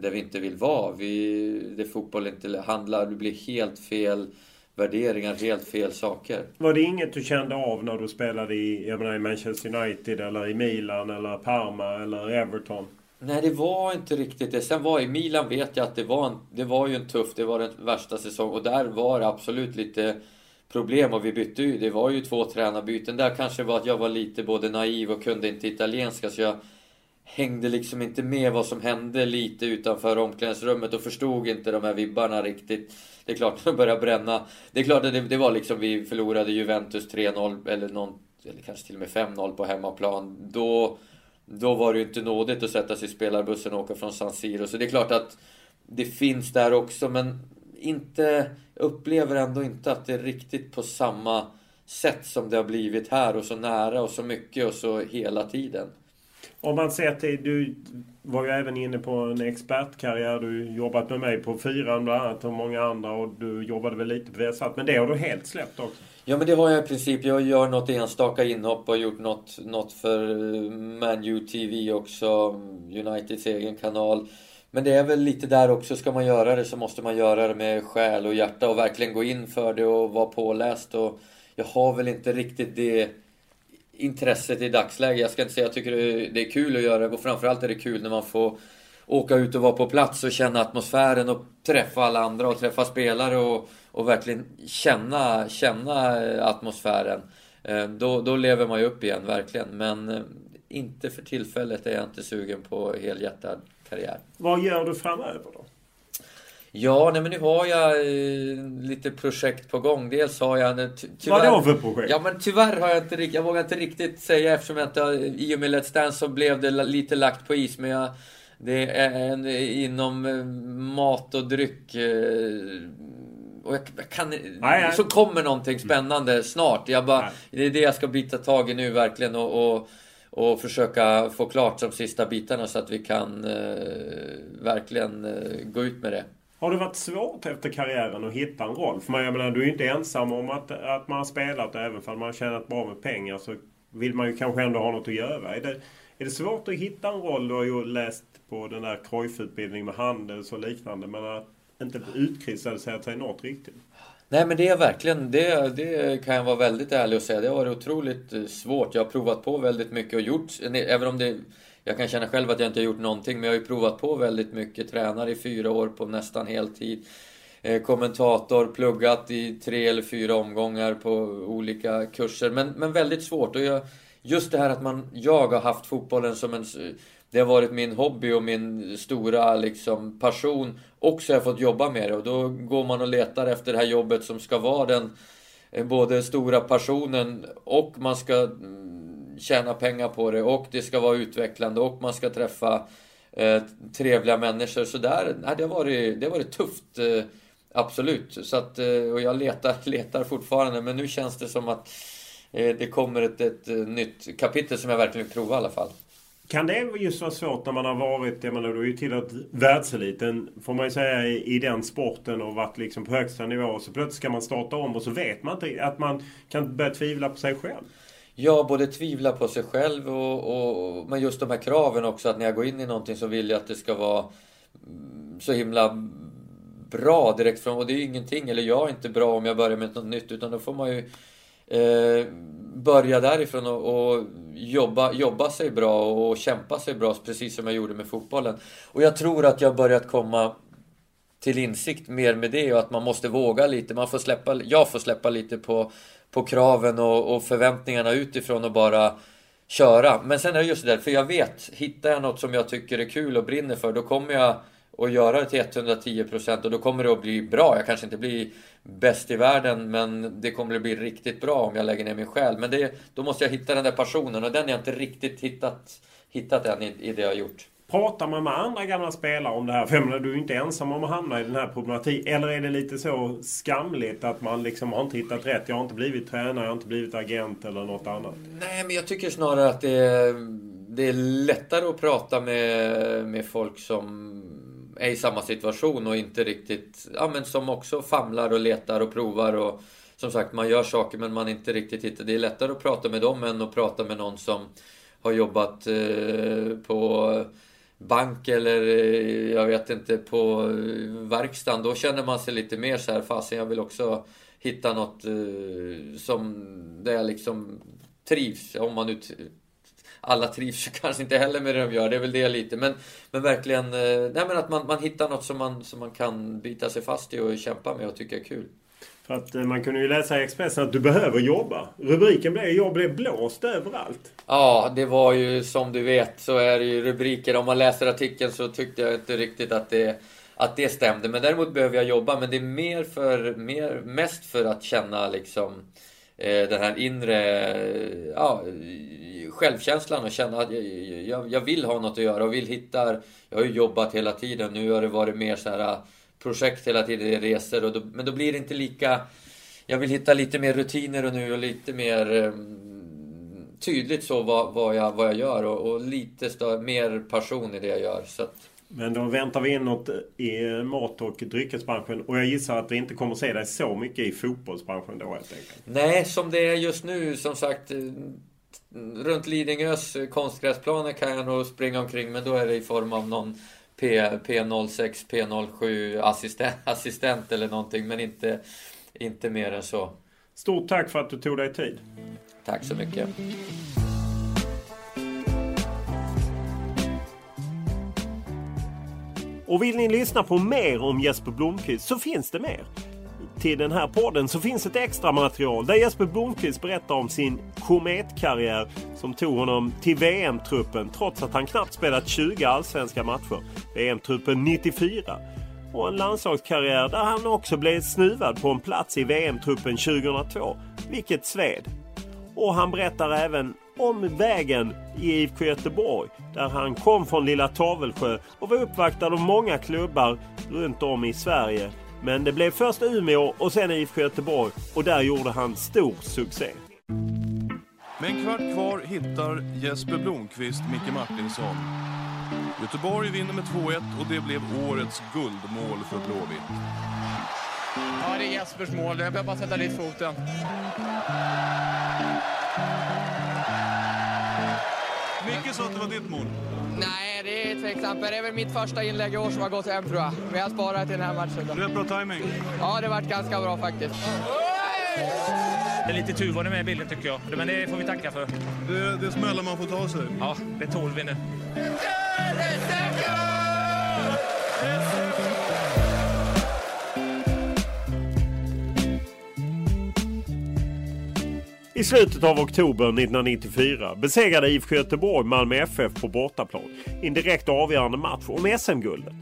där vi inte vill vara. Vi, det fotboll inte handlar, det blir helt fel värderingar, helt fel saker. Var det inget du kände av när du spelade i, jag menar, i Manchester United eller i Milan eller Parma eller Everton? Nej, det var inte riktigt det. Sen var i Milan vet jag att det var, en, det var ju en tuff, det var den värsta säsongen och där var det absolut lite problem och vi bytte ju. Det var ju två tränarbyten. Där kanske var att jag var lite både naiv och kunde inte italienska så jag hängde liksom inte med vad som hände lite utanför omklädningsrummet och förstod inte de här vibbarna riktigt. Det är klart, <laughs> de började bränna. Det är klart att det, det var liksom, vi förlorade Juventus 3-0 eller någon, eller kanske till och med 5-0 på hemmaplan. Då då var det ju inte nådigt att sätta sig i spelarbussen och åka från San Siro. Så det är klart att det finns där också, men inte upplever ändå inte att det är riktigt på samma sätt som det har blivit här och så nära och så mycket och så hela tiden. Om man ser till, du var ju även inne på en expertkarriär. Du jobbat med mig på Fyran bland annat och många andra och du jobbade väl lite på Viasat. Men det har du helt släppt också? Ja men det har jag i princip. Jag gör något enstaka inhopp och gjort något, något för ManU TV också. Uniteds egen kanal. Men det är väl lite där också, ska man göra det så måste man göra det med själ och hjärta och verkligen gå in för det och vara påläst. Och jag har väl inte riktigt det intresset i dagsläget. Jag ska inte säga jag tycker det är kul att göra det och framförallt är det kul när man får åka ut och vara på plats och känna atmosfären och träffa alla andra och träffa spelare och, och verkligen känna, känna eh, atmosfären. Eh, då, då lever man ju upp igen, verkligen. Men eh, inte för tillfället är jag inte sugen på helhjärtad karriär. Vad gör du framöver då? Ja, nej men nu har jag eh, lite projekt på gång. Dels har jag... Tyvärr, Vad då för projekt? Ja, men tyvärr har jag inte riktigt... Jag vågar inte riktigt säga eftersom jag inte. I och med Let's Dance så blev det lite lagt på is. Men jag... Det är en, inom eh, mat och dryck. Eh, och jag kan... Nej, nej. Så kommer någonting spännande snart. Jag bara, det är det jag ska bita tag i nu verkligen. och, och och försöka få klart de sista bitarna så att vi kan eh, verkligen eh, gå ut med det. Har det varit svårt efter karriären att hitta en roll? För man, jag menar, du är ju inte ensam om att, att man har spelat även om man har tjänat bra med pengar så vill man ju kanske ändå ha något att göra. Är det, är det svårt att hitta en roll? Du har ju läst på den där Cruyff-utbildningen med Handels och liknande. Men att inte utkristallisera sig något riktigt. Nej men det är verkligen, det, det kan jag vara väldigt ärlig och säga. Det har varit otroligt eh, svårt. Jag har provat på väldigt mycket och gjort, även om det jag kan känna själv att jag inte har gjort någonting, men jag har ju provat på väldigt mycket. Tränare i fyra år på nästan heltid. Eh, kommentator, pluggat i tre eller fyra omgångar på olika kurser. Men, men väldigt svårt. Och jag, just det här att man, jag har haft fotbollen som en... Det har varit min hobby och min stora liksom, passion. Och så har jag fått jobba med det. Och då går man och letar efter det här jobbet som ska vara den eh, både stora passionen och man ska mm, tjäna pengar på det och det ska vara utvecklande och man ska träffa eh, trevliga människor. Så där, nej, det, har varit, det har varit tufft. Eh, absolut. Så att, eh, och jag letar, <laughs> letar fortfarande men nu känns det som att eh, det kommer ett, ett, ett, nytt kapitel som jag verkligen vill prova i alla fall. Kan det just vara svårt när man har varit, jag menar du har ju tillhört världseliten får man ju säga i, den sporten och varit liksom på högsta nivå. Och så plötsligt ska man starta om och så vet man inte att man kan börja tvivla på sig själv. Ja, både tvivla på sig själv och, och men just de här kraven också att när jag går in i någonting så vill jag att det ska vara mm, så himla bra direkt från och det är ju ingenting, eller jag är inte bra om jag börjar med något nytt utan då får man ju eh, börja därifrån och, och, jobba, jobba sig bra och kämpa sig bra precis som jag gjorde med fotbollen. Och jag tror att jag börjat komma till insikt mer med det och att man måste våga lite. Man får släppa, jag får släppa lite på på kraven och, och förväntningarna utifrån och bara köra. Men sen är det just det där, för jag vet, hittar jag något som jag tycker är kul och brinner för, då kommer jag att göra det till 110% och då kommer det att bli bra. Jag kanske inte blir bäst i världen, men det kommer att bli riktigt bra om jag lägger ner min själ. Men det, då måste jag hitta den där passionen och den har jag inte riktigt hittat, hittat än i, i det jag har gjort. Pratar man med andra gamla spelare om det här? För jag menar, du är ju inte ensam om att hamna i den här problematiken. Eller är det lite så skamligt att man liksom har inte hittat rätt? Jag har inte blivit tränare, jag har inte blivit agent eller något annat. Nej, men jag tycker snarare att det är, det är lättare att prata med, med folk som är i samma situation och inte riktigt... Ja, men som också famlar och letar och provar och som sagt, man gör saker men man inte riktigt hittar. Det är lättare att prata med dem än att prata med någon som har jobbat eh, på bank eller eh, jag vet inte på eh, verkstaden. Då känner man sig lite mer så här, fasen jag vill också hitta något eh, som där jag liksom trivs. Om man nu alla trivs <laughs> kanske inte heller med det de gör, det är väl det lite. Men, men verkligen, nej men att man, man hittar något som man, som man kan bita sig fast i och kämpa med och tycka är kul. För att eh, man kunde ju läsa i Expressen att du behöver jobba. Rubriken blev “Jag blev blåst överallt”. Ja, det var ju som du vet så är det ju rubriker. Om man läser artikeln så tyckte jag inte riktigt att det, att det stämde. Men däremot behöver jag jobba. Men det är mer för, mer, mest för att känna liksom eh, den här inre ja, självkänslan och känna att jag, jag, jag, vill ha något att göra och vill hitta... Jag har ju jobbat hela tiden. Nu har det varit mer så här projekt hela tiden, resor. Och då, men då blir det inte lika jag vill hitta lite mer rutiner och nu och lite mer eh, tydligt så vad, vad, jag, vad jag gör och, och lite större, mer passion i det jag gör. Så att, men då väntar vi inåt i mat och dryckesbranschen. Och jag gissar att vi inte kommer se dig så mycket i fotbollsbranschen då helt enkelt. Nej, som det är just nu som sagt. Runt Lidingös konstgräsplaner kan jag nog springa omkring men då är det i form av någon P, P06, P07 assistent, <laughs> assistent eller någonting men inte, inte mer än så. Stort tack för att du tog dig tid. Tack så mycket. Och vill ni lyssna på mer om Jesper Blomqvist så finns det mer. Till den här podden så finns ett extra material där Jesper Blomqvist berättar om sin kometkarriär som tog honom till VM-truppen trots att han knappt spelat 20 allsvenska matcher. VM-truppen 94. Och en landslagskarriär där han också blev snuvad på en plats i VM-truppen 2002. Vilket sved. Och han berättar även om vägen i IFK Göteborg där han kom från Lilla Tavelsjö och var uppvaktad av många klubbar runt om i Sverige. Men det blev först Umeå och sen IFK Göteborg och där gjorde han stor succé. Med en kvart kvar hittar Jesper Blomqvist Micke Martinsson. Göteborg vinner med 2-1 och det blev årets guldmål för Blåvitt. Ja, det är Jespers mål. Jag behöver bara sätta dit foten. Micke sa att det var ditt mål. Nej, det är tveksamt. Det är väl mitt första inlägg i år som har gått hem tror jag. Men jag sparar till den här matchen. Då. Rätt bra timing. Ja, det har varit ganska bra faktiskt. Det är lite tur var det med i bilden tycker jag. Men det får vi tacka för. Det, det är smällar man får ta sig. Ja, det tål vi nu. I slutet av oktober 1994 besegrade IFK Göteborg Malmö FF på bortaplan i en direkt avgörande match om SM-guldet.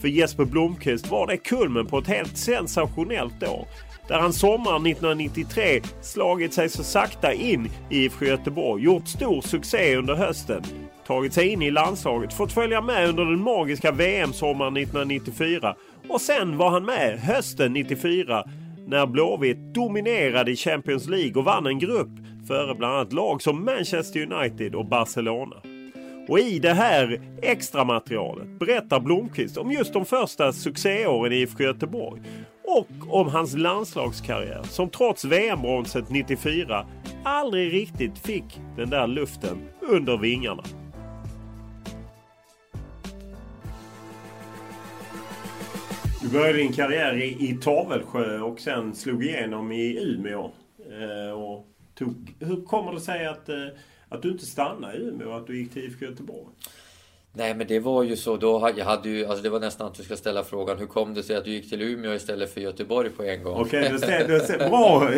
För Jesper Blomqvist var det kulmen på ett helt sensationellt år där han sommaren 1993 slagit sig så sakta in i IFK Göteborg, gjort stor succé under hösten, tagit sig in i landslaget, fått följa med under den magiska VM-sommaren 1994 och sen var han med hösten 94 när Blåvitt dominerade i Champions League och vann en grupp före bland annat lag som Manchester United och Barcelona. Och i det här extra materialet berättar Blomqvist om just de första succéåren i IFK Göteborg och om hans landslagskarriär som trots VM-bronset 94 aldrig riktigt fick den där luften under vingarna. Du började din karriär i, i Tavelsjö och sen slog igenom i Umeå. Eh, och tog, hur kommer det sig att, eh, att du inte stannade i Umeå och att du gick till IFK Göteborg? Nej men det var ju så då, jag hade ju, alltså det var nästan att du ska ställa frågan hur kom det sig att du gick till Umeå istället för Göteborg på en gång? Okej, okay, du ser bra.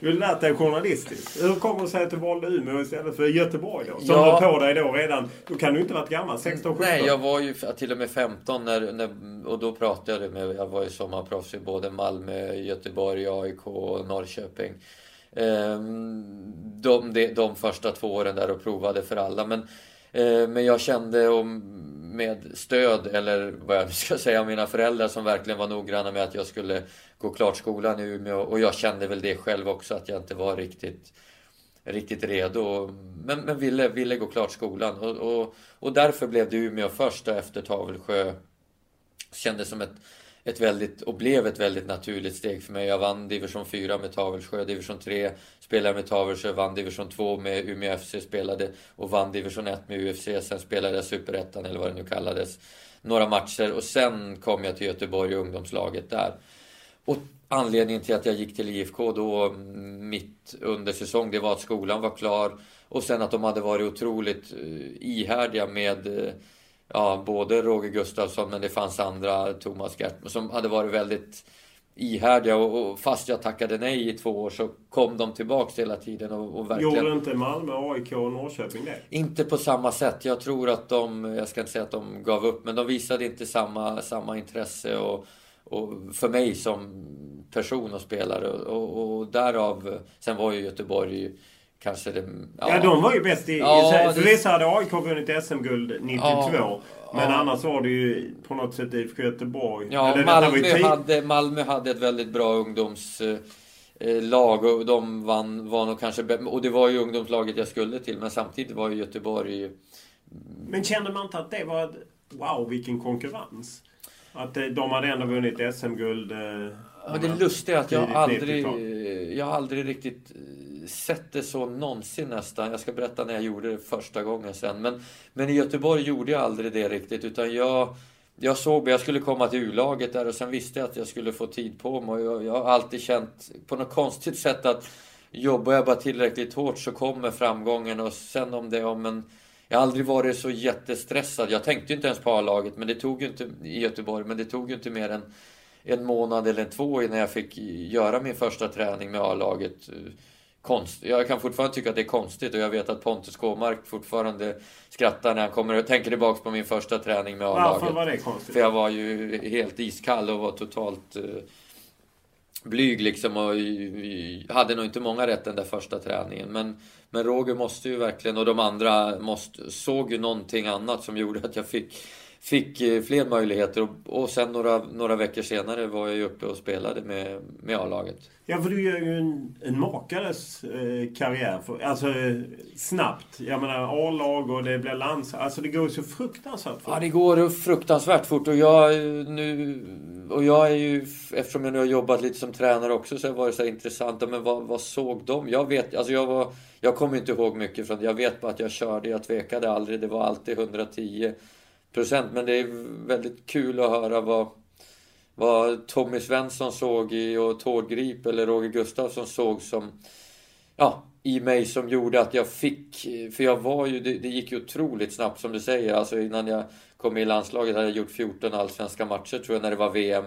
Du har lärt dig journalistiskt. Hur kommer det sig att du valde Umeå istället för Göteborg då? Som ja. du på dig då redan. Då kan du inte varit gammal, 16, 17? Nej, jag var ju till och med 15 när, när och då pratade jag med, jag var ju sommarproffs i både Malmö, Göteborg, AIK och Norrköping. Ehm, de, de, de första två åren där och provade för alla. Men Eh, men jag kände om, med stöd, eller vad jag nu <laughs> ska säga, av mina föräldrar som verkligen var noggranna med att jag skulle gå klart skolan i Umeå. Och jag kände väl det själv också, att jag inte var riktigt, riktigt redo. Men, men ville, ville gå klart skolan. Och, och, och därför blev det Umeå först efter Tavelsjö. Kändes som ett ett väldigt, och blev ett väldigt naturligt steg för mig. Jag vann division 4 med Tavelsjö, division 3 spelade med Tavelsjö, vann division 2 med Umeå FC, spelade och vann division 1 med UFC. Sen spelade jag superettan eller vad det nu kallades. Några matcher och sen kom jag till Göteborg och ungdomslaget där. Och anledningen till att jag gick till IFK då mm, mitt under säsong, det var att skolan var klar. Och sen att de hade varit otroligt eh, ihärdiga med eh, ja, både Roger Gustafsson men det fanns andra, Thomas Gert, som hade varit väldigt ihärdiga och, och fast jag tackade nej i två år så kom de tillbaks hela tiden och, och verkligen... Gjorde inte Malmö, AIK och Norrköping det? Inte på samma sätt. Jag tror att de, jag ska inte säga att de gav upp, men de visade inte samma, samma intresse och, och för mig som person och spelare och, och, och därav, sen var ju Göteborg kanske det... Ja, ja de var ju bäst i... Ja, för det... hade AIK vunnit SM-guld 92. Ja, men ja. annars var det ju på något sätt IFK Göteborg. Ja, Malmö hade, Malmö hade ett väldigt bra ungdoms... eh, och de vann, var nog kanske Och det var ju ungdomslaget jag skulle till men samtidigt var ju Göteborg... Men kände man inte att det var... Wow, vilken konkurrens? Att eh, de hade ändå vunnit SM-guld. Eh, ja, det lustiga är att jag aldrig, jag aldrig riktigt sett det så någonsin nästan. Jag ska berätta när jag gjorde det första gången sen. Men, men i Göteborg gjorde jag aldrig det riktigt. Utan jag, jag såg, jag skulle komma till U-laget där och sen visste jag att jag skulle få tid på mig. Och jag, jag har alltid känt på något konstigt sätt att jobbar jag bara tillräckligt hårt så kommer framgången. Och sen om det om en jag har aldrig varit så jättestressad. Jag tänkte ju inte ens på A-laget men det tog ju inte i Göteborg, men det tog ju inte mer än en månad eller två innan jag fick göra min första träning med A-laget. Konst. Jag kan fortfarande tycka att det är konstigt och jag vet att Pontus Kåmark fortfarande skrattar när han kommer och tänker tillbaks på min första träning med A-laget. Varför var det konstigt? För jag var ju helt iskall och var totalt uh, blyg liksom och hade nog inte många rätt den där första träningen. Men men Roger måste ju verkligen, och de andra måste, såg ju någonting annat som gjorde att jag fick, fick eh, fler möjligheter. Och, och sen några, några veckor senare var jag ju uppe och spelade med, med A-laget. Ja, för du gör ju en, en makares eh, karriär. För, alltså snabbt. Jag menar A-lag och det blir lands... Alltså det går så fruktansvärt fort. Ja, det går fruktansvärt fort. Och jag nu... Och jag är ju, eftersom jag nu har jobbat lite som tränare också, så har det så intressant. Men vad, vad såg de? Jag vet, alltså jag var... Jag kommer inte ihåg mycket från det. Jag vet bara att jag körde, jag tvekade aldrig. Det var alltid 110 procent. Men det är väldigt kul att höra vad vad Tommy Svensson såg i och Tord Grip eller Roger Gustafsson såg som ja, i mig som gjorde att jag fick, för jag var ju, det, det, gick ju otroligt snabbt som du säger, alltså innan jag kom i landslaget hade jag gjort 14 allsvenska matcher tror jag när det var VM,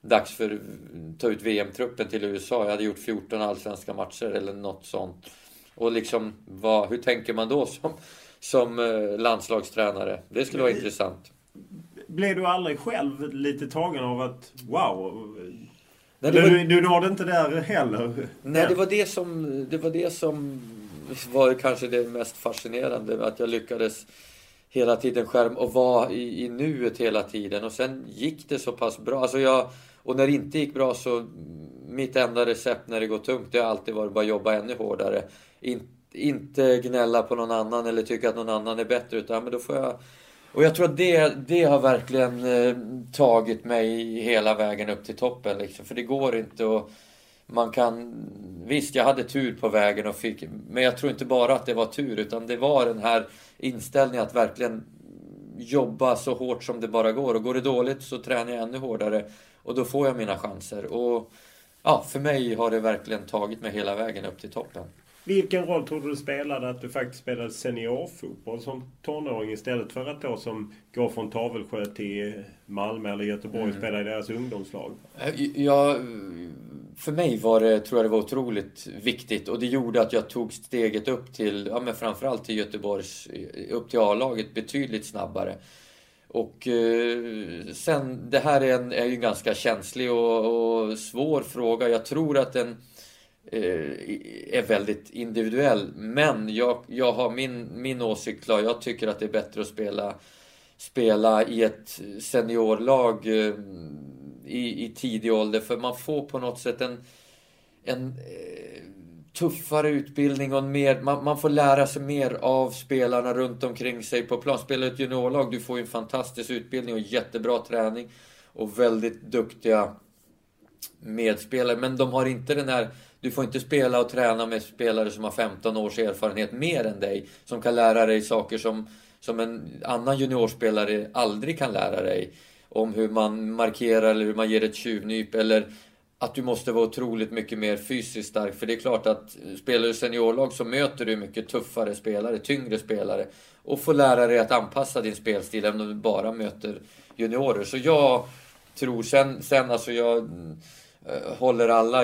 dags för att ta ut VM-truppen till USA. Jag hade gjort 14 allsvenska matcher eller något sånt. Och liksom, vad, hur tänker man då som, som eh, landslagstränare? Det skulle vara intressant blev du aldrig själv lite tagen av att wow? Nej, var... du, du nådde inte där heller? Nej, det var det som, det var det som var kanske det mest fascinerande. Att jag lyckades hela tiden skärm och vara i, i nuet hela tiden. Och sen gick det så pass bra. Alltså jag, och när det inte gick bra så mitt enda recept när det går tungt det har alltid varit bara jobba ännu hårdare. In, inte gnälla på någon annan eller tycka att någon annan är bättre utan men då får jag och jag tror att det, det har verkligen eh, tagit mig hela vägen upp till toppen. Liksom. För det går inte att... Man kan... Visst, jag hade tur på vägen och fick... Men jag tror inte bara att det var tur utan det var den här inställningen att verkligen jobba så hårt som det bara går. Och går det dåligt så tränar jag ännu hårdare. Och då får jag mina chanser. Och ja, för mig har det verkligen tagit mig hela vägen upp till toppen. Vilken roll tror du spelade att du faktiskt spelade seniorfotboll som tonåring istället för att då som går från Tavelsjö till Malmö eller Göteborg mm. spela i deras ungdomslag? Eh, ja, för mig var det, tror jag det var otroligt viktigt och det gjorde att jag tog steget upp till, ja men framförallt till Göteborgs, upp till A-laget betydligt snabbare. Och eh, sen, det här är, en, är ju en ganska känslig och, och svår fråga. Jag tror att den Eh, Eh, är väldigt individuell. Men jag, jag har min, min åsikt klar. Jag tycker att det är bättre att spela, spela i ett seniorlag eh, i, i tidig ålder. För man får på något sätt en, en eh, tuffare utbildning och mer, man, man, får lära sig mer av spelarna runt omkring sig på plan. Spelar ett juniorlag, du får ju en fantastisk utbildning och jättebra träning och väldigt duktiga medspelare. Men de har inte den här du får inte spela och träna med spelare som har 15 års erfarenhet mer än dig. Som kan lära dig saker som, som en annan juniorspelare aldrig kan lära dig. Om hur man markerar eller hur man ger ett tjuvnyp eller att du måste vara otroligt mycket mer fysiskt stark. För det är klart att spelar du seniorlag så möter du mycket tuffare spelare, tyngre spelare. Och får lära dig att anpassa din spelstil även om du bara möter juniorer. Så jag tror sen, sen alltså jag håller alla,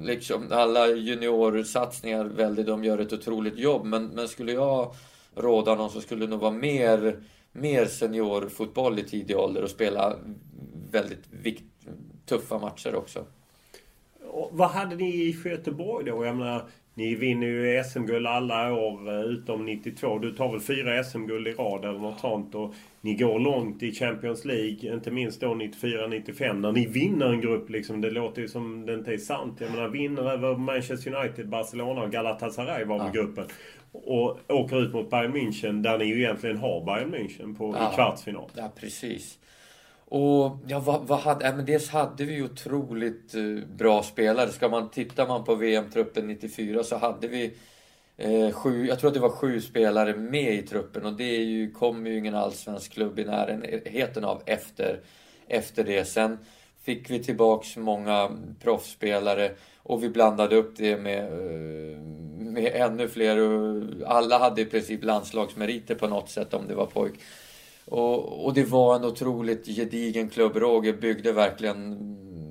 liksom, alla juniorsatsningar väldigt. De gör ett otroligt jobb. Men, men skulle jag råda någon så skulle det nog vara mer, mer seniorfotboll i tidig ålder och spela väldigt vikt, tuffa matcher också. Och vad hade ni i Göteborg då? Jag menar, Ni vinner ju SM-guld alla år eh, utom 92. Du tar väl fyra SM-guld i rad eller något sånt. Och ni går långt i Champions League. Inte minst då 94-95. När ni vinner en grupp liksom. Det låter ju som det inte är sant. Jag menar vinner över Manchester United, Barcelona och Galatasaray var väl ja. gruppen. Och åker ut mot Bayern München där ni ju egentligen har Bayern München på, ja. i kvartsfinal. Ja, precis. Och ja, vad, vad hade, ja, men dels hade vi otroligt eh, bra spelare. Ska man, tittar man på VM-truppen 94 så hade vi eh, sju, jag tror att det var sju spelare med i truppen och det är ju, kommer ju ingen allsvensk klubb i närheten av efter, efter det. Sen fick vi tillbaks många proffsspelare och vi blandade upp det med, eh, med ännu fler. Alla hade i princip landslagsmeriter på något sätt om det var pojk. Och, och det var en otroligt gedigen klubb. Roger byggde verkligen,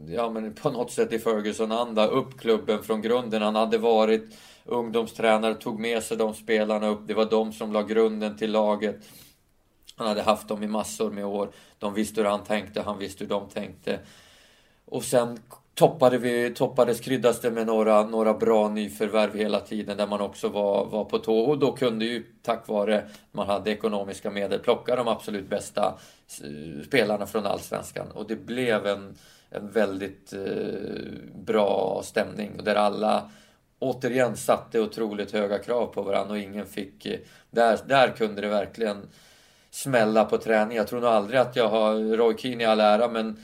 ja men på något sätt i Ferguson-anda, upp klubben från grunden. Han hade varit ungdomstränare, tog med sig de spelarna upp. Det var de som la grunden till laget. Han hade haft dem i massor med år. De visste hur han tänkte, han visste hur de tänkte. Och sen toppade vi, toppades kryddas det med några, några bra nyförvärv hela tiden där man också var, var på tå. Och då kunde ju tack vare man hade ekonomiska medel plocka de absolut bästa spelarna från Allsvenskan. Och det blev en, en väldigt eh, bra stämning där alla återigen satte otroligt höga krav på varandra och ingen fick... Eh, där, där kunde det verkligen smälla på träning. Jag tror nog aldrig att jag har Roy Keane i all ära men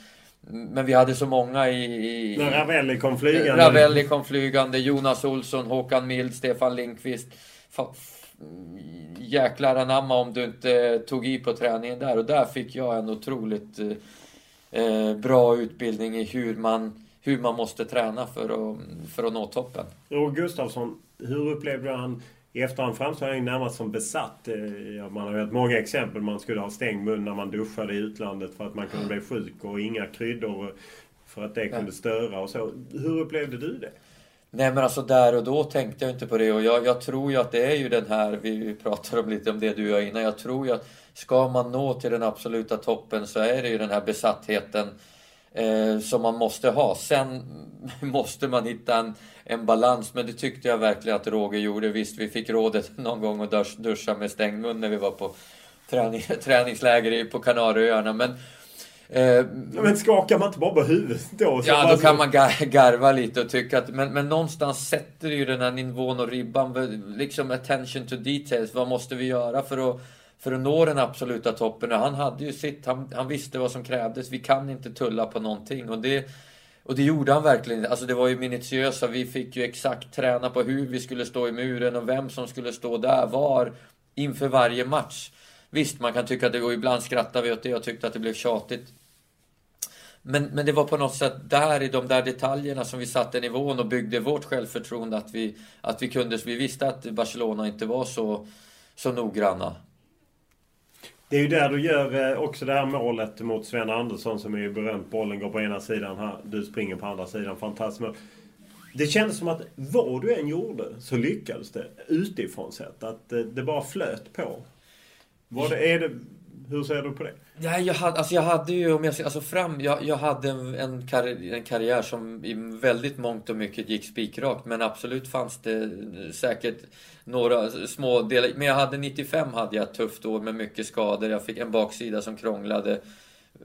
men vi hade så många i... i När Ravelli kom flygande. Ravelli kom flygande. Jonas Olsson, Håkan Mild, Stefan Lindqvist. Jäklar anamma om du inte tog i på träningen där. Och där fick jag en otroligt eh, bra utbildning i hur man, hur man måste träna för att, för att nå toppen. Och Gustafsson, hur upplevde han i efterhand framstår han närmast som besatt. Eh, man har ju haft många exempel. Man skulle ha stängd mun när man duschade i utlandet för att man kunde bli sjuk och inga kryddor för att det kunde störa och så. Hur upplevde du det? Nej men alltså där och då tänkte jag inte på det och jag, jag tror ju att det är ju den här, vi pratar om lite om det du gör innan. Jag tror ju att ska man nå till den absoluta toppen så är det ju den här besattheten eh, som man måste ha. Sen <laughs> måste man hitta en, en balans, men det tyckte jag verkligen att Roger gjorde. Visst, vi fick rådet <laughs> någon gång att duscha med stängd mun när vi var på träning, <laughs> träningsläger på Kanarieöarna. Men, eh, men skakar man inte bara på huvudet då? ja, då kan man <laughs> garva lite och tycka att... Men, men någonstans sätter ju den här nivån och ribban. Liksom attention to details. Vad måste vi göra för att för att nå den absoluta toppen. Han hade ju sitt, han, han visste vad som krävdes. Vi kan inte tulla på någonting. Och det, och det gjorde han verkligen. Alltså det var ju minutiösa. Vi fick ju exakt träna på hur vi skulle stå i muren och vem som skulle stå där, var, inför varje match. Visst, man kan tycka att det var ibland skrattar vi åt det. Jag tyckte att det blev tjatigt. Men, men det var på något sätt där i de där detaljerna som vi satte nivån och byggde vårt självförtroende. Att vi, att vi kunde, vi visste att Barcelona inte var så, så noggranna. Det är ju där du gör eh, också det här målet mot Sven Andersson som är ju berömt. Bollen går på ena sidan, här, du springer på andra sidan. Fantastiskt mål. Det kändes som att vad du än gjorde så lyckades det utifrån sett. Att eh, det, bara flöt på. Var det, är det, hur ser du på det? Nej, jag, hade, alltså jag hade ju, om jag alltså fram, jag, jag hade en, en, karriär, en karriär som i väldigt mångt och mycket gick spikrakt. Men absolut fanns det eh, säkert några små delar. Men jag hade 95 hade jag ett tufft år med mycket skador. Jag fick en baksida som krånglade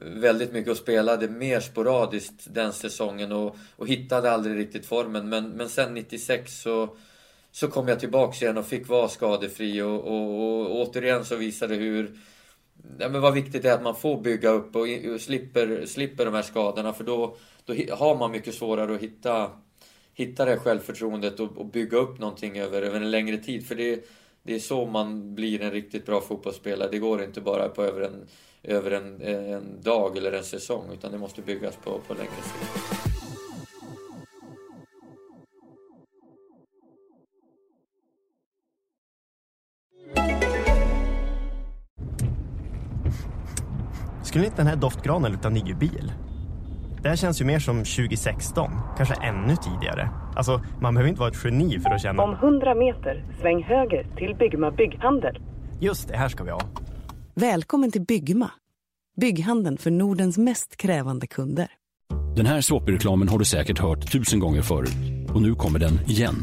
väldigt mycket och spelade mer sporadiskt den säsongen och, och hittade aldrig riktigt formen. Men, men sen 96 så, så kom jag tillbaks igen och fick vara skadefri och, och, och återigen så visade hur ja, men vad viktigt det är att man får bygga upp och, och slipper, slipper de här skadorna för då, då har man mycket svårare att hitta, hitta det här självförtroendet och, och bygga upp någonting över, över en längre tid. För det, det är så man blir en riktigt bra fotbollsspelare. Det går inte bara på över en, över en, en dag eller en säsong utan det måste byggas på, på längre sikt. Skulle inte den här doftgranen lukta ny bil? Det här känns ju mer som 2016, kanske ännu tidigare. Alltså, man behöver inte vara ett geni för att känna... Om 100 meter, sväng höger till Byggma Bygghandel. Just det, här ska vi ha. Välkommen till Byggma. Bygghandeln för Nordens mest krävande kunder. Den här såpreklamen har du säkert hört tusen gånger förut. Och nu kommer den igen.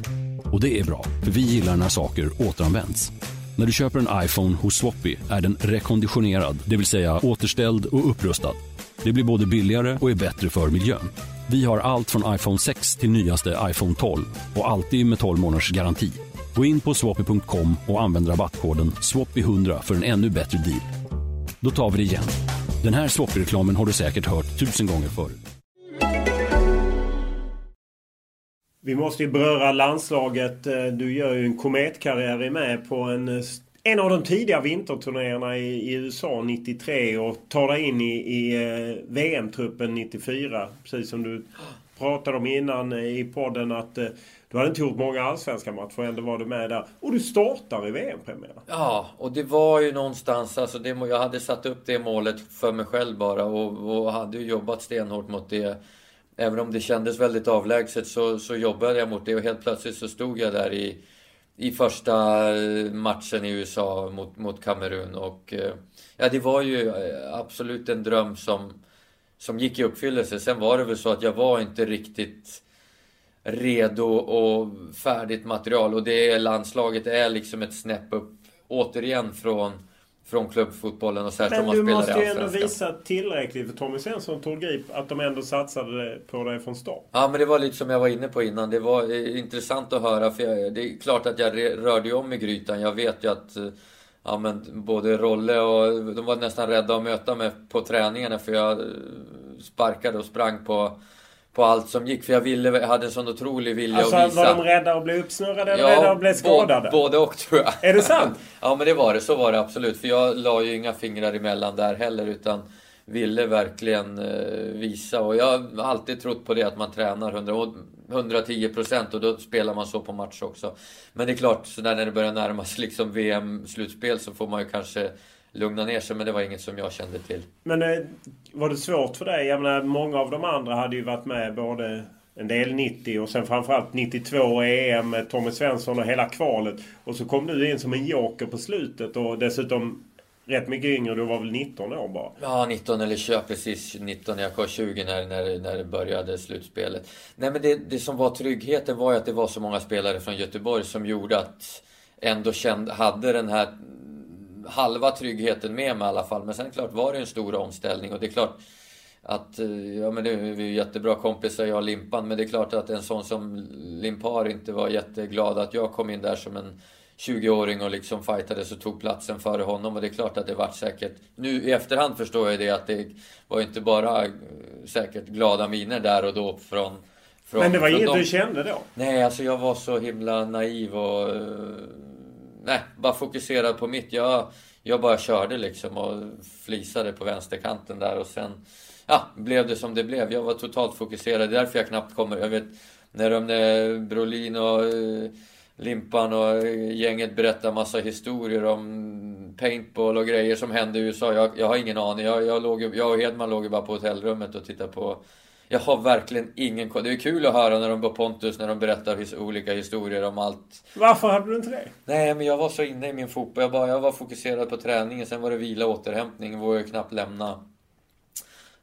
Och det är bra, för vi gillar när saker återanvänds. När du köper en iPhone hos Swappy är den rekonditionerad, det vill säga återställd och upprustad. Det blir både billigare och är bättre för miljön. Vi har allt från iPhone 6 till nyaste iPhone 12 och alltid med 12 månaders garanti. Gå in på swapi.com och använd rabattkoden SWAPI100 för en ännu bättre deal. Då tar vi det igen. Den här Swapi-reklamen har du säkert hört tusen gånger förut. Vi måste ju beröra landslaget. Eh, du gör ju en kometkarriär med på en, en av de tidiga vinterturnéerna i, i USA 93 och tar dig in i, i eh, VM-truppen 94. Precis som du pratade om innan eh, i podden att eh, du hade inte gjort många allsvenska matcher ändå var du med där. Och du startar i VM-premiären. Ja, och det var ju någonstans, alltså det, jag hade satt upp det målet för mig själv bara och, och hade ju jobbat stenhårt mot det. Även om det kändes väldigt avlägset så, så jobbade jag mot det och helt plötsligt så stod jag där i, i första eh, matchen i USA mot, mot Kamerun och eh, ja, det var ju eh, absolut en dröm som, som gick i uppfyllelse. Sen var det väl så att jag var inte riktigt redo och färdigt material och det landslaget är liksom ett snäpp upp återigen från, från klubbfotbollen och särskilt Men om du man måste spelar ju i ändå Allsvenskan. visa tillräckligt för Tommy Svensson tog grip att de ändå satsade på dig från start. Ja men det var lite som jag var inne på innan. Det var eh, intressant att höra för jag, det är klart att jag rörde ju om i grytan. Jag vet ju att eh, ja, men både Rolle och de var nästan rädda att möta mig på träningarna för jag eh, sparkade och sprang på, på allt som gick. För jag, ville, jag hade en sån otrolig vilja Alltså att visa. var de rädda att bli uppsnurrade eller rädda att bli skadade? Både, och tror jag. Är det sant? <laughs> ja men det var det, så var det absolut. För jag la ju inga fingrar emellan där heller utan ville verkligen eh, visa. Och jag har alltid trott på det att man tränar 100, och 110% och då spelar man så på match också. Men det är klart, så där när det börjar närma sig liksom VM-slutspel så får man ju kanske lugna ner sig. Men det var inget som jag kände till. Men eh, var det svårt för dig? Jag menar, många av de andra hade ju varit med både en del 90 och sen framförallt 92 EM med Tommy Svensson och hela kvalet. Och så kom du in som en joker på slutet och dessutom rätt mycket yngre. Du var väl 19 år bara? Ja, 19 eller 20, precis 19. Jag var 20 när, när, när det började slutspelet. Nej, men det, det som var tryggheten var ju att det var så många spelare från Göteborg som gjorde att ändå kände, hade den här halva tryggheten med mig i alla fall. Men sen klart var det en stor omställning och det är klart att, eh, ja men det är vi är jättebra kompisar jag och Limpan, men det är klart att en sån som Limpar inte var jätteglad att jag kom in där som en 20-åring och liksom fightades och tog platsen före honom och det är klart att det vart säkert Nu i efterhand förstår jag det att det var inte bara eh, säkert glada miner där och då från, från Men det var inget dem. du kände då? Nej, alltså jag var så himla naiv och... Nej, bara fokuserad på mitt. Jag, jag bara körde liksom och flisade på vänsterkanten där och sen... Ja, blev det som det blev. Jag var totalt fokuserad. Det är därför jag knappt kommer... Jag vet när de Brolin och eh, Limpan och eh, gänget berättar massa historier om paintball och grejer som hände i USA. Jag, jag har ingen aning. Jag, jag, låg, jag och Hedman låg ju bara på hotellrummet och tittade på jag har verkligen ingen koll. Det är kul att höra när de på Pontus när de berättar his olika historier om allt. Varför hade du inte det? Nej, men jag var så inne i min fotboll. Jag, bara, jag var fokuserad på träningen. Sen var det vila och återhämtning. Jag vågade knappt lämna,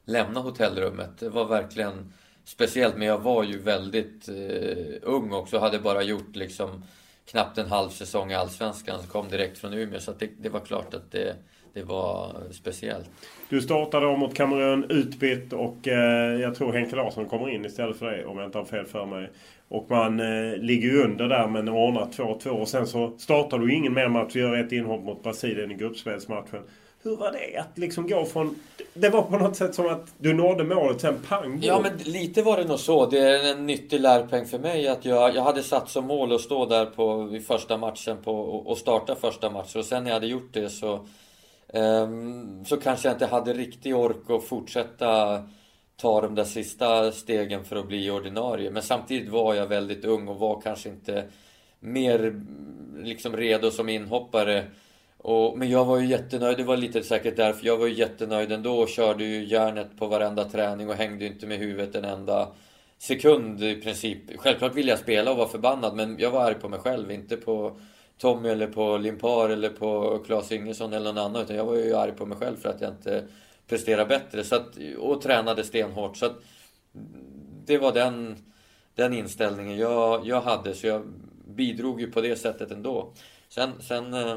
lämna hotellrummet. Det var verkligen speciellt. Men jag var ju väldigt eh, ung också. Hade bara gjort liksom knappt en halv säsong i Allsvenskan. Kom direkt från Umeå. Så det, det var klart att det, det var speciellt. Du startade om mot Kamerun utbytt och eh, jag tror Henke Larsson kommer in istället för dig om jag inte har fel för mig. Och man eh, ligger ju under där men ordnar 2-2 och sen så startar du ingen mer match och gör ett inhopp mot Brasilien i gruppspelsmatchen. Hur var det att liksom gå från... Det var på något sätt som att du nådde målet sen pang Ja men lite var det nog så. Det är en nyttig lärpeng för mig att jag, jag hade satt som mål att stå där på, i första matchen på, och, starta första matchen. Och sen när jag hade gjort det så, Ehm, så kanske jag inte hade riktig ork att fortsätta ta de där sista stegen för att bli ordinarie. Men samtidigt var jag väldigt ung och var kanske inte mer liksom redo som inhoppare. Och, men jag var ju jättenöjd, det var lite säkert därför. Jag var ju jättenöjd ändå och körde ju järnet på varenda träning och hängde ju inte med huvudet en enda sekund i princip. Självklart ville jag spela och vara förbannad men jag var arg på mig själv, inte på Tommy eller på Limpar eller på Claes Ingesson eller någon annan. Utan jag var ju arg på mig själv för att jag inte presterade bättre. Så att, och tränade stenhårt. Så att, det var den, den inställningen jag, jag hade. Så jag bidrog ju på det sättet ändå. Sen, sen eh,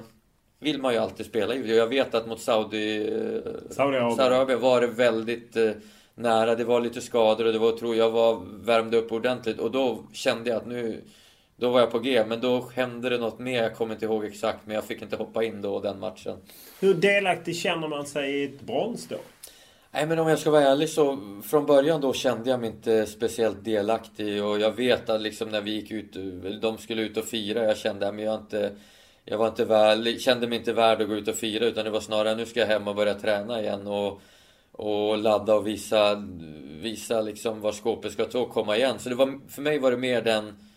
vill man ju alltid spela i. Jag vet att mot Saudi, eh, Saudiarabien. Saudiarabien var det väldigt eh, nära. Det var lite skador och det var, tror jag var, värmde upp ordentligt. Och då kände jag att nu, då var jag på G. Men då hände det något mer. Jag kommer inte ihåg exakt. Men jag fick inte hoppa in då den matchen. Hur delaktig känner man sig i ett brons då? Nej men om jag ska vara ärlig så från början då kände jag mig inte speciellt delaktig och jag vet att liksom när vi gick ut, de skulle ut och fira, jag kände att jag inte jag var inte väl, kände mig inte värd att gå ut och fira utan det var snarare nu ska jag hem och börja träna igen och, och ladda och visa, visa liksom var skåpet ska stå och komma igen. Så det var, för mig var det mer den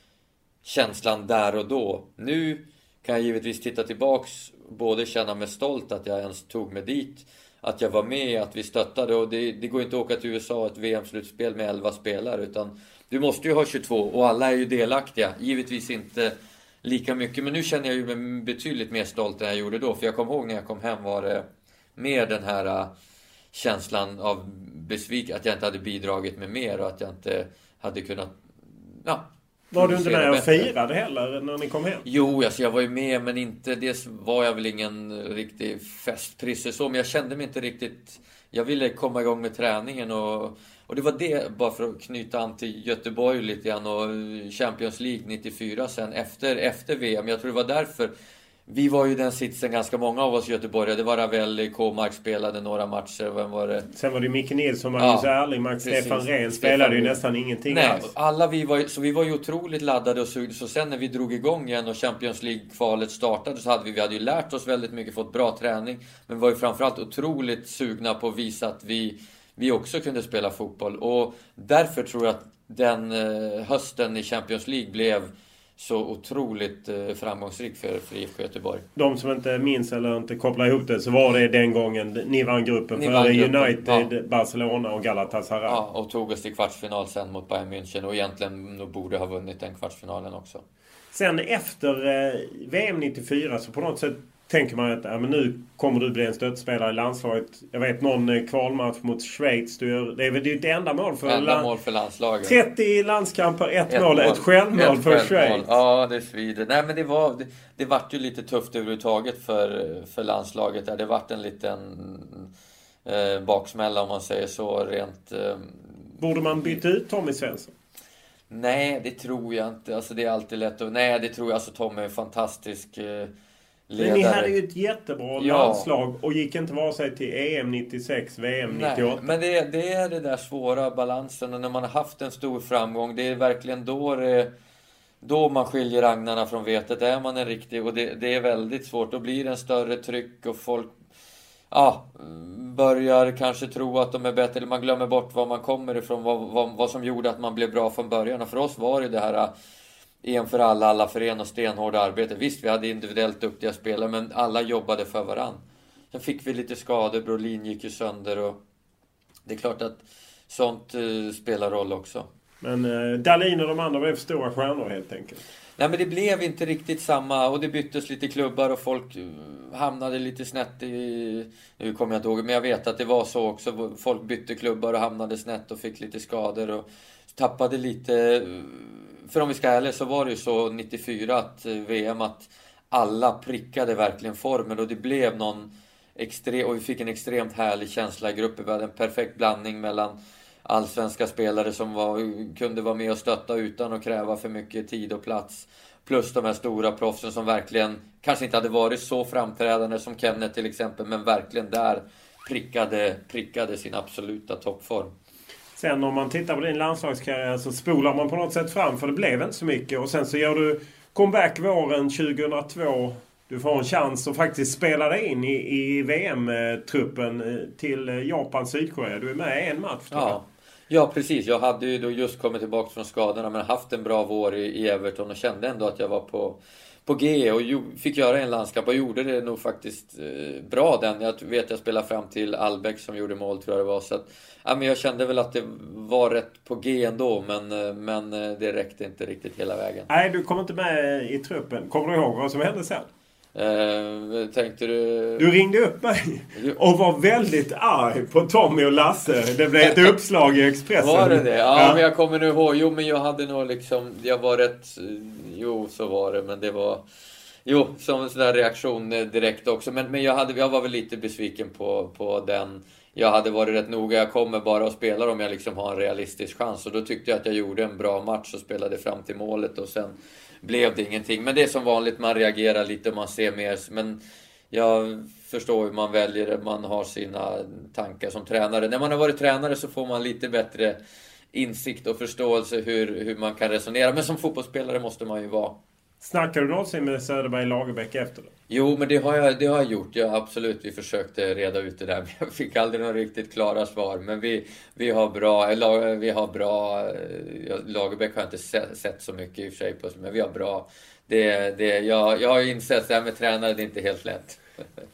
känslan där och då. Nu kan jag givetvis titta tillbaks, både känna mig stolt att jag ens tog mig dit, att jag var med, att vi stöttade och det, det går inte att åka till USA och ett VM-slutspel med 11 spelare utan du måste ju ha 22 och alla är ju delaktiga. Givetvis inte lika mycket. Men nu känner jag ju mig betydligt mer stolt än jag gjorde då. För jag kommer ihåg när jag kom hem var det mer den här äh, känslan av besvikelse, Att jag inte hade bidragit med mer och att jag inte hade kunnat... Ja, var du inte med och firade heller när ni kom hem? Jo, alltså jag var ju med men inte... Dels var jag väl ingen riktig festprisse så, men jag kände mig inte riktigt... Jag ville komma igång med träningen och och det var det, bara för att knyta an till Göteborg lite grann och Champions League 94 sen efter, efter VM. Jag tror det var därför vi var ju den sitsen ganska många av oss göteborgare. Det var Ravelli, K-mark spelade några matcher. Vem var det? Sen var det Micke Nilsson, Magnus ja, Erling, Stefan Rehn spelade ju nästan ingenting Nej, alls. Alla vi var, så vi var ju otroligt laddade och sugna. Så sen när vi drog igång igen och Champions League-kvalet startade så hade vi, vi hade ju lärt oss väldigt mycket, fått bra träning. Men var ju framförallt otroligt sugna på att visa att vi vi också kunde spela fotboll. Och därför tror jag att den eh, hösten i Champions League blev så otroligt eh, framgångsrik för, för IFK Göteborg. De som inte minns eller inte kopplar ihop det så var det den gången ni vann gruppen ni före United, ja. Barcelona och Galatasaray. Ja, och tog oss till kvartsfinal sen mot Bayern München och egentligen nog borde ha vunnit den kvartsfinalen också. Sen efter eh, VM 94 så på något sätt tänker man att ja, men nu kommer du bli en stöttspelare i landslaget. Jag vet någon eh, kvalmatch mot Schweiz. Du gör, det är väl ditt enda mål för, enda mål för landslaget. 30 landskamper, ett, ett mål. Ett självmål ett för Schweiz. Ja, det svider. Nej, men det var... Det, det vart ju lite tufft överhuvudtaget för, för landslaget. Där. Det vart en liten eh, baksmälla om man säger så rent... Eh, Borde man byta ut Tommy Svensson? Nej, det tror jag inte. Alltså det är alltid lätt att... Nej, det tror jag. Alltså Tommy är fantastisk... Eh, Ledare. Men ni hade ju ett jättebra ja. landslag och gick inte vare sig till EM 96, VM 98. Nej, men det, det är den där svåra balansen och när man har haft en stor framgång. Det är verkligen då det, då man skiljer agnarna från vetet. Är man en riktig... Och det, det är väldigt svårt. Då blir det en större tryck och folk ja, börjar kanske tro att de är bättre. Eller man glömmer bort var man kommer ifrån. Vad, vad, vad som gjorde att man blev bra från början. Och för oss var det det här en för alla, alla för en och stenhårda arbete. Visst, vi hade individuellt duktiga spelare, men alla jobbade för varann. Sen fick vi lite skador, Brolin gick ju sönder och det är klart att sånt uh, spelar roll också. Men uh, Dahlin och de andra blev stora stjärnor helt enkelt. Nej men det blev inte riktigt samma och det byttes lite klubbar och folk eh, hamnade lite snett i... Nu kommer jag inte ihåg, men jag vet att det var så också. Folk bytte klubbar och hamnade snett och fick lite skador och tappade lite för om vi ska vara ärliga så var det ju så 94 att eh, VM att alla prickade verkligen formen och det blev någon extrem, och vi fick en extremt härlig känsla i gruppen. Vi hade en perfekt blandning mellan allsvenska spelare som var, kunde vara med och stötta utan att kräva för mycket tid och plats. Plus de här stora proffsen som verkligen, kanske inte hade varit så framträdande som Kenneth till exempel, men verkligen där prickade, prickade sin absoluta toppform. Sen om man tittar på din landslagskarriär så spolar man på något sätt fram för det blev inte så mycket. Och sen så gör du comeback våren 2002. Du får en chans att faktiskt spela dig in i, i VM-truppen eh, till eh, Japan-Sydkorea. Du är med i en match tror ja. Ja precis, jag hade ju då just kommit tillbaka från skadorna men haft en bra vår i, i Everton och kände ändå att jag var på på G och fick göra en landskamp och gjorde det nog faktiskt eh, bra den. Jag vet jag spelade fram till Albeck som gjorde mål tror jag det var. Så att, ja, men jag kände väl att det var rätt på G ändå men, eh, men eh, det räckte inte riktigt hela vägen. Nej, du kom inte med i truppen. Kommer du ihåg vad som hände sen? Eh, tänkte du... Du ringde upp mig och var väldigt arg på Tommy och Lasse. Det blev ett uppslag i Expressen. Var det det? Ja, ja, men jag kommer nu ihåg. Jo, men jag hade nog liksom... Jag var rätt... Jo, så var det, men det var... Jo, som en sån där reaktion eh, direkt också. Men, men jag, hade, jag var väl lite besviken på, på den. Jag hade varit rätt noga. Jag kommer bara att spela om jag liksom har en realistisk chans. Och då tyckte jag att jag gjorde en bra match och spelade fram till målet. Och sen blev det ingenting. Men det är som vanligt, man reagerar lite och man ser mer. Men jag förstår hur man väljer det. Man har sina tankar som tränare. När man har varit tränare så får man lite bättre insikt och förståelse hur, hur man kan resonera. Men som fotbollsspelare måste man ju vara. Snackar du någonsin med Söderberg Lagerbäck efter det? Jo, men det har jag, det har jag gjort. Ja, absolut, vi försökte reda ut det där. Men jag fick aldrig några riktigt klara svar. Men vi, vi har bra... Vi har bra Lagerbäck har jag inte sett, sett så mycket i och för sig men vi har bra... Det, det, jag, jag har insett att det här med tränare, det är inte helt lätt. <laughs>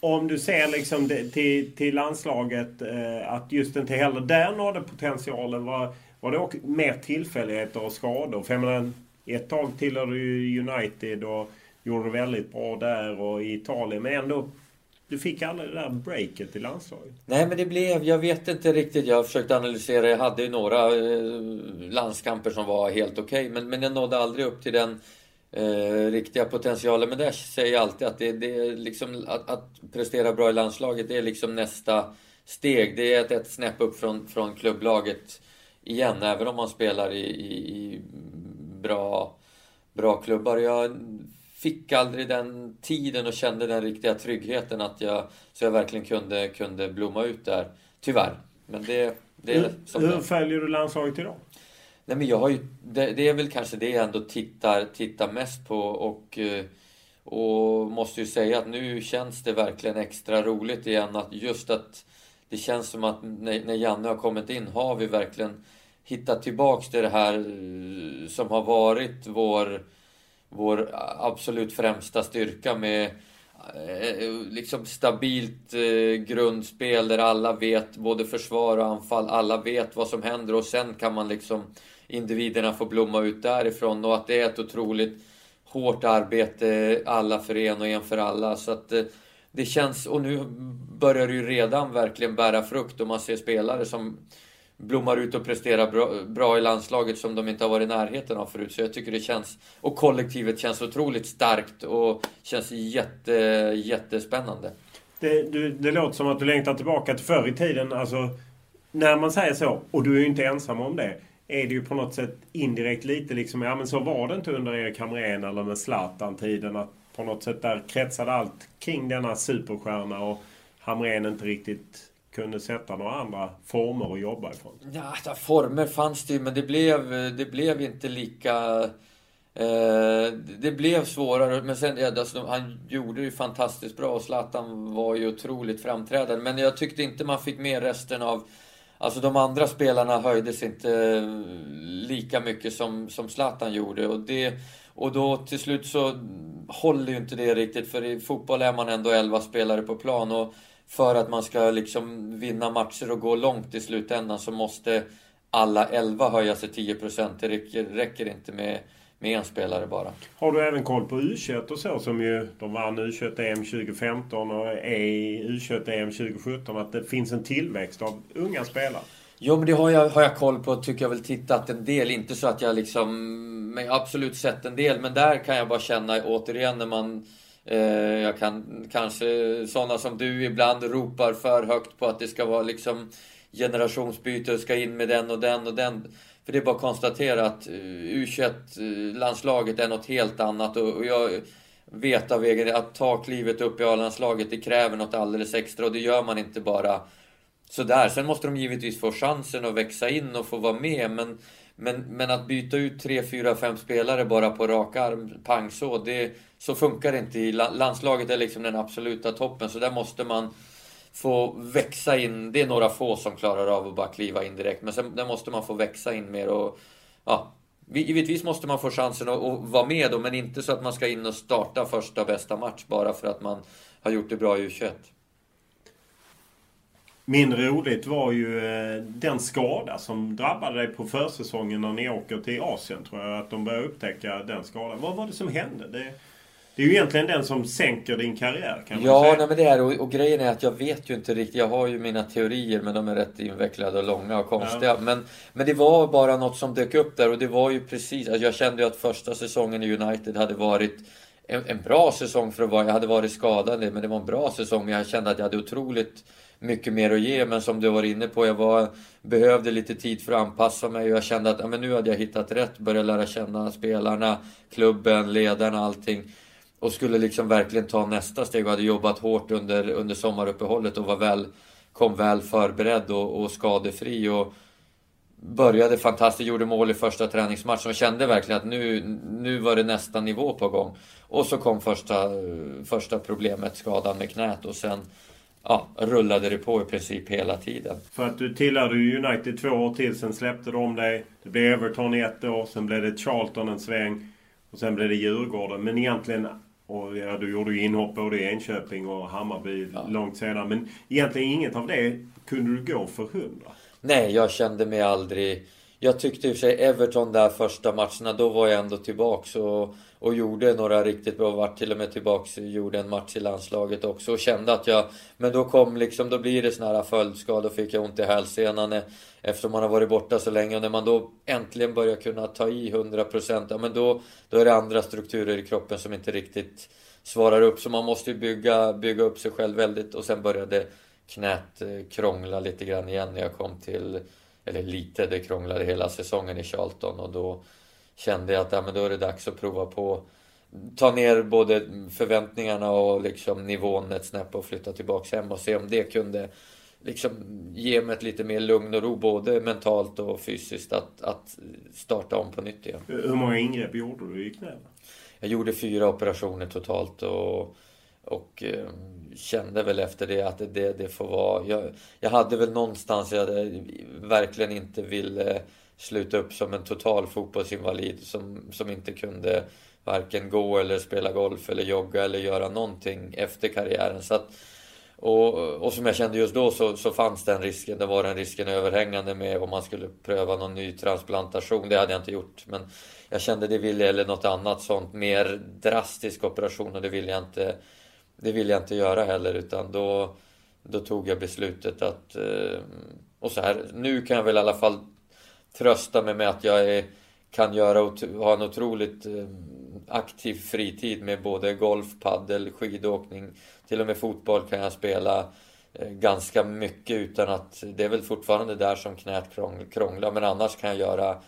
Om du ser liksom till, till landslaget eh, att just inte heller där nådde potentialen. Var, var det också mer tillfälligheter och skador? För jag menar, ett tag tillhörde du United och gjorde det väldigt bra där och i Italien. Men ändå, du fick aldrig det där breaket i landslaget. Nej, men det blev... Jag vet inte riktigt. Jag har försökt analysera. Jag hade ju några eh, landskamper som var helt okej. Okay, men, men jag nådde aldrig upp till den eh, riktiga potentialen. Men där säger jag alltid att det, det är liksom att, att, prestera bra i landslaget, det är liksom nästa steg. Det är ett, ett snäpp upp från, från klubblaget igen, även om man spelar i, i, i bra, bra klubbar. Jag fick aldrig den tiden och kände den riktiga tryggheten att jag, så jag verkligen kunde, kunde blomma ut där. Tyvärr. Men det, det är som Hur följer du landslaget idag? Nej, men jag har ju, det, det, är väl kanske det jag ändå tittar, tittar mest på och, eh, och måste ju säga att nu känns det verkligen extra roligt igen att just att det känns som att när, när Janne har kommit in har vi verkligen hittat tillbaks till det här eh, som har varit vår, vår absolut främsta styrka med eh, liksom stabilt grundspel där alla vet både försvar och anfall. Alla vet vad som händer och sen kan man liksom individerna får blomma ut därifrån och att det är ett otroligt hårt arbete alla för en och en för alla. Så att eh, det känns, och nu börjar det ju redan verkligen bära frukt och man ser spelare som blommar ut och presterar bra, bra, i landslaget som de inte har varit i närheten av förut. Så jag tycker det känns, och kollektivet känns otroligt starkt och känns jätte, jättespännande. Det, du, det låter som att du längtar tillbaka till förr i tiden. Alltså, när man säger så, och du är ju inte ensam om det, är det ju på något sätt indirekt lite liksom, ja men så var det inte under Erik Hamrén eller med Zlatan-tiden. Att på något sätt där kretsade allt kring denna superstjärna och Hamrén inte riktigt kunde sätta några andra former att jobba ifrån? Ja, alltså, former fanns det ju, men det blev, det blev inte lika... Eh, det blev svårare, men sen, ja, alltså, han gjorde det fantastiskt bra och Zlatan var ju otroligt framträdande. Men jag tyckte inte man fick med resten av... Alltså de andra spelarna höjdes inte eh, lika mycket som, som Zlatan gjorde. Och, det, och då till slut så håller ju inte det riktigt, för i fotboll är man ändå 11 spelare på plan. Och för att man ska liksom vinna matcher och gå långt i slutändan så måste alla 11 höja sig 10%. Det räcker, räcker inte med, med en spelare bara. Har du även koll på U21 och så som ju de vann U21-EM 2015 och är i U21-EM 2017 att det finns en tillväxt av unga spelare? Jo men det har jag, har jag koll på tycker jag väl tittat en del. Inte så att jag liksom men absolut sett en del men där kan jag bara känna återigen när man Eh, jag kan kanske, sådana som du ibland ropar för högt på att det ska vara liksom generationsbyte och ska in med den och den och den. För det är bara att konstatera att eh, U21-landslaget eh, är något helt annat och jag vet av egen att ta klivet upp i A-landslaget det kräver något alldeles extra och det gör man inte bara sådär. Sen måste de givetvis få chansen att växa in och få vara med men men, men att byta ut tre, fyra, fem spelare bara på rak arm, pang så, det, så funkar det inte. I landslaget är liksom den absoluta toppen, så där måste man få växa in. Det är några få som klarar av att bara kliva in direkt, men sen där måste man få växa in mer och ja, Givetvis måste man få chansen att, att vara med då, men inte så att man ska in och starta första bästa match bara för att man har gjort det bra i U21. Mindre roligt var ju eh, den skada som drabbade dig på försäsongen när ni åker till Asien tror jag. Att de började upptäcka den skadan. Vad var det som hände? Det, det är ju egentligen den som sänker din karriär kan man Ja, säga. nej, men det är och, och grejen är att jag vet ju inte riktigt. Jag har ju mina teorier men de är rätt invecklade och långa och konstiga. Men, men det var bara något som dök upp där och det var ju precis, alltså jag kände ju att första säsongen i United hade varit en, en bra säsong för att vara, jag hade varit skadad men det var en bra säsong. Jag kände att jag hade otroligt mycket mer att ge men som du var inne på, jag var, behövde lite tid för att anpassa mig och jag kände att ja, men nu hade jag hittat rätt, började lära känna spelarna, klubben, ledarna, allting. Och skulle liksom verkligen ta nästa steg och hade jobbat hårt under, under sommaruppehållet och var väl, kom väl förberedd och, och skadefri. Och började fantastiskt, gjorde mål i första träningsmatchen och kände verkligen att nu, nu var det nästa nivå på gång. Och så kom första, första problemet, skadan med knät och sen ja, rullade det på i princip hela tiden. För att du tillhörde United två år till, sen släppte de dig. Det blev Everton i ett år, sen blev det Charlton en sväng. Och sen blev det Djurgården. Men egentligen... Och ja, du gjorde ju inhopp både i Enköping och Hammarby långt senare. Men egentligen inget av det kunde du gå för hundra. Nej, jag kände mig aldrig... Jag tyckte i och för sig Everton där första matcherna, då var jag ändå tillbaks och, och gjorde några riktigt bra. Vart till och med tillbaks och gjorde en match i landslaget också och kände att jag... Men då kom liksom, då blir det såna här följdskador. Då fick jag ont i hälsenan eftersom man har varit borta så länge. Och när man då äntligen börjar kunna ta i 100% ja men då, då är det andra strukturer i kroppen som inte riktigt svarar upp. Så man måste ju bygga, bygga upp sig själv väldigt och sen började knät eh, krångla lite grann igen när jag kom till, eller lite, det krånglade hela säsongen i Charlton och då kände jag att ja, men då är det dags att prova på ta ner både förväntningarna och liksom nivån ett snäpp och flytta tillbaks hem och se om det kunde liksom ge mig ett lite mer lugn och ro både mentalt och fysiskt att, att starta om på nytt igen. Hur många ingrepp gjorde du i knäna? Jag gjorde fyra operationer totalt och, och eh, kände väl efter det att det, det får vara... Jag, jag hade väl någonstans, jag hade verkligen inte ville sluta upp som en total fotbollsinvalid som, som inte kunde varken gå eller spela golf eller jogga eller göra någonting efter karriären. Så att, och, och som jag kände just då så, så fanns den risken, det var den risken överhängande med om man skulle pröva någon ny transplantation. Det hade jag inte gjort. Men jag kände det ville eller något annat sånt mer drastisk operation och det ville jag inte, det ville jag inte göra heller utan då, då tog jag beslutet att eh, och så här, nu kan jag väl i alla fall trösta mig med att jag är, kan göra, och ha en otroligt eh, aktiv fritid med både golf, paddel, skidåkning, till och med fotboll kan jag spela eh, ganska mycket utan att det är väl fortfarande där som knät krånglar men annars kan jag göra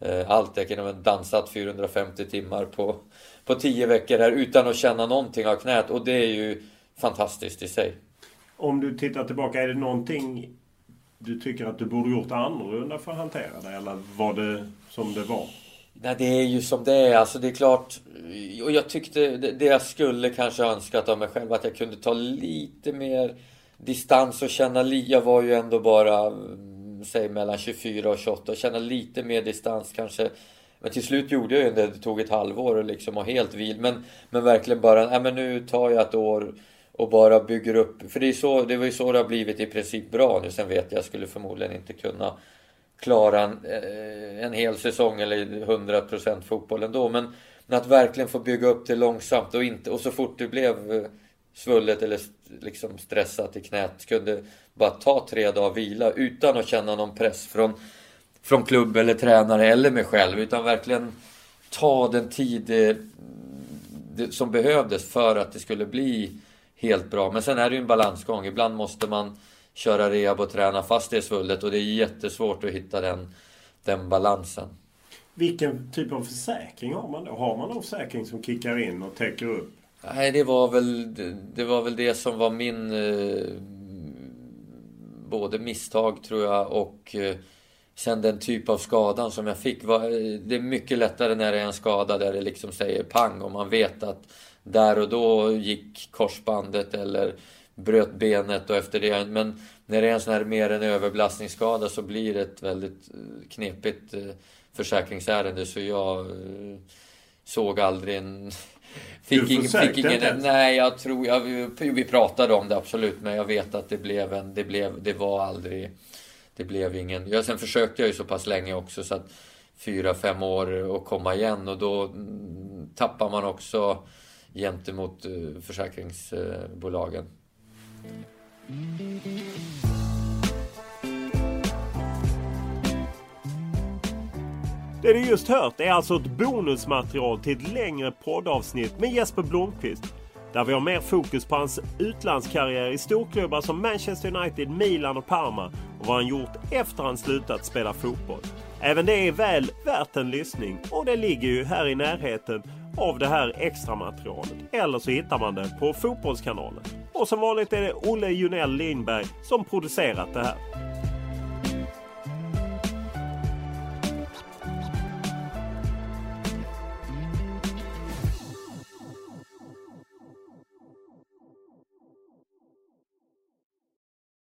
eh, allt. Jag kan ha dansat 450 timmar på, på 10 veckor här utan att känna någonting av knät och det är ju fantastiskt i sig. Om du tittar tillbaka, är det någonting du tycker att du borde gjort annorlunda för att hantera det? Eller var det som det var? Nej, det är ju som det är. Alltså det är klart. Och jag tyckte det jag skulle kanske önskat av mig själv att jag kunde ta lite mer distans och känna. Jag var ju ändå bara, mm, säg mellan 24 och 28 och känna lite mer distans kanske. Men till slut gjorde jag ju det. Det tog ett halvår liksom och helt vil. Men, men verkligen bara, nej men nu tar jag ett år och bara bygger upp. För det, är så, det var ju så det har blivit i princip bra nu. Sen vet jag, jag skulle förmodligen inte kunna klara en, eh, en hel säsong eller 100% fotboll ändå. Men, men att verkligen få bygga upp det långsamt och, inte, och så fort det blev eh, svullet eller liksom stressat i knät kunde bara ta tre dagar vila utan att känna någon press från, från klubb eller tränare eller mig själv. Utan verkligen ta den tid det, det, som behövdes för att det skulle bli helt bra. Men sen är det ju en balansgång. Ibland måste man köra rehab och träna fast det är svullet och det är jättesvårt att hitta den, den balansen. Vilken typ av försäkring har man då? Har man någon försäkring som kickar in och täcker upp? Nej, det var väl det, det var väl det som var min eh, både misstag tror jag och eh, sen den typ av skadan som jag fick. Var, det är mycket lättare när det är en skada där det liksom säger pang och man vet att där och då gick korsbandet eller bröt benet och efter det. Men när det är en sån här mer en överbelastningsskada så blir det ett väldigt knepigt försäkringsärende. Så jag såg aldrig en... <laughs> Fick ingen, fick ingen, nej, jag tror... Jag, vi pratade om det absolut, men jag vet att det blev en... Det, blev, det var aldrig... Det blev ingen... Ja, sen försökte jag ju så pass länge också så att fyra, fem år och komma igen och då tappar man också gentemot eh, försäkringsbolagen. Det du just hört är alltså ett bonusmaterial till ett längre poddavsnitt med Jesper Blomqvist. Där vi har mer fokus på hans utlandskarriär i storklubbar som Manchester United, Milan och Parma och vad han gjort efter han slutat spela fotboll. Även det är väl värt en lyssning och det ligger ju här i närheten av det här extra materialet. Eller så hittar man det på Fotbollskanalen. Och som vanligt är det Olle Junell Lindberg som producerat det här.